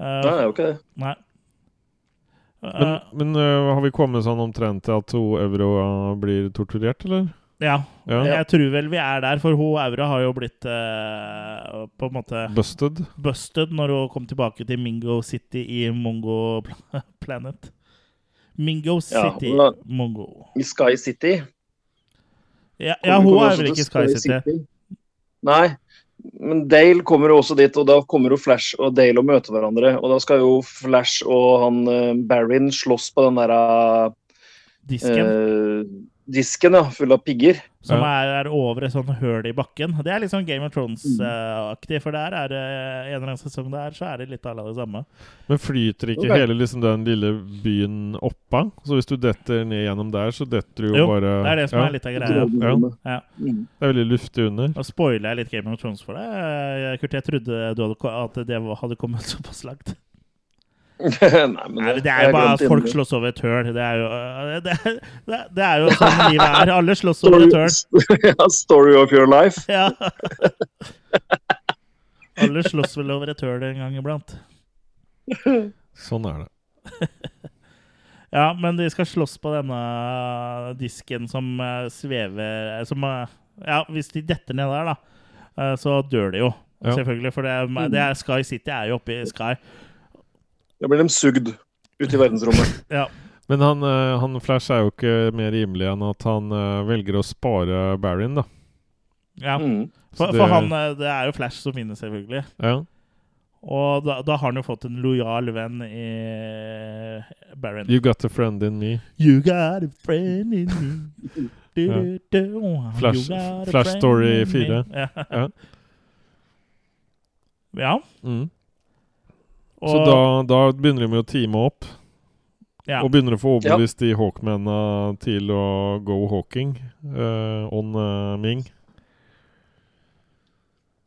Speaker 1: Uh,
Speaker 3: Nei, det er jo ikke det.
Speaker 1: Nei.
Speaker 2: Men, men har vi kommet sånn omtrent til at to euro blir torturert, eller?
Speaker 1: Ja.
Speaker 2: Ja.
Speaker 1: Jeg tror vel vi er der, for hun Aura har jo blitt eh, på en måte
Speaker 2: Busted.
Speaker 1: busted når hun kom tilbake til Mingo City i Mongo <laughs> Planet. Mingo City
Speaker 3: ja,
Speaker 1: Mongo.
Speaker 3: I Sky City.
Speaker 1: Ja, ja hun er vel ikke i Sky City.
Speaker 3: Nei, men Dale kommer jo også dit, og da kommer jo Flash og Dale og møter hverandre. Og da skal jo Flash og han eh, Barrin slåss på den der
Speaker 1: Disken.
Speaker 3: eh, disken, ja, full av pigger.
Speaker 1: som er, er over et sånt høl i bakken. Det er litt sånn Game of
Speaker 3: Mm.
Speaker 1: Thrones-aktig, for der er det en eller annen sesong der, så er det litt av det samme.
Speaker 2: Men flyter ikke
Speaker 3: okay.
Speaker 2: hele liksom den lille byen oppa? Så hvis du detter ned gjennom der, så detter du jo,
Speaker 1: Jo,
Speaker 2: bare
Speaker 1: det er det som
Speaker 2: ja,
Speaker 1: er litt av greia. Ja.
Speaker 3: Ja.
Speaker 2: Det er veldig luftig under.
Speaker 1: Nå spoiler jeg litt Game of Thrones for deg. Kurt, jeg trodde du hadde, at det hadde kommet <laughs> såpass langt. <laughs>
Speaker 3: Nei, men
Speaker 1: Nei, det er jo bare at folk slåss over et høl. Det er jo, det er, det er- det er jo sånn <laughs> livet er. Alle slåss over et høl.
Speaker 3: Story, <laughs> ja, story of your life.
Speaker 1: Ja. Alle slåss vel over et høl en gang iblant.
Speaker 2: Sånn er det.
Speaker 1: Ja, men de skal slåss på denne disken som eh, svever eh, som, Ja, hvis de detter ned der, da, eh, så dør de jo.
Speaker 2: Ja.
Speaker 1: Selvfølgelig. For det, det er Sky City er jo oppe i Sky.
Speaker 3: Da blir de sugd ut i verdensrommet. <laughs>
Speaker 1: Ja.
Speaker 2: Men han, øh, han Flash er jo ikke mer rimelig enn at han øh, velger å spare Baron, da.
Speaker 1: ja.
Speaker 3: Mm.
Speaker 1: For, for han, eh, det er jo Flash som vinner, selvfølgelig.
Speaker 2: Ja.
Speaker 1: Og da, da har han jo fått en lojal venn i Baron.
Speaker 2: You got a friend in me.
Speaker 1: You got a friend in me. Du, <laughs>
Speaker 2: Ja.
Speaker 1: du, du,
Speaker 2: Flash- Flash Story 4. <laughs>
Speaker 1: Ja.
Speaker 2: Ja.
Speaker 1: ja.
Speaker 2: Mm.
Speaker 1: Og,
Speaker 2: Så da, da begynner de med å teame opp,
Speaker 1: ja.
Speaker 2: og begynner å få overbevist de Hawkmennene til å go hawking uh, on uh, Ming.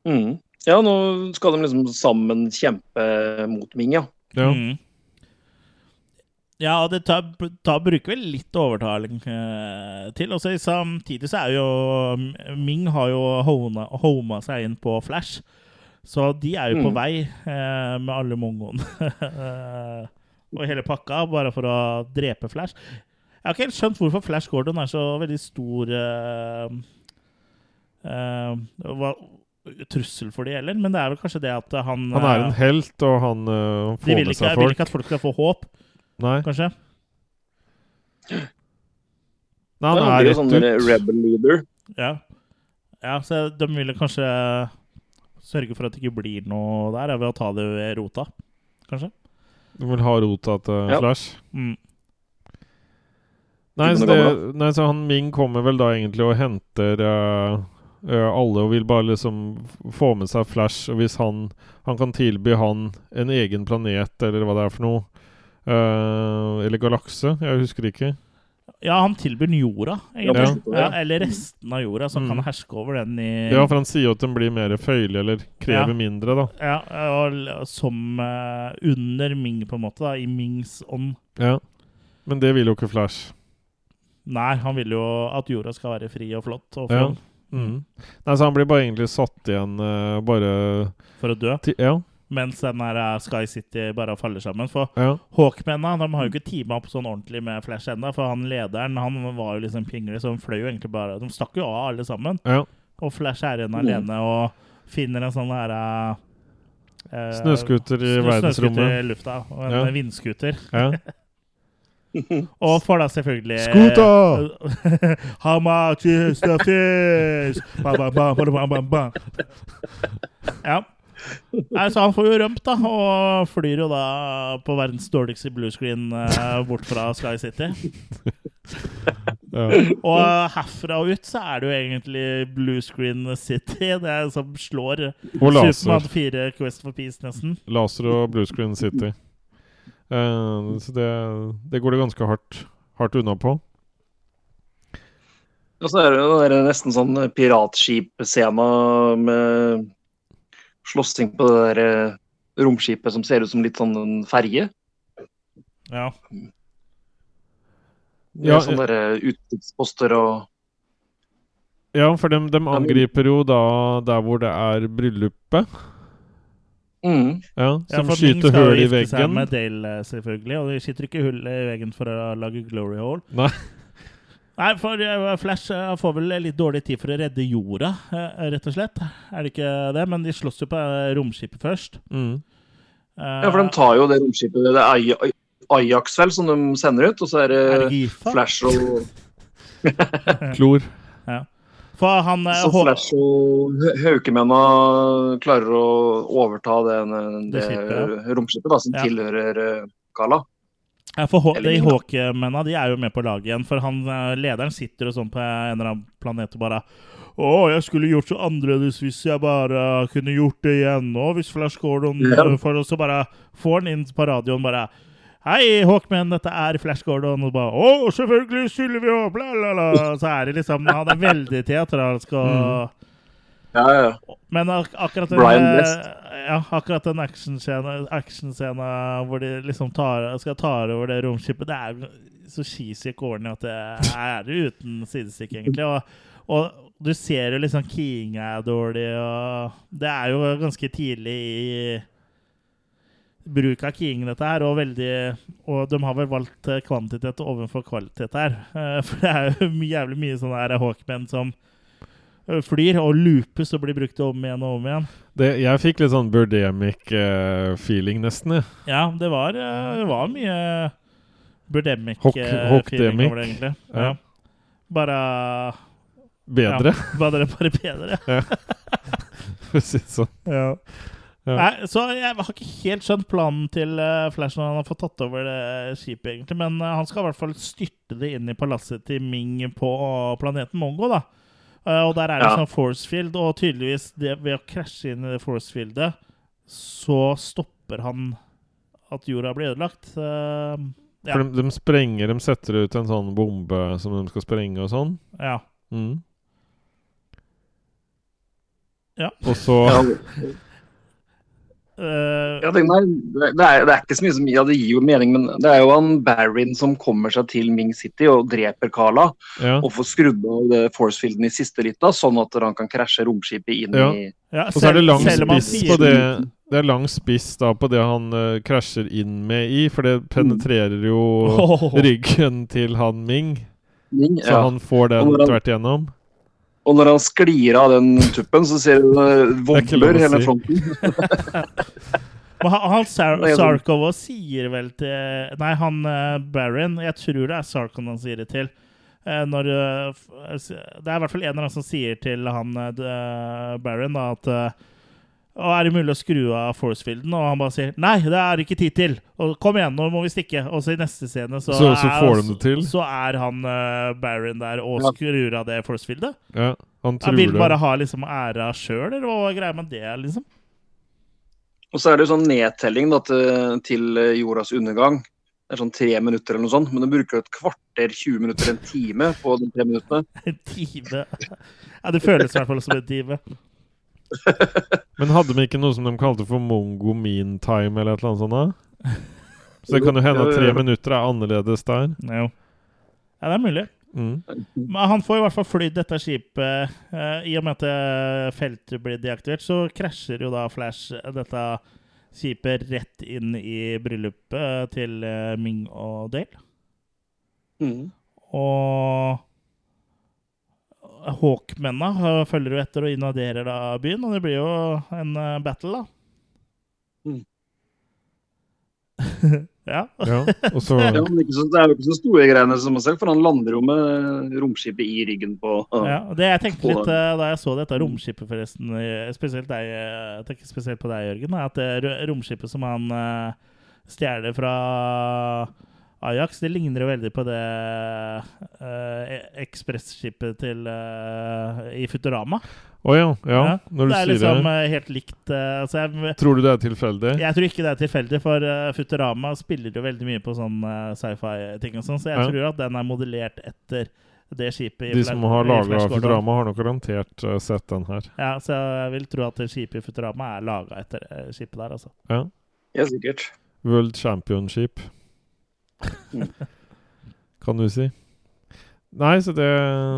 Speaker 3: Mm. Ja, nå skal de liksom sammen kjempe mot Ming, ja.
Speaker 2: Ja.
Speaker 1: Mm. Ja, og det tar, tar, bruker vel litt overtaling uh, til. Og så samtidig så er jo Ming har jo hona, homa seg inn på Flash. Så de er jo på
Speaker 3: Mm.
Speaker 1: vei eh, med alle mongoene <laughs> og hele pakka, bare for å drepe Flash. Jeg har ikke helt skjønt hvorfor Flash Gordon er så veldig stor eh, eh, hva, trussel for de heller, men det er vel kanskje det at han
Speaker 2: Han er en
Speaker 1: eh,
Speaker 2: helt, og han
Speaker 1: uh,
Speaker 2: får med seg
Speaker 1: ikke,
Speaker 2: De
Speaker 1: vil ikke at folk skal få håp,
Speaker 2: Nei.
Speaker 1: kanskje?
Speaker 2: Nei, han er rett
Speaker 3: sånn
Speaker 2: ut.
Speaker 3: rebel leader.
Speaker 1: Ja. ja, så de ville kanskje sørge for at det ikke blir noe der, ved å ta det ved rota, kanskje?
Speaker 2: Du vil ha rota til
Speaker 3: Ja.
Speaker 2: Flash.
Speaker 1: Mm.
Speaker 2: Nei, så, det, nei, så han Ming kommer vel da egentlig og henter uh, alle og vil bare liksom få med seg Flash. Og hvis han, han kan tilby han en egen planet, eller hva det er for noe uh, Eller galakse, jeg husker ikke.
Speaker 1: Ja, han tilbyr den jorda, egentlig.
Speaker 3: Ja.
Speaker 1: Ja, eller resten av jorda, som
Speaker 2: Mm.
Speaker 1: kan herske over den i
Speaker 2: Ja, for han sier jo at den blir mer føyelig, eller krever
Speaker 1: Ja.
Speaker 2: mindre, da.
Speaker 1: Ja, og som uh, under Ming, på en måte, da, i Mings ånd.
Speaker 2: Ja. Men det vil jo ikke Flash.
Speaker 1: Nei, han vil jo at jorda skal være fri og flott og
Speaker 2: Ja. Mm. Nei, så han blir bare egentlig satt igjen uh, bare
Speaker 1: for å dø,
Speaker 2: Til, Ja.
Speaker 1: Mens den der eh, Sky City bare faller sammen. For
Speaker 2: ja.
Speaker 1: Hawkmennene de har jo ikke teama opp sånn ordentlig med Flash ennå, for han lederen han var jo liksom pingelig, så de fløy jo egentlig bare De stakk jo av alle sammen.
Speaker 2: ja.
Speaker 1: Og Flash er igjen
Speaker 3: Mm.
Speaker 1: alene og finner en sånn herre eh,
Speaker 2: Snøscooter i verdensrommet.
Speaker 1: i lufta. Og en
Speaker 2: Ja.
Speaker 1: vindscooter.
Speaker 2: Ja. <laughs>
Speaker 1: Og får da selvfølgelig
Speaker 2: Scooter! <laughs>
Speaker 1: How much is the fish? Ba, ba, ba, ba, ba, ba, ba. <laughs> Ja. Nei, så han får jo rømt, da, og flyr jo da på verdens dårligste bluescreen eh, bort fra Sky City.
Speaker 2: ja.
Speaker 1: Og herfra og ut så er det jo egentlig bluescreen City, det er som slår
Speaker 2: Og.
Speaker 1: Supermann 4 Quest for Peace, nesten.
Speaker 2: Laser og Bluescreen City. Uh, så det, det går det ganske hardt, hardt unna på.
Speaker 3: Og så er det jo nesten sånn piratskip-scena med slåssing på det der eh, romskipet som ser ut som litt sånn en ferge.
Speaker 1: Ja.
Speaker 3: Med
Speaker 2: Ja,
Speaker 3: sånne der utkikksposter og
Speaker 2: Ja, for de, de angriper jo da der hvor det er bryllupet.
Speaker 3: Mm.
Speaker 2: Ja,
Speaker 1: Ja,
Speaker 2: som
Speaker 1: Ming
Speaker 2: skyter hull i
Speaker 1: gifte seg med Dale, eh, selvfølgelig. Og de skyter ikke hull i veggen for å lage glory hole.
Speaker 2: Nei.
Speaker 1: Nei, for eh, Flash eh, får vel litt dårlig tid for å redde jorda, eh, rett og slett. Er det ikke det? Men de slåss jo på romskipet først.
Speaker 2: Mm.
Speaker 1: Eh,
Speaker 3: Ja, for de tar jo det romskipet, det er Aj- Ajax vel, som de sender ut, og så er det,
Speaker 1: Er det?
Speaker 3: Flash og <laughs>
Speaker 2: Klor.
Speaker 1: For han
Speaker 3: Så
Speaker 1: Hå-
Speaker 3: Flash og Haukemennene klarer å overta den, det,
Speaker 1: Det
Speaker 3: romskipet da, som
Speaker 1: Ja.
Speaker 3: tilhører Kala.
Speaker 1: Ja, for de. Hawk-mennene de er jo med på laget igjen. For han eh, lederen sitter og sånn på en eller annen planet og bare Å, jeg skulle gjort så annerledes hvis jeg bare kunne gjort det igjen Og hvis Flash Gordon
Speaker 3: Ja.
Speaker 1: eh, For så bare får han inn på radioen bare Hei, Hawkman, dette er Flash Gordon. Og bare Å, selvfølgelig Sylvia! vi bla, bla, bla. Så er det liksom Han er veldig teatralsk og
Speaker 3: Ja, ja, ja.
Speaker 1: Men ak akkurat den, eh, ja, akkurat den actionscenen action hvor de liksom tar, skal ta over det romskipet, det er så cheesy corny at det er uten sidestykke, egentlig. Og, og du ser jo liksom King er dårlig, og det er jo ganske tidlig i bruk av King, dette her, og veldig Og de har vel valgt eh, kvantitet overfor kvalitet her. Eh, <laughs> For det er jo jævlig mye sånne Hawkmen som flyr og loopes og blir brukt om igjen og om igjen.
Speaker 2: Det, jeg fikk litt sånn Birdemic-feeling, nesten. jeg.
Speaker 1: Ja, det var, uh, det var mye Birdemic-feeling over det, egentlig.
Speaker 2: Ja.
Speaker 1: Ja. Bare
Speaker 2: Bedre, <laughs>
Speaker 1: bare, bare bedre. <laughs>
Speaker 2: for å si det sånn.
Speaker 1: Ja.
Speaker 2: Ja.
Speaker 1: Nei, så jeg har ikke helt skjønt planen til uh, Flash når han har fått tatt over det skipet, egentlig. Men eh, han skal i hvert fall styrte det inn i palasset til Ming på planeten Mongo, da. Eh, og der er det
Speaker 3: Ja.
Speaker 1: sånn force field, og tydeligvis det, ved å krasje inn i det force fieldet, så stopper han at jorda blir ødelagt. Uh, ja.
Speaker 2: For de, de sprenger, de setter ut en sånn bombe som de skal sprenge og sånn.
Speaker 1: ja.
Speaker 2: Mm.
Speaker 1: Ja.
Speaker 2: Og så
Speaker 3: Ja,
Speaker 1: Eh,
Speaker 3: ja, det, nei, det, det, er, det er ikke så mye som Ja, det gir jo mening, men det er jo han Barrin som kommer seg til Ming City og dreper Kala,
Speaker 2: Ja.
Speaker 3: og får skrudd av det forcefielden i siste lita, sånn at han kan krasje romskipet inn
Speaker 2: Ja.
Speaker 3: i
Speaker 1: ja,
Speaker 2: Og så er det lang
Speaker 1: selv
Speaker 2: spiss på det Det er lang spiss da på det han uh, krasjer inn med i, for det penetrerer jo
Speaker 1: Åh. <laughs>
Speaker 2: ryggen til han Ming,
Speaker 3: Ming.
Speaker 2: så
Speaker 3: Ja.
Speaker 2: han får den tvert igjennom.
Speaker 3: Og når han sklir av den tuppen, så ser du
Speaker 2: er lov
Speaker 3: vobler hele
Speaker 2: si.
Speaker 3: fronten. <laughs>
Speaker 1: Men han, han Sar
Speaker 3: tror-
Speaker 1: Sarkov sier vel til Nei, han uh, Baron Jeg tror det er Sarkov han sier det til. Eh, når eh, Det er i hvert fall en eller annen som sier til han Baron da, at «Å, er det mulig å skru av forcefielden? Og han bare sier nei, det er ikke tid til. Og kom igjen, nå må vi stikke. Og så i neste scene så,
Speaker 2: Så- så
Speaker 1: er,
Speaker 2: får de det til.
Speaker 1: Så er han uh, Baron der og
Speaker 3: Ja.
Speaker 1: skrur av det forcefieldet.
Speaker 2: Ja, han
Speaker 1: Han vil
Speaker 2: det.
Speaker 1: bare ha liksom æra sjøl, eller hva greier med det, liksom?
Speaker 3: Og så er det jo sånn nedtelling da, til, til eh, jordas undergang. Det er sånn tre minutter eller noe sånt, men du bruker jo et kvarter, 20 minutter, en time på de tre minuttene. <laughs>
Speaker 1: En time. Ja, det føles i hvert fall som en time. <laughs>
Speaker 2: Men hadde de ikke noe som de kalte for Mongo Mean Time, eller et eller annet sånt? da? Så det kan jo hende at tre minutter er annerledes der.
Speaker 1: Jo. Ja, det er mulig.
Speaker 2: Mm.
Speaker 1: Men han får i hvert fall flydd dette skipet. eh, I og med at feltet blir deaktivert, så krasjer jo da Flash dette skipet rett inn i bryllupet til eh, Ming og Dale.
Speaker 3: Mm.
Speaker 1: Og Hawkmennene følger jo etter og invaderer da byen, og det blir jo en eh, battle, da.
Speaker 3: Mm. <laughs>
Speaker 1: ja.
Speaker 2: Ja, og så <laughs>
Speaker 3: Ja, men ikke så, det er jo ikke så store greiene som selv, for han lander jo med romskipet i ryggen på
Speaker 1: Ja, og det jeg tenkte litt uh, da jeg så dette romskipet, forresten, spesielt deg, eh, jeg tenker spesielt på deg, Jørgen, er at det ro- romskipet som han uh, stjeler fra Ajax, det ligner jo veldig på det uh, ekspresskipet til eh, i Futurama.
Speaker 2: Å ja, ja, når du
Speaker 1: det er liksom
Speaker 2: det.
Speaker 1: eh, helt likt. eh, altså jeg,
Speaker 2: Tror du det er tilfeldig?
Speaker 1: jeg tror ikke det er tilfeldig, for eh, Futurama spiller jo veldig mye på sånn eh, sci-fi-ting og sånn, så jeg
Speaker 2: Ja.
Speaker 1: tror at den er modellert etter det skipet. i
Speaker 2: De som har laga Futurama, har nok garantert eh, sett den her.
Speaker 1: Ja, så jeg vil tro at skipet i Futurama er laga etter eh, skipet der, altså.
Speaker 2: Ja.
Speaker 3: Ja, sikkert.
Speaker 2: World Championship. Kan du si. Nei, så det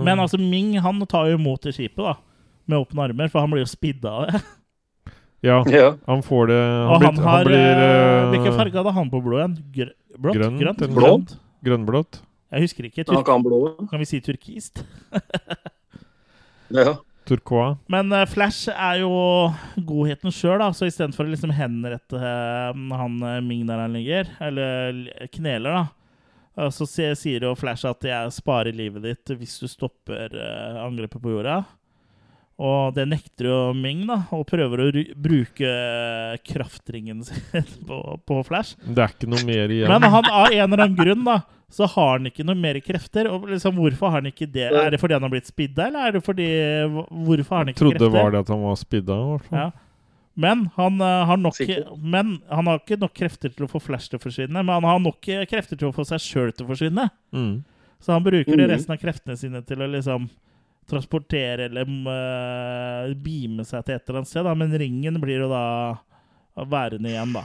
Speaker 1: Men altså, Ming han tar jo imot det skipet, da. Med åpne armer, for han blir jo spidda av det. <laughs>
Speaker 2: Ja,
Speaker 3: Ja.
Speaker 2: han får det Han,
Speaker 1: Og
Speaker 2: blir,
Speaker 1: han har
Speaker 2: blir uh,
Speaker 1: Hvilken farge hadde han på blodet igjen? Gr blått?
Speaker 2: Grønt,
Speaker 1: Grønt?
Speaker 2: eller
Speaker 3: blå?
Speaker 2: Grønnblått.
Speaker 1: Jeg husker ikke.
Speaker 3: Han kan blå.
Speaker 1: kan vi si turkist? <laughs>
Speaker 3: Ja.
Speaker 2: Turquoise.
Speaker 1: Men uh, Flash er jo godheten sjøl. Så istedenfor å liksom henrette uh, han eh, Ming der han ligger, eller kneler, da, så sier jo Flash at jeg sparer livet ditt hvis du stopper angrepet på jorda. Og det nekter jo Ming, da, og prøver å ru bruke kraftringen <laughs> sin på, på Flash.
Speaker 2: Det er ikke noe mer igjen.
Speaker 1: Men han, av en eller annen grunn da, så har han ikke noe mer krefter. Og liksom, hvorfor har han ikke det? Er det fordi han har blitt spidda, eller er det fordi Hvorfor har han
Speaker 2: Jeg
Speaker 1: ikke
Speaker 2: trodde
Speaker 1: krefter?
Speaker 2: var det at han var spidda. i hvert fall.
Speaker 1: Ja. Men han, eh, har nok, men han har ikke nok krefter til å få Flash til å forsvinne. Men han har nok eh, krefter til å få seg sjøl til å forsvinne.
Speaker 2: Mm.
Speaker 1: Så han bruker
Speaker 3: Mhm.
Speaker 1: resten av kreftene sine til å liksom transportere eller uh, beame seg til et eller annet sted. Da. Men ringen blir jo da værende igjen, da.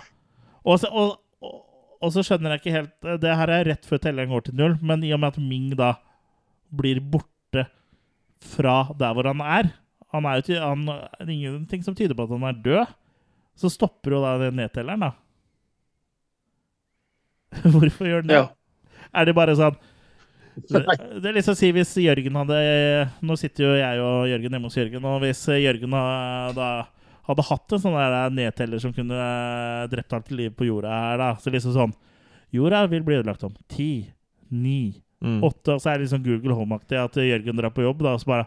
Speaker 1: Og så, og, og, og så skjønner jeg ikke helt eh, Det her er rett før telleren går til null, men i og med at Ming da blir borte fra der hvor han er Han er jo til, han, Det er ingenting som tyder på at han er død. Så stopper jo da den nedtelleren, da. <laughs> Hvorfor gjør den det?
Speaker 3: Ja.
Speaker 1: Er det bare sånn det, er liksom å si hvis Jørgen hadde Nå sitter jo jeg og Jørgen hjemme hos Jørgen, og hvis Jørgen da hadde hatt en sånn der nedteller som kunne eh, drept alt liv på jorda her, da Så liksom sånn Jorda vil bli ødelagt om ti, ni,
Speaker 2: Mm.
Speaker 1: åtte Og så er det liksom Google Home-aktig at Jørgen drar på jobb, da, og så bare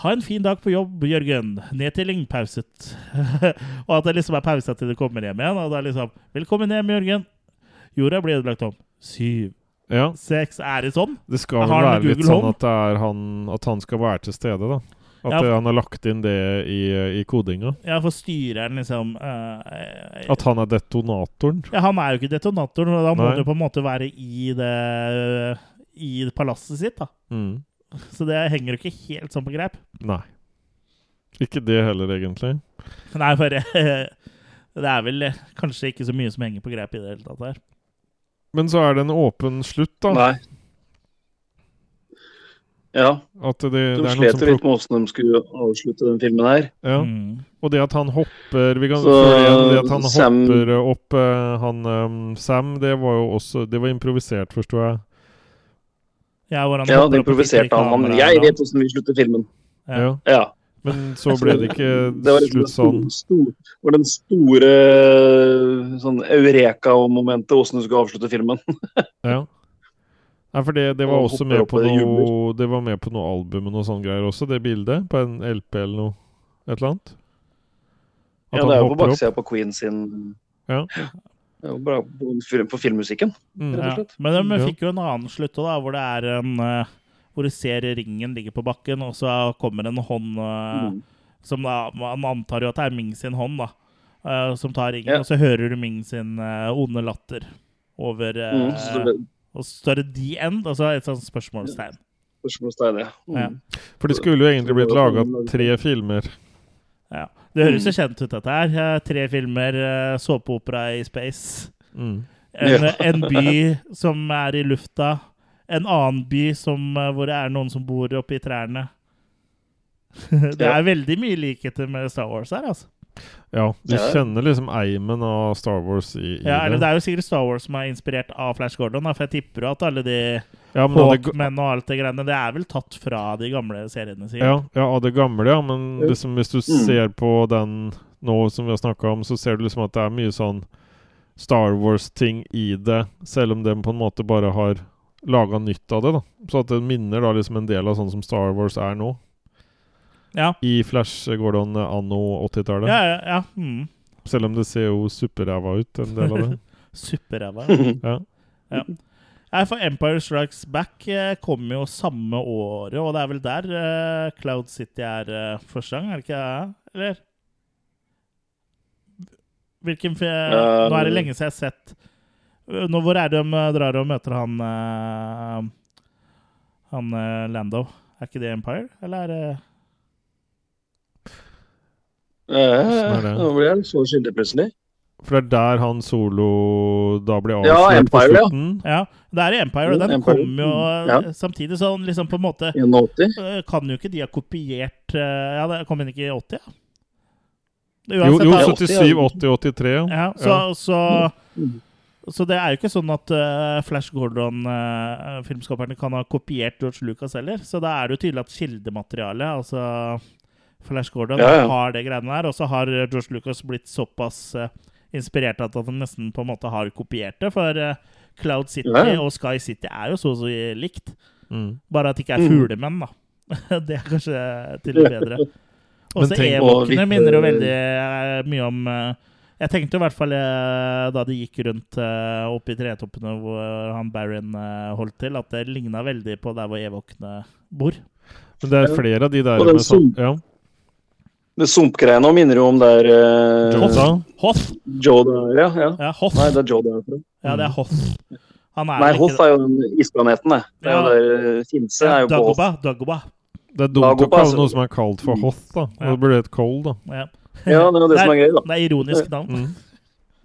Speaker 1: ha en fin dag på jobb, Jørgen. Nedtelling pauset. <laughs> og at det liksom er pausa til du kommer hjem igjen. Og da er liksom Velkommen hjem, Jørgen. Jorda blir ødelagt om syv,
Speaker 2: Ja,
Speaker 1: Sex Er det sånn?
Speaker 2: det skal vel være litt sånn at, det han, at han skal være til stede, da. At
Speaker 1: Ja.
Speaker 2: for, han har lagt inn det i, i kodinga.
Speaker 1: Ja, for styreren liksom uh,
Speaker 2: At han er detonatoren.
Speaker 1: Ja, han er jo ikke detonatoren, da må
Speaker 2: Nei.
Speaker 1: han jo på en måte være i det I palasset sitt, da.
Speaker 2: Mm.
Speaker 1: Så det henger jo ikke helt sånn på greip.
Speaker 2: Nei. Ikke det heller, egentlig.
Speaker 1: Nei, for <laughs> det er vel eh, kanskje ikke så mye som henger på greip i det hele tatt her.
Speaker 2: Men så er det en åpen slutt, da.
Speaker 3: Nei. Ja,
Speaker 2: At det,
Speaker 3: de
Speaker 2: det er
Speaker 3: slet litt med åssen de skulle avslutte den filmen her.
Speaker 2: ja.
Speaker 1: Mm.
Speaker 2: Og det at han hopper vi kan,
Speaker 3: Så,
Speaker 2: det, det at han
Speaker 3: Sam-
Speaker 2: hopper opp eh, han um, Sam, det var jo også Det var improvisert, forsto jeg.
Speaker 1: Ja,
Speaker 3: Ja,
Speaker 1: hopper
Speaker 3: de
Speaker 1: opp og
Speaker 3: improviserte han. Men jeg vet åssen vi slutter filmen.
Speaker 1: Ja.
Speaker 2: Ja.
Speaker 3: Ja.
Speaker 2: Men så ble det ikke <laughs>
Speaker 3: Det var liksom
Speaker 2: slutt sånn.
Speaker 3: Det store, var den store sånn eureka-momentet, åssen du skulle avslutte filmen. <laughs>
Speaker 2: Ja. Nei, for det, det var også med på noe Det var med på noe album og noe sånne greier også, det bildet. På en LP eller noe. Et eller annet. At
Speaker 3: Ja, det er jo på baksida på Queen sin
Speaker 2: Ja.
Speaker 3: Det er jo bra på, på filmmusikken,
Speaker 2: Mm.
Speaker 3: rett og slett.
Speaker 1: Men de fikk jo en annen slutt òg, da, hvor det er en eh, Hvor du ser ringen ligge på bakken, og så kommer en hånd eh,
Speaker 3: Mm.
Speaker 1: som da Man antar jo at det er Ming sin hånd, da. eh, som tar ringen,
Speaker 3: Ja.
Speaker 1: og så hører du Ming sin eh, onde latter over
Speaker 3: Mm, så det
Speaker 1: Og så står det 'the end', altså et sånt spørsmålstegn.
Speaker 3: spørsmålstegn, ja.
Speaker 1: Ja.
Speaker 3: Mm.
Speaker 2: For det skulle jo egentlig blitt laga tre filmer.
Speaker 1: Ja. Det høres jo
Speaker 3: Mm.
Speaker 1: kjent ut, dette her. Tre filmer, såpeopera i space.
Speaker 2: Mm.
Speaker 1: En,
Speaker 3: Ja.
Speaker 1: en by som er i lufta. En annen by som, eh, hvor det er noen som bor oppi trærne. <laughs> Det er veldig mye likheter med Star Wars her, altså.
Speaker 2: Ja, du
Speaker 3: Ja.
Speaker 2: kjenner liksom eimen av Star Wars i, i
Speaker 1: Ja, eller
Speaker 2: det.
Speaker 1: det er jo sikkert Star Wars som er inspirert av Flash Gordon, for jeg tipper jo at alle de
Speaker 2: Ja,
Speaker 1: Hawkmen og alt det greiene, det er vel tatt fra de gamle seriene sikkert.
Speaker 2: ja, ja, av det gamle, ja. Men liksom, hvis du
Speaker 3: Mm.
Speaker 2: ser på den nå som vi har snakka om, så ser du liksom at det er mye sånn Star Wars-ting i det, selv om de på en måte bare har laga nytt av det. da Så at det minner da liksom en del av sånn som Star Wars er nå.
Speaker 1: Ja,
Speaker 2: I Flash Gordon anno 80-tallet.
Speaker 1: ja, ja. ja. Mm.
Speaker 2: Selv om det ser jo superræva ut, en del av det. <laughs>
Speaker 1: Superræva. <laughs>
Speaker 2: Ja.
Speaker 1: Nei, for Empire Strikes Back eh, kom jo samme året, og det er vel der eh, Cloud City er eh, første gang, er det ikke det? Eller? Hvilken fi- Nå er det lenge siden jeg har sett Eh, Nå, Hvor er det de eh, drar og møter han uh, Han uh, Lando? Er ikke det Empire, eller er det
Speaker 3: Eh? Nå blir jeg så skyldig plutselig.
Speaker 2: For det er der han solo da blir
Speaker 3: Ja,
Speaker 2: avslørt på
Speaker 3: Empire, ja.
Speaker 2: slutten.
Speaker 1: Ja, det er Empire, og den
Speaker 3: Empire.
Speaker 1: kom jo eh,
Speaker 3: Ja.
Speaker 1: samtidig, så liksom på en måte
Speaker 3: 81.
Speaker 1: Eh, Kan jo ikke de ha kopiert eh, Ja, det kom inn ikke i 80, ja? Uansett,
Speaker 2: jo
Speaker 1: jo
Speaker 2: 77, 80, 83. Ja.
Speaker 1: Ja, så, så, så det er jo ikke sånn at uh, Flash Gordon-filmskaperne kan ha kopiert George Lucas heller. Så da er det jo tydelig at kildematerialet, altså Flash Gordon,
Speaker 3: Ja, ja.
Speaker 1: har det greiene der. Og så har George Lucas blitt såpass uh, inspirert at han nesten på en måte har kopiert det. For eh, Cloud City
Speaker 3: Ja,
Speaker 1: og Sky City er jo så å si likt.
Speaker 2: Mm.
Speaker 1: Bare at det ikke er
Speaker 3: Mm.
Speaker 1: fuglemenn, da. <laughs> det er kanskje til det bedre. <laughs> Også Evokene minner jo
Speaker 3: eh,
Speaker 1: veldig eh, mye om eh, Jeg tenkte i hvert fall eh, da det gikk rundt eh, oppe i tretoppene hvor han Barron eh, holdt til, at det ligna veldig på der hvor Evokene bor.
Speaker 2: Men det er flere av de der
Speaker 3: Og den
Speaker 2: med sånn Ja.
Speaker 3: Det sumpgreiene minner jo om der uh,
Speaker 2: Hoff.
Speaker 1: Hoth!
Speaker 3: Joe der, ja. ja.
Speaker 1: Ja, Hoth.
Speaker 3: Nei, det er derfra.
Speaker 1: Ja, det er. Han er
Speaker 3: Nei,
Speaker 1: Hoff
Speaker 3: er jo den isplaneten, det. Det er jo der eh, Finse er jo Dagoba, på Hoff.
Speaker 1: Dagoba.
Speaker 2: Det er dumt å
Speaker 3: Dagoba,
Speaker 2: kalle
Speaker 3: altså.
Speaker 2: noe som er kalt for Hoth, da.
Speaker 1: Ja.
Speaker 2: Det blir et cold, da.
Speaker 1: Ja.
Speaker 3: Ja, det er jo det som er gøy, da.
Speaker 1: Det er ironisk navn.
Speaker 2: Mm.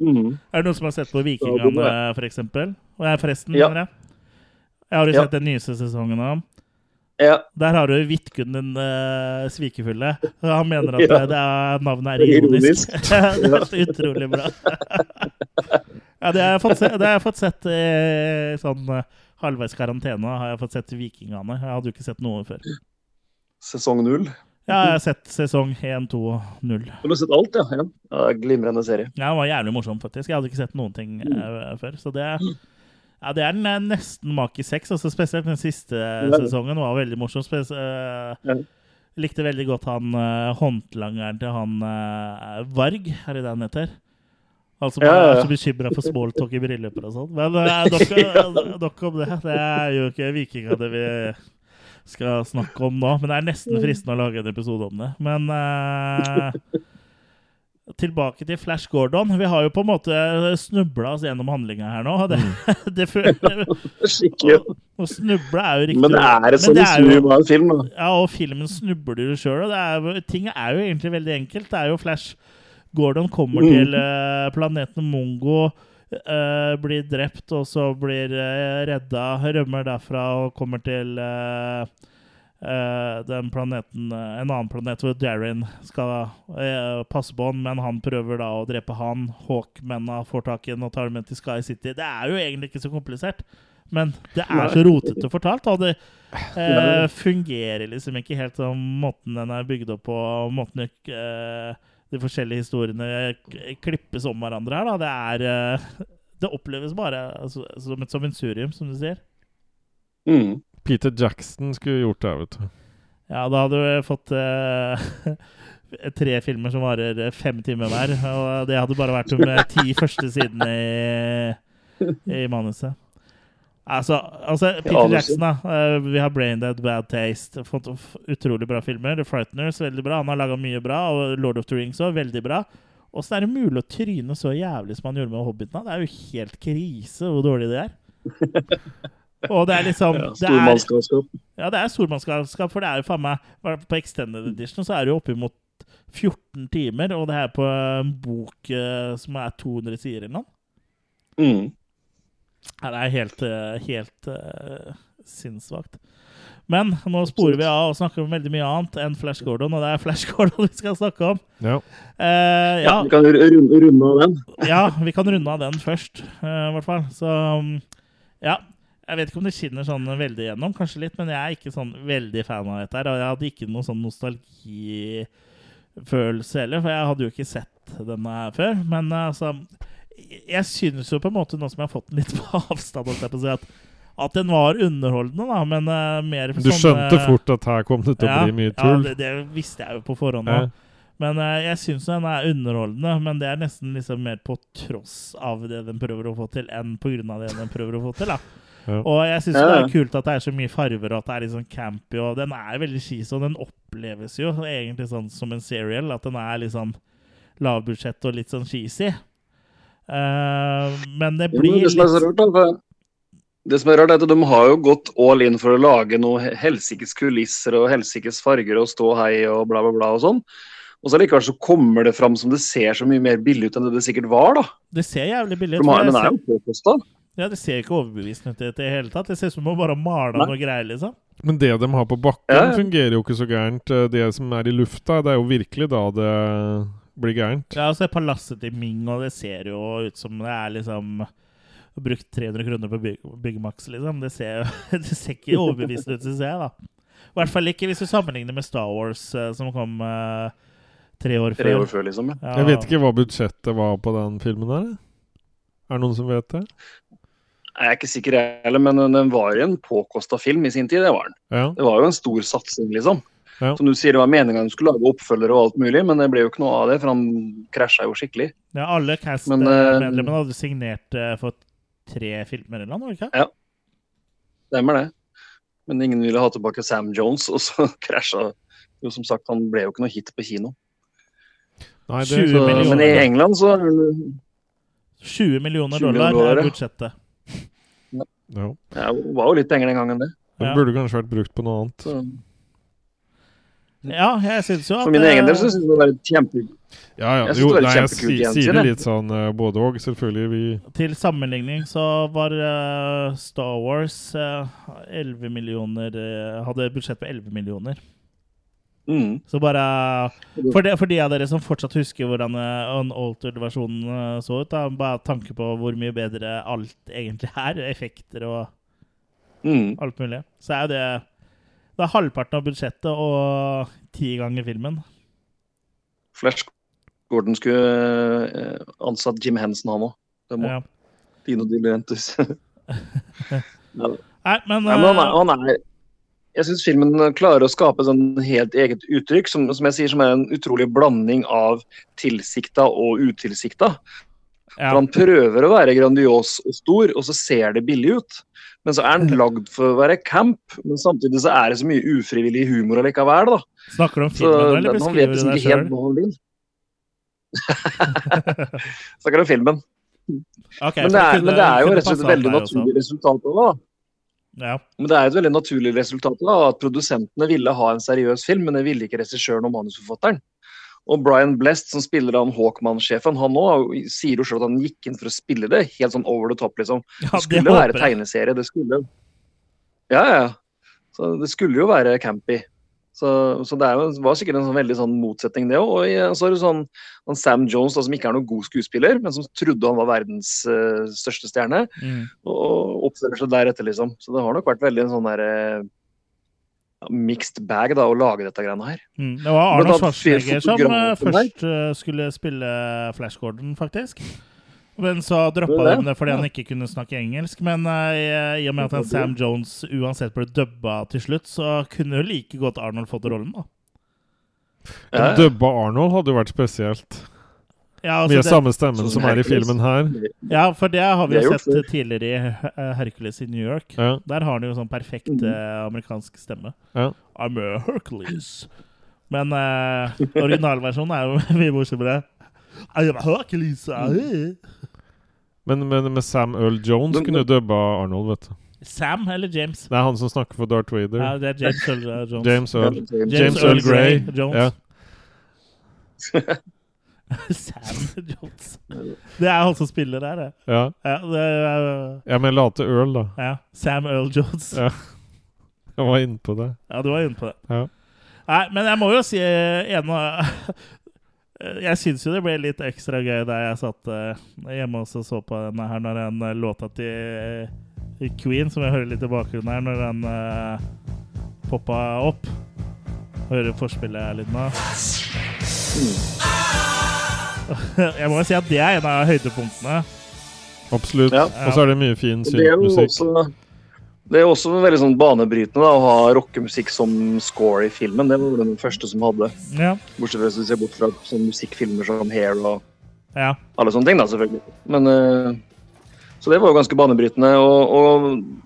Speaker 3: Mm.
Speaker 1: Er det noen som har sett på Vikingene,
Speaker 3: f.eks.?
Speaker 1: for eksempel? Og jeg forresten,
Speaker 3: Ja.
Speaker 1: mener jeg. Jeg har jo
Speaker 3: Ja.
Speaker 1: sett den nyeste sesongen av
Speaker 3: Ja.
Speaker 1: Der har du Vidkun den uh, svikefulle. Han mener at
Speaker 3: Ja.
Speaker 1: det er, navnet er
Speaker 3: er
Speaker 1: ironisk.
Speaker 3: ironisk. <laughs>
Speaker 1: det er så utrolig bra. <laughs> ja, det har jeg fått se, det har jeg fått sett i sånn eh, halvveis karantene. har jeg fått sett Vikingene. Jeg hadde jo ikke sett noe før.
Speaker 3: Sesong null.
Speaker 1: Ja, jeg har sett sesong 1, 2 og 0.
Speaker 3: Du har sett alt, ja? ja. ja glimrende serie.
Speaker 1: Ja, det var jævlig morsom, faktisk. Jeg hadde ikke sett noen ting eh, før. Så det, ja, det er den eh, nesten mak i seks. Altså, spesielt den siste sesongen var veldig morsom. Spes eh,
Speaker 3: Ja.
Speaker 1: Likte veldig godt han uh, håndlangeren til han Varg, er det det han heter? Han som
Speaker 3: Ja, ja,
Speaker 1: er
Speaker 3: ja.
Speaker 1: så bekymra for smalltalk i brylluper og sånn. Men uh, nok, nok om det. Det er jo ikke vikingene vi skal snakke om nå. Men det er nesten fristende å lage en episode om det. Men eh, tilbake til Flash Gordon. Vi har jo på en måte snubla oss gjennom handlinga her nå. <laughs> Det, det føler, <laughs>
Speaker 3: Skikkelig.
Speaker 1: å snuble er jo riktig
Speaker 3: Men det er et sammensurium av en film, da.
Speaker 1: ja, og filmen snubler jo sjøl. Ting er jo egentlig veldig enkelt. Det er jo Flash Gordon kommer
Speaker 3: Mm.
Speaker 1: til eh, planeten Mongo, eh, blir drept, og så blir uh, redda, rømmer derfra og kommer til uh, eh, den planeten eh, En annen planet hvor Darren skal eh, passe på han, men han prøver da å drepe han. Hawkmennene får tak i han og tar med til Sky City. Det er jo egentlig ikke så komplisert. Men det er så rotete fortalt, og det eh, fungerer liksom ikke helt som måten den er bygd opp på, måten eh, de forskjellige historiene klippes om hverandre her. Da. Det er eh, Det oppleves bare altså, som et sammensurium, som du sier.
Speaker 3: Mm.
Speaker 2: Peter Jackson skulle gjort det, vet du.
Speaker 1: Ja, da hadde du fått uh, <laughs> tre filmer som varer fem timer hver. Og det hadde bare vært de eh, ti første sidene i, i manuset. Altså, altså Peter Jackson, da. eh, vi har Brain Dead, Bad Taste. Fått utrolig bra filmer. The Frighteners, veldig bra. Han har laga mye bra. Og Lord of the Rings òg, veldig bra. Åssen er det mulig å tryne så jævlig som han gjorde med Hobbiten? Det er jo helt krise hvor dårlig det er. <laughs> Og det er liksom
Speaker 3: Ja,
Speaker 1: det
Speaker 3: Stormannskapskap.
Speaker 1: ja, det er stormannskapskap, for det er jo faen meg På Extended Edition så er det jo oppimot 14 timer, og det er på en bok eh, som er 200 sider eller noe.
Speaker 3: Mm.
Speaker 1: Ja, det er helt, eh, helt uh, sinnssvakt. Men nå sporer vi av og snakker om veldig mye annet enn Flash Gordon, og det er Flash <laughs> Gordon vi skal snakke om.
Speaker 2: Ja.
Speaker 1: Eh,
Speaker 3: Ja,
Speaker 1: ja,
Speaker 3: vi kan runde, runde av den.
Speaker 1: ja, vi kan runde av den først, eh, i hvert fall. Så um, ja. Jeg vet ikke om det skinner sånn veldig gjennom, kanskje litt, men jeg er ikke sånn veldig fan av dette her. Og jeg hadde ikke noen sånn nostalgifølelse heller, for jeg hadde jo ikke sett denne her før. Men altså Jeg synes jo på en måte, nå som jeg har fått den litt på <laughs> avstand, jeg på å si, at, at den var underholdende, da, men uh, mer
Speaker 2: Du
Speaker 1: sånn,
Speaker 2: skjønte
Speaker 1: eh,
Speaker 2: fort at her kom det til å bli mye
Speaker 1: Ja,
Speaker 2: tull?
Speaker 1: det, det visste jeg jo på forhånd.
Speaker 2: Ja.
Speaker 1: Men uh, jeg syns den er underholdende, men det er nesten liksom mer på tross av det den prøver å få til, enn på grunn av det den prøver å få til. da. <laughs>
Speaker 2: Ja.
Speaker 1: Og jeg syns
Speaker 3: Ja,
Speaker 1: det er kult at det er så mye farver, og at det er litt sånn campy, og den er veldig cheesy, og den oppleves jo egentlig sånn som en serial, at den er litt sånn lavbudsjett og litt sånn cheesy. Eh, men det blir
Speaker 3: men det som er så rart, da, det som er rart, er at de har jo gått all in for å lage noe he- helsikes kulisser og helsikes farger og ståhei og bla, bla, bla og sånn. Og så likevel så kommer det fram som det ser så mye mer billig ut enn det det sikkert var, da.
Speaker 1: Det ser jævlig billig ut.
Speaker 3: de har,
Speaker 1: jeg
Speaker 3: den er jo påkosta.
Speaker 1: Ja, Det ser ikke overbevisende ut i det hele tatt. Det ser ut som om man bare maler
Speaker 3: Nei.
Speaker 1: noe greier, liksom.
Speaker 2: Men det de har på bakken,
Speaker 3: Ja, ja.
Speaker 2: fungerer jo ikke så gærent. Eh, Det som er i lufta, det er jo virkelig da det bli gærent.
Speaker 1: Ja, og så er palasset til Ming, og det ser jo ut som det er liksom Brukt 300 kroner på Bygg- Byggmax, liksom. Det ser, <laughs> det ser ikke overbevisende ut, syns jeg, da. I hvert fall ikke hvis du sammenligner med Star Wars, eh, som kom uh, tre år før.
Speaker 3: Tre år før, liksom. Ja.
Speaker 1: Ja.
Speaker 2: Jeg vet ikke hva budsjettet var på den filmen der. Er det noen som vet det?
Speaker 3: Jeg er ikke sikker jeg heller, men den var en påkosta film i sin tid. Det var den.
Speaker 2: Ja.
Speaker 3: Det var jo en stor satsing, liksom.
Speaker 2: Ja.
Speaker 3: Som du sier, det var meninga hun skulle lage oppfølgere og alt mulig, men det ble jo ikke noe av det, for han krasja jo skikkelig.
Speaker 1: Ja, alle
Speaker 3: Men, eh,
Speaker 1: cast-medlemmene hadde signert uh, for tre filmer eller noe, ikke det ikke?
Speaker 3: Stemmer det. Men ingen ville ha tilbake Sam Jones, og så <laughs> krasja jo som sagt, han ble jo ikke noe hit på kino.
Speaker 2: Nei, det,
Speaker 1: 20
Speaker 3: Så,
Speaker 1: millioner.
Speaker 3: men i England så er
Speaker 1: 20 millioner
Speaker 3: 20
Speaker 1: dollar er budsjettet.
Speaker 2: ja.
Speaker 3: ja, det var jo litt penger den gangen, det.
Speaker 2: Den
Speaker 1: Ja.
Speaker 2: burde kanskje vært brukt på noe annet.
Speaker 3: Så,
Speaker 1: Ja, jeg syns jo at
Speaker 3: for min
Speaker 1: eh,
Speaker 3: egen del så syns jeg det var et kjempe...
Speaker 2: Ja, ja.
Speaker 3: Synes
Speaker 2: Jo, nei, jeg si, sier
Speaker 3: sier
Speaker 2: det litt sånn uh, både og, selvfølgelig. Vi
Speaker 1: Til sammenligning så var uh, Star Wars uh, 11 millioner eh, Hadde budsjett på 11 millioner.
Speaker 3: Mm.
Speaker 1: Så bare For, de, for de av dere som fortsatt husker hvordan uh, unaltered-versjonen eh, så ut, da, bare tanke på hvor mye bedre alt egentlig er, effekter og
Speaker 3: Mm.
Speaker 1: alt mulig, så er jo det Det er halvparten av budsjettet og ti ganger filmen.
Speaker 3: Flash Gordon skulle eh, ansatt Jim Henson, han òg. Det må
Speaker 1: Ja.
Speaker 3: Dino De Laurentiis. <laughs>
Speaker 1: Nei, men,
Speaker 3: Nei, men han er,
Speaker 1: eh,
Speaker 3: han er Jeg syns filmen klarer å skape sånn helt eget uttrykk, som, som jeg sier, som er en utrolig blanding av tilsikta og utilsikta.
Speaker 1: ja.
Speaker 3: For Han prøver å være grandios og stor, og så ser det billig ut. Men så er den lagd for å være camp, men samtidig så er det så mye ufrivillig humor allikevel. da.
Speaker 1: Snakker du om filmen så, eller <laughs> beskriver du deg sjøl?
Speaker 3: Snakker om filmen. Men det er, men det er jo rett og slett et veldig naturlig resultat av det. da.
Speaker 1: Ja.
Speaker 3: Men det er et veldig naturlig resultat da, at produsentene ville ha en seriøs film, men det ville ikke regissøren og manusforfatteren. Og Brian Blest, som spiller han Hawkman-sjefen, han òg sier jo selv at han gikk inn for å spille det helt sånn over the top, liksom.
Speaker 1: ja,
Speaker 3: Det
Speaker 1: det
Speaker 3: skulle være tegneserie, det skulle Ja, ja. Så det skulle jo være campy. Så, så det jo, var sikkert en sånn veldig sånn motsetning, det òg. Og så er det sånn han Sam Jones, da, som ikke er noen god skuespiller, men som trodde han var verdens uh, største stjerne,
Speaker 1: Mm.
Speaker 3: og oppfører seg deretter, liksom. Så det har nok vært veldig en sånn derre ja, mixed bag da, å lage dette greiene her.
Speaker 1: Mm. Det var Arnold Schwarzenegger som eh, først eh, skulle spille Flash Gordon, faktisk. Men så droppa de
Speaker 3: det.
Speaker 1: fordi han ikke kunne snakke engelsk. Men uh, i- og med at han Sam Jones uansett ble dubba til slutt, så kunne jo like godt Arnold fått rollen, da.
Speaker 3: Ja.
Speaker 2: dubba Arnold hadde jo vært spesielt.
Speaker 1: Ja, altså
Speaker 2: Mye
Speaker 1: det,
Speaker 2: samme stemmen
Speaker 3: sånn
Speaker 2: som er i filmen her.
Speaker 1: ja for det har vi
Speaker 3: Det
Speaker 1: jo
Speaker 3: sett
Speaker 1: sett tidligere i eh, Hercules i New York.
Speaker 2: Ja.
Speaker 1: Der har han jo sånn perfekt
Speaker 3: Mhm.
Speaker 1: eh, amerikansk stemme.
Speaker 2: Ja.
Speaker 1: I'm a Hercules. Men uh, originalversjonen er jo <laughs> mye morsommere. I'm a Hercules. Mm.
Speaker 2: Men, men med Sam Earl Jones kunne du dubba Arnold, vet du.
Speaker 1: Sam eller James?
Speaker 2: Det er han som snakker for Darth Vader.
Speaker 1: Ja, det er James Earl eh, Jones.
Speaker 2: James Earl.
Speaker 3: James,
Speaker 2: James Earl Grey.
Speaker 1: Jones.
Speaker 2: Ja. <laughs> <laughs>
Speaker 1: Sam Jones. Det er han som spiller der, det.
Speaker 2: ja.
Speaker 1: Ja, det er,
Speaker 2: ja, men la til Earl, da.
Speaker 1: ja. Sam Earl Jones.
Speaker 2: Ja. <laughs> Jeg var inne på det.
Speaker 1: Ja, du var inne på det.
Speaker 2: Ja.
Speaker 1: Nei, men jeg må jo si eh, en av <laughs> Jeg syns jo det ble litt ekstra gøy da jeg satt eh, hjemme og så så på denne her når den eh, låta til eh, Queen, som jeg hører litt i bakgrunnen her, når den uh, poppa opp. Hører forspillet her litt nå. <laughs> Jeg må jo si at det er en av høydepunktene.
Speaker 2: Absolutt.
Speaker 3: Ja.
Speaker 2: Og så er det mye fin
Speaker 3: synsmusikk det er
Speaker 2: syntmusikk.
Speaker 3: også det er også veldig sånn banebrytende da, å ha rockemusikk som score i filmen. Det var den første som hadde.
Speaker 1: Ja.
Speaker 3: Bortsett fra hvis du ser bort fra sånn musikkfilmer som Hair og
Speaker 1: ja.
Speaker 3: alle sånne ting, da, selvfølgelig. Men, uh, så det var jo ganske banebrytende. Og, og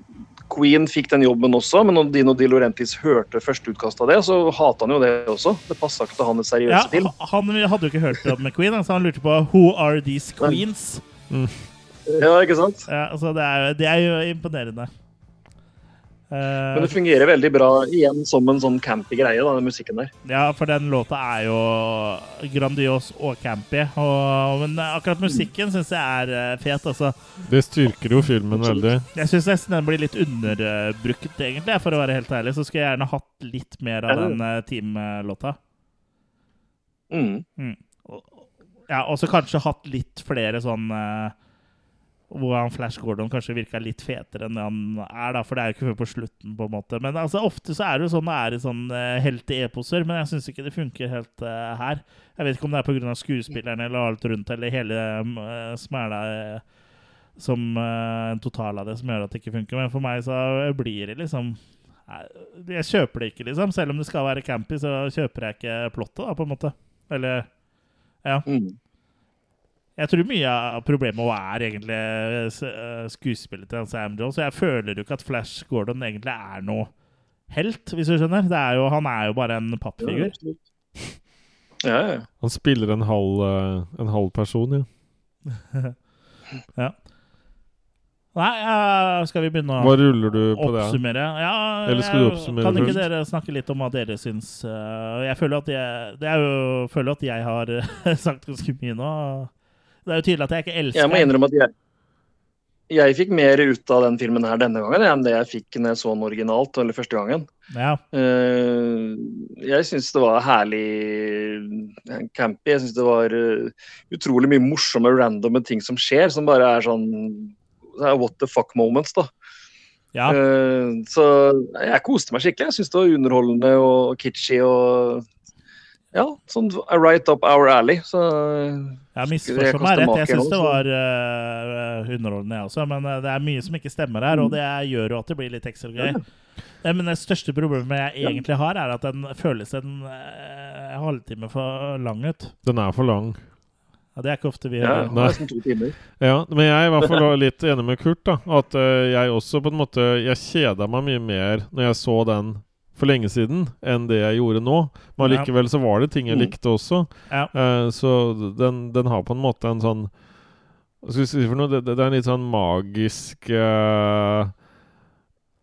Speaker 3: Queen fikk den jobben også, men når Dino De Laurentis hørte førsteutkastet av det, så hata han jo det også. Det passa ikke til hans seriøse
Speaker 1: ja,
Speaker 3: film.
Speaker 1: han hadde jo ikke hørt om Queen, så han lurte på Who are these queens?
Speaker 3: Ja, ikke sant?
Speaker 1: Ja, altså det, er, det er jo imponerende. Eh,
Speaker 3: Men det fungerer veldig bra igjen som en sånn campy greie, da, den musikken der.
Speaker 1: ja, for den låta er jo grandios og campy. Og, men akkurat musikken syns jeg er eh, fet. Altså.
Speaker 2: Det styrker jo filmen veldig.
Speaker 1: Jeg syns nesten den blir litt underbrukt, egentlig, for å være helt ærlig. Så skulle jeg gjerne hatt litt mer av den uh, teamlåta.
Speaker 3: Mm.
Speaker 1: Mm. Ja, og så kanskje hatt litt flere sånn eh, Hvor han Flash Gordon kanskje virka litt fetere enn det han er, da, for det er jo ikke før på slutten, på en måte. Men altså, ofte så er det jo sånn det er i sånn uh, helteeposer, men jeg syns ikke det funker helt uh, her. Jeg vet ikke om det er pga. skuespillerne eller alt rundt, eller hele uh, smæla uh, som uh, en total av det som gjør at det ikke funker. Men for meg så blir det liksom Jeg kjøper det ikke, liksom. Selv om det skal være campy, så kjøper jeg ikke plottet, da, på en måte. Eller Ja.
Speaker 3: Mm.
Speaker 1: Jeg tror mye av problemet er egentlig eh, skuespillet til Sam Jones. Jeg føler jo ikke at Flash Gordon egentlig er noe helt, hvis du skjønner. Det er jo, han er jo bare en pappfigur.
Speaker 3: Ja, ja.
Speaker 2: Han spiller en halv, eh, en halv person, ja. <laughs>
Speaker 1: Ja. Nei, eh, skal vi begynne å
Speaker 2: Hva ruller du på det?
Speaker 1: oppsummere? Ja,
Speaker 2: Eller skal du
Speaker 1: jeg-
Speaker 2: oppsummere
Speaker 1: Kan ikke dere snakke litt om hva dere syns? eh, Jeg føler at jeg, det er jo, føler at jeg har <laughs> sagt ganske mye nå. Det er jo tydelig at jeg ikke elsker
Speaker 3: Jeg må innrømme at jeg, jeg fikk mer ut av den filmen her denne gangen enn det jeg fikk når jeg så den originalt, eller første gangen.
Speaker 1: Ja.
Speaker 3: Eh, jeg syns det var herlig campy. Jeg syns det var eh, utrolig mye morsomme, randomme ting som skjer, som bare er sånn det er what the fuck moments, da.
Speaker 1: ja.
Speaker 3: Eh, så jeg koste meg skikkelig. Jeg syns det var underholdende og kitschy og ja, sånn right up our alley. Så
Speaker 1: Jeg
Speaker 3: jeg
Speaker 1: misforstår meg rett. Jeg syns det var uh, underholdende, jeg også. Men uh, det er mye som ikke stemmer her, og det gjør jo at det blir litt ekstra gøy. Ja, Men det største problemet jeg egentlig har, er at den føles en uh, halvtime for lang ut.
Speaker 2: Den er for lang.
Speaker 1: Ja, det er ikke ofte vi
Speaker 3: ja, to timer.
Speaker 2: Ja, men jeg er i hvert fall <laughs> litt enig med Kurt. da At eh, jeg også på en måte Jeg kjeda meg mye mer når jeg så den for lenge siden, enn det jeg gjorde nå. Men
Speaker 1: allikevel
Speaker 2: likevel så var det ting jeg
Speaker 3: Mm.
Speaker 2: likte også.
Speaker 1: Ja.
Speaker 2: Uh, så den, den har på en måte en sånn Hva skal vi si for noe? Det, det er en litt sånn magisk uh,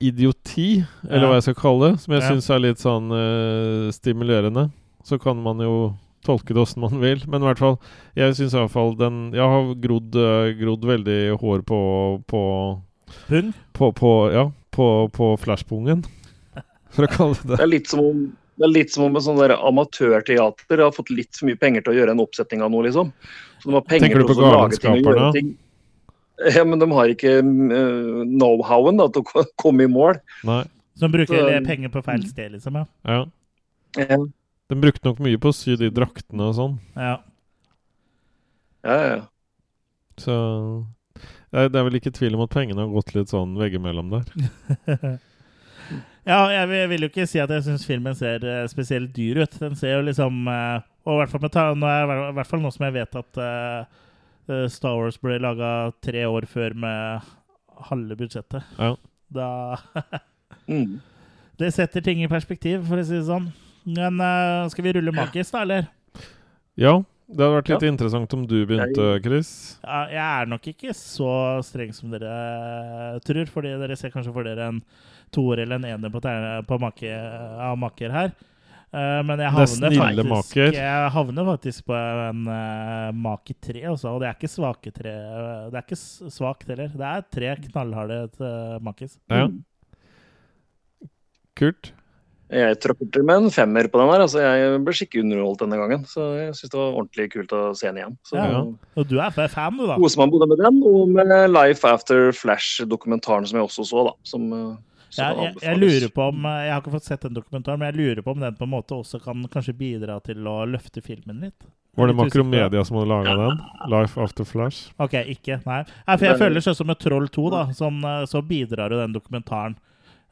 Speaker 2: idioti, eller
Speaker 1: Ja.
Speaker 2: hva jeg skal kalle det, som jeg
Speaker 1: Ja.
Speaker 2: syns er litt sånn uh, stimulerende. Så kan man jo tolke det åssen man vil, men i hvert fall Jeg syns i hvert fall den Jeg har grodd, grodd veldig hår på på,
Speaker 1: Pung?
Speaker 2: på, på Ja, på, på flashpungen, for å kalle det
Speaker 3: Det er litt som om det er litt som om en sånn amatørteater har fått litt for mye penger til å gjøre en oppsetning av noe, liksom. Så de har penger
Speaker 2: Tenker du på Galenskaperne?
Speaker 3: Ja, men de har ikke uh, know-howen til å <laughs> komme i mål.
Speaker 2: Nei.
Speaker 1: Så de bruker
Speaker 3: Så-
Speaker 1: penger på feil sted, liksom. Ja.
Speaker 2: Ja. De brukte nok mye på å sy de draktene og sånn.
Speaker 1: ja.
Speaker 3: ja. ja.
Speaker 2: Så det er, det er vel ikke tvil om at pengene har gått litt sånn veggimellom der. <laughs>
Speaker 1: Ja, jeg vil, vil jo ikke si at jeg syns filmen ser eh, spesielt dyr ut. Den ser jo liksom eh, Og i hvert fall, med ta, nå er, i hvert fall nå som jeg vet at eh, Star Wars ble laga tre år før med halve budsjettet.
Speaker 2: Ja.
Speaker 1: Da <laughs>
Speaker 3: Mm.
Speaker 1: Det setter ting i perspektiv, for å si det sånn. Men skal vi rulle makis, da, eller?
Speaker 2: Ja, det hadde vært litt
Speaker 3: Ja.
Speaker 2: interessant om du begynte, Chris.
Speaker 1: Ja, jeg er nok ikke så streng som dere tror, fordi dere ser kanskje for dere en toer eller en ener på, på make, av makker her. Uh, men jeg
Speaker 2: er
Speaker 1: havner, faktisk, jeg havner faktisk på en uh, make tre, også, og det er ikke svake tre. Det er ikke svakt heller. Det er tre knallharde uh, makis.
Speaker 2: Ja. Kult.
Speaker 3: Jeg tråkker med en femmer på den her. altså Jeg ble skikkelig underholdt denne gangen. Så jeg syns det var ordentlig kult å se den igjen. Så
Speaker 1: Ja. Og du er fan, du, da?
Speaker 3: Koser meg både med den og med Life After Flash-dokumentaren som jeg også så, da. Som, eh, som
Speaker 1: Jeg, jeg, jeg lurer på om Jeg har ikke fått sett den dokumentaren, men jeg lurer på om den på en måte også kan kanskje bidra til å løfte filmen litt.
Speaker 2: Var det. Makromedia som hadde laga den? Life After Flash?
Speaker 1: Ok, ikke. Nei. Nei for jeg føler sånn som med Troll 2, da, sånn, eh, så bidrar jo den dokumentaren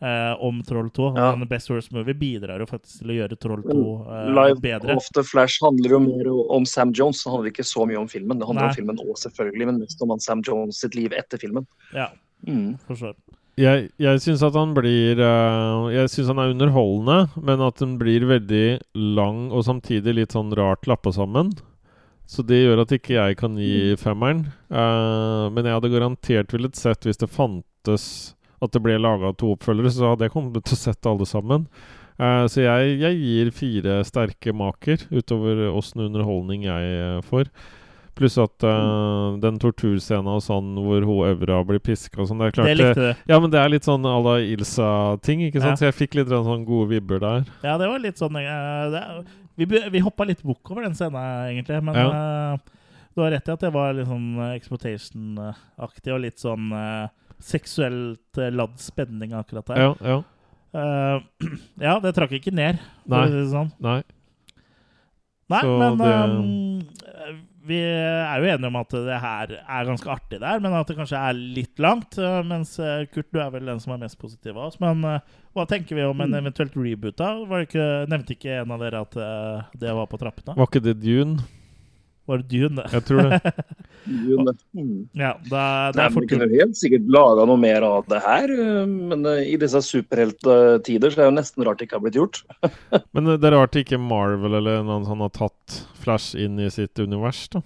Speaker 1: eh, om Troll 2,
Speaker 3: Ja.
Speaker 1: den Best Worst Movie, bidrar jo faktisk til å gjøre Troll 2 eh,
Speaker 3: Live
Speaker 1: bedre.
Speaker 3: Life After Flash handler jo mer om Sam Jones. Det handler ikke så mye om filmen. Det handler
Speaker 1: Nei.
Speaker 3: om filmen òg, selvfølgelig, men mest om han Sam Jones sitt liv etter filmen.
Speaker 1: Ja,
Speaker 3: Mm.
Speaker 2: Jeg, jeg syns at han blir uh, Jeg syns han er underholdende, men at den blir veldig lang og samtidig litt sånn rart lappa sammen. Så det gjør at ikke jeg kan gi femmeren. Uh, men jeg hadde garantert villet sett hvis det fantes at det ble laga to oppfølgere, så hadde jeg kommet til å sett alle sammen. Uh, så jeg, jeg gir fire sterke maker utover åssen underholdning jeg får. Pluss at uh, den torturscena og sånn hvor hun Øvra blir piska og sånn, det er klart
Speaker 1: Det likte du.
Speaker 2: ja, men det er litt sånn à la Ilsa-ting, ikke sant?
Speaker 1: Ja.
Speaker 2: Så jeg fikk litt sånn gode vibber der.
Speaker 1: Ja, det var litt sånn uh, det, Vi, vi hoppa litt bukk over den scenen, egentlig, men
Speaker 2: Ja.
Speaker 1: uh, Du har rett i at det var litt sånn exploitation-aktig og litt sånn seksuelt ladd spenning akkurat der.
Speaker 2: Ja, ja. <clears throat>
Speaker 1: Ja, det trakk ikke ned, for
Speaker 2: Nei.
Speaker 1: å si det sånn.
Speaker 2: Nei.
Speaker 1: Nei,
Speaker 2: Så
Speaker 1: men
Speaker 2: det-
Speaker 1: ehm, vi er jo enige om at det her er ganske artig der, men at det kanskje er litt langt. eh, Mens eh, Kurt, du er vel den som er mest positiv av oss. Men eh, hva tenker vi om en eventuelt reboot? da? Var det ikke, nevnte ikke en av dere at det var på trappene?
Speaker 2: Var ikke det Dune?
Speaker 1: Var det Dune, det?
Speaker 2: Jeg tror det. <laughs>
Speaker 3: Dune.
Speaker 1: Ja, da, det
Speaker 3: Nei,
Speaker 1: er
Speaker 3: men
Speaker 1: fort
Speaker 3: Vi kunne helt sikkert laga noe mer av det her, men i disse superhelttider så er det jo nesten rart det ikke har blitt gjort. <laughs>
Speaker 2: Men det er rart ikke Marvel eller noen sånn har tatt Flash inn i sitt univers, da.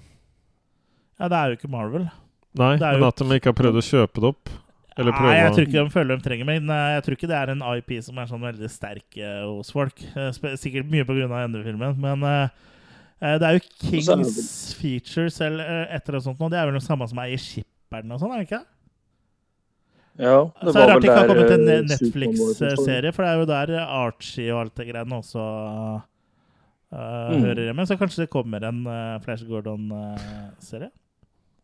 Speaker 1: Ja, det er jo ikke Marvel.
Speaker 2: Nei, men at de ikke har prøvd å kjøpe det opp. Eller prøve
Speaker 1: Nei, jeg tror ikke de føler de trenger meg. eh, jeg tror ikke det er en IP som er sånn veldig sterk uh, hos folk. Eh, Sikkert mye pga. endefilmen, men eh, eh, det er jo
Speaker 3: det-
Speaker 1: Kings Features eller etter et eller annet sånt nå. Det er vel det samme som er i Skipperen og sånn, er det ikke?
Speaker 3: Ja,
Speaker 1: Så er det rart det ikke har kommet en
Speaker 3: var.
Speaker 1: Netflix-serie, for det er jo der Archie og alt det greiene også eh,
Speaker 3: Mm.
Speaker 1: hører hjemme. Så kanskje det kommer en uh, Flash Gordon-serie?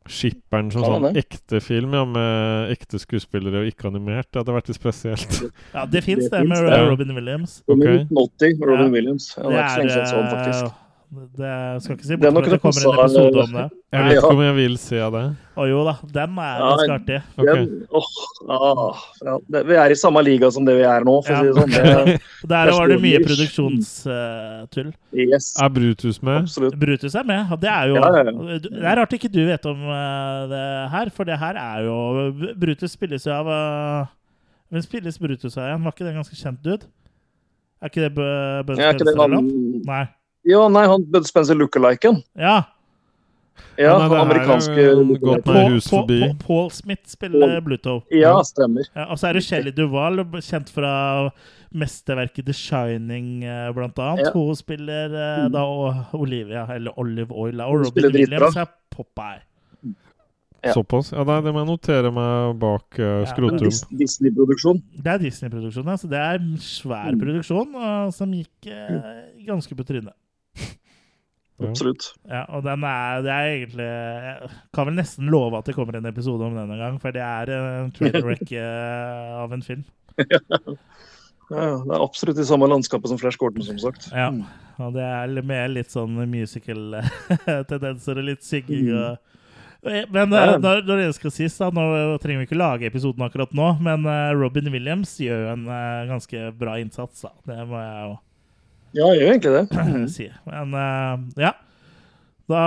Speaker 2: Skipperen som sånn
Speaker 3: det.
Speaker 2: ekte film, ja, med ekte skuespillere og ikke animert. Det hadde vært litt spesielt. <laughs>
Speaker 1: Ja, det fins
Speaker 3: Det
Speaker 1: det, med
Speaker 3: det.
Speaker 1: Robin Williams.
Speaker 3: Okay.
Speaker 2: Ok.
Speaker 3: i 1980, Robin
Speaker 1: Ja.
Speaker 3: Williams. Ja, det er ikke så lenge siden jeg så den,
Speaker 1: eh,
Speaker 3: faktisk.
Speaker 1: Det skal ikke si bort at det kommer en episode
Speaker 3: eh,
Speaker 1: om det.
Speaker 2: Jeg vet
Speaker 3: Ja.
Speaker 2: ikke om jeg vil se det.
Speaker 1: Å jo da, den er
Speaker 3: Ja,
Speaker 1: ganske artig.
Speaker 2: Okay.
Speaker 3: Den, åh, ah, ja, det, vi er i samme liga som det vi er nå, for
Speaker 1: Ja.
Speaker 3: å si det sånn. Det, <laughs>
Speaker 1: Der var det mye produksjonstull.
Speaker 3: yes,
Speaker 2: Er Brutus med?
Speaker 3: absolutt.
Speaker 1: Brutus er med. Det er jo
Speaker 3: Ja, ja, ja.
Speaker 1: Det er rart ikke du vet om eh, det her, for det her er jo Brutus spilles jo av eh, Hvem spilles Brutus av igjen? Var ikke det en ganske kjent dude? Er ikke det
Speaker 3: er
Speaker 1: noe? Nei.
Speaker 3: Ja, nei, han Bud Spencer lookaliken.
Speaker 1: Ja.
Speaker 3: Ja,
Speaker 2: Men det er
Speaker 3: amerikanske
Speaker 2: jo gått med hus forbi.
Speaker 1: Paul, Paul Smith spiller Bluto.
Speaker 3: Ja, stemmer.
Speaker 1: Ja, og så er det Shelley Duval, kjent fra mesterverket The Shining, eh, blant annet.
Speaker 3: Ja.
Speaker 1: Hun spiller eh, da Olivia, eller Olive Oil. Og Robin. Williams er Popeye.
Speaker 3: Ja.
Speaker 2: Såpass? Ja, nei, det må jeg notere meg bak uh, skrotum.
Speaker 3: Ja, Disney-produksjon.
Speaker 1: Det er Disney-produksjon, ja, så det er en svær
Speaker 3: Mm.
Speaker 1: produksjon uh, som gikk uh, ganske på trynet.
Speaker 3: Absolutt.
Speaker 1: Ja, og den er, det er egentlig Jeg kan vel nesten love at det kommer en episode om den en gang, for det er en train wreck <laughs> eh, av en film.
Speaker 3: Ja, det er absolutt i samme landskapet som Flash Gordon, som sagt.
Speaker 1: Ja, og det er med litt sånn musical-tendenser <laughs> og litt synging og men eh,
Speaker 3: Ja.
Speaker 1: når, når det skal sies, da, nå trenger vi ikke lage episoden akkurat nå, men eh, Robin Williams gjør jo en eh, ganske bra innsats, da. Det må jeg jo
Speaker 3: Ja, jeg gjør egentlig det.
Speaker 1: si. Men uh, ja. Da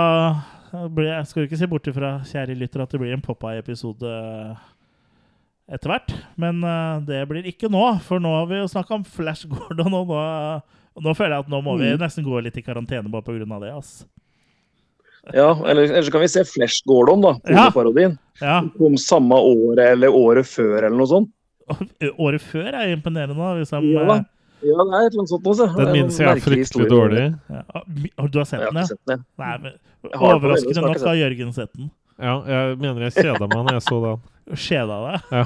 Speaker 1: blir jeg, skal du ikke se bort ifra, kjære lytter, at det blir en Popeye-episode etter hvert. Men uh, det blir ikke nå, for nå har vi jo snakka om Flash Gordon, og nå, nå føler jeg at nå må vi
Speaker 3: Mm.
Speaker 1: nesten gå litt i karantene bare av det. ass.
Speaker 3: Ja, eller, eller så kan vi se Flash Gordon, da.
Speaker 1: Ja.
Speaker 3: Parodien.
Speaker 1: Ja,
Speaker 3: Om samme året eller året før, eller noe sånt.
Speaker 1: Året før er imponerende. Hvis de,
Speaker 3: Ja. Ja, det er et eller annet sånt også.
Speaker 2: Den
Speaker 3: en
Speaker 2: minnes jeg fryktelig dårlig.
Speaker 1: ja. Ah, Har Du har sett den, ja?
Speaker 3: den.
Speaker 1: Nei, men, overraskende nok har Jørgen sett den.
Speaker 2: Ja, jeg mener jeg kjeda meg når jeg så den. <laughs>
Speaker 1: Kjeda deg. Ja.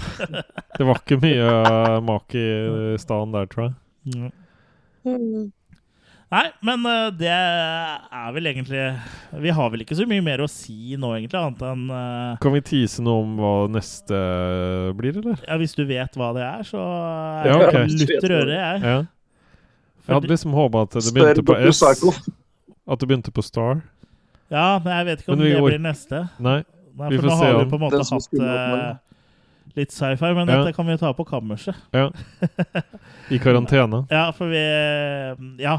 Speaker 2: Det var ikke mye mak i staden der, tror jeg.
Speaker 1: Mm. Nei, men eh, det er vel egentlig Vi har vel ikke så mye mer å si nå, egentlig, annet enn uh,
Speaker 2: Kan vi tease noe om hva neste blir, eller?
Speaker 1: Ja, hvis du vet hva det er, så
Speaker 2: Ja, ok.
Speaker 1: lutter øret, jeg.
Speaker 2: Ja. Jeg hadde liksom håpa at det begynte på S. At det begynte på Star.
Speaker 1: Ja, men jeg vet ikke om det
Speaker 2: går...
Speaker 1: blir neste.
Speaker 2: Nei.
Speaker 1: Nei,
Speaker 2: vi
Speaker 1: for
Speaker 2: får
Speaker 1: nå
Speaker 2: se
Speaker 1: har vi på en måte hatt eh, litt sci-fi, men
Speaker 2: Ja.
Speaker 1: dette kan vi ta på kammerset.
Speaker 2: Ja. <laughs> I karantene.
Speaker 1: Ja, for vi Ja.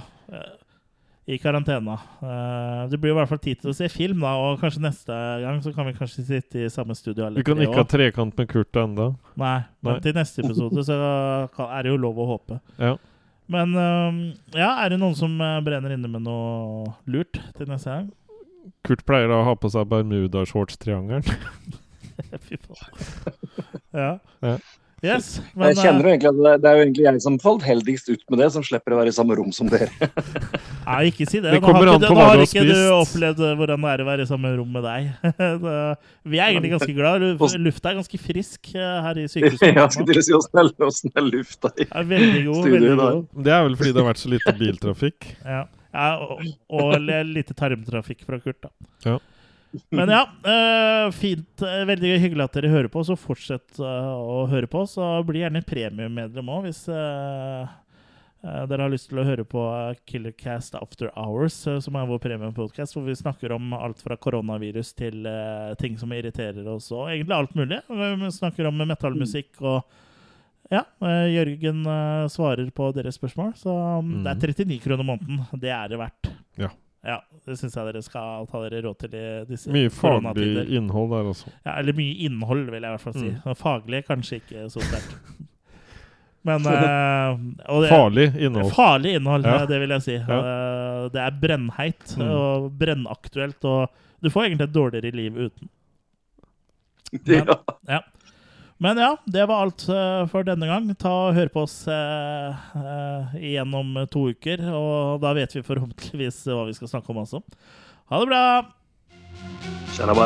Speaker 1: Eh, I karantena. Eh, Det blir i hvert fall tid til å se film, da, og kanskje neste gang så kan vi kanskje sitte i samme studio.
Speaker 2: Vi kan ikke ha trekant med Kurt ennå.
Speaker 1: Nei, men
Speaker 2: Nei.
Speaker 1: til neste episode så er det jo lov å håpe.
Speaker 2: Ja.
Speaker 1: Men øhm, ja, er det noen som øh, brenner inne med noe lurt til neste gang?
Speaker 2: Kurt pleier da å ha på seg Bermuda-shorts-triangelen. <laughs>
Speaker 1: Fy faen. Ja.
Speaker 2: Ja.
Speaker 1: Yes. Men,
Speaker 3: Jeg kjenner jo egentlig at det, det er jo egentlig jeg som falt heldigst ut med det, som slipper å være i samme rom som dere. <laughs>
Speaker 1: nei, ikke si det.
Speaker 2: Det
Speaker 1: Nå har
Speaker 2: kommer
Speaker 1: ikke
Speaker 2: an
Speaker 1: du-
Speaker 2: på
Speaker 1: nå har ikke du opplevd øh, hvordan det er å være i samme rom med deg. <laughs> Så vi er egentlig ganske glad. Lu- Lufta er ganske frisk øh, her i <laughs> sykehuset.
Speaker 3: Ja, skulle dere si åssen er, er lufta i
Speaker 1: Er veldig god.
Speaker 3: Studio
Speaker 1: veldig god.
Speaker 2: Det er vel fordi det har vært så lite biltrafikk.
Speaker 1: Ja, ja og, og lite tarmtrafikk fra Kurt, da.
Speaker 2: Ja.
Speaker 1: Men ja, eh, fint. eh, Veldig hyggelig at dere hører på. Så fortsett eh, å høre på. Så bli gjerne premiummedlem òg, hvis dere har lyst til å høre på Killercast After Hours, som er vår premiepodkast, hvor vi snakker om alt fra koronavirus til ting som irriterer oss, og egentlig alt mulig. Vi snakker om metallmusikk og ja, Jørgen svarer på deres spørsmål. Så mm, det er 39 kroner måneden. Det er det verdt.
Speaker 2: Ja.
Speaker 1: Ja, Det syns jeg dere skal ta dere råd til i disse
Speaker 2: Mye faglig innhold der også.
Speaker 1: Ja, eller mye innhold, vil jeg i hvert fall si.
Speaker 2: Mm.
Speaker 1: Faglig kanskje ikke så sterkt. <laughs> Men uh, og det,
Speaker 2: Farlig innhold.
Speaker 1: Farlig innhold,
Speaker 2: Ja.
Speaker 1: ja. det vil jeg si.
Speaker 2: Ja.
Speaker 1: Uh, det er brennheit
Speaker 2: Mm.
Speaker 1: og brennaktuelt, og du får egentlig et dårligere liv uten. <laughs>
Speaker 3: Ja.
Speaker 1: Ja. Men ja, det var alt eh, for denne gang. Ta og Hør på oss eh, eh, igjen om to uker, og da vet vi forhåpentligvis hva vi skal snakke om også. Ha det bra!
Speaker 3: Tjena,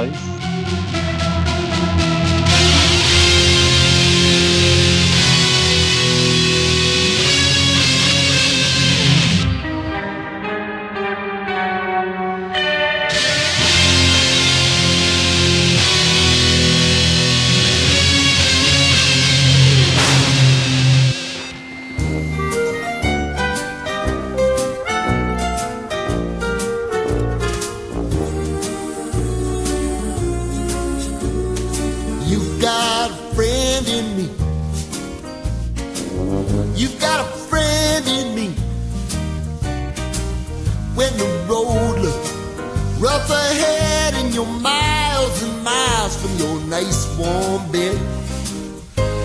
Speaker 7: bed,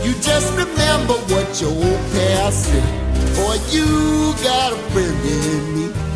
Speaker 7: you just remember what your old past said. Boy, you got a friend in me.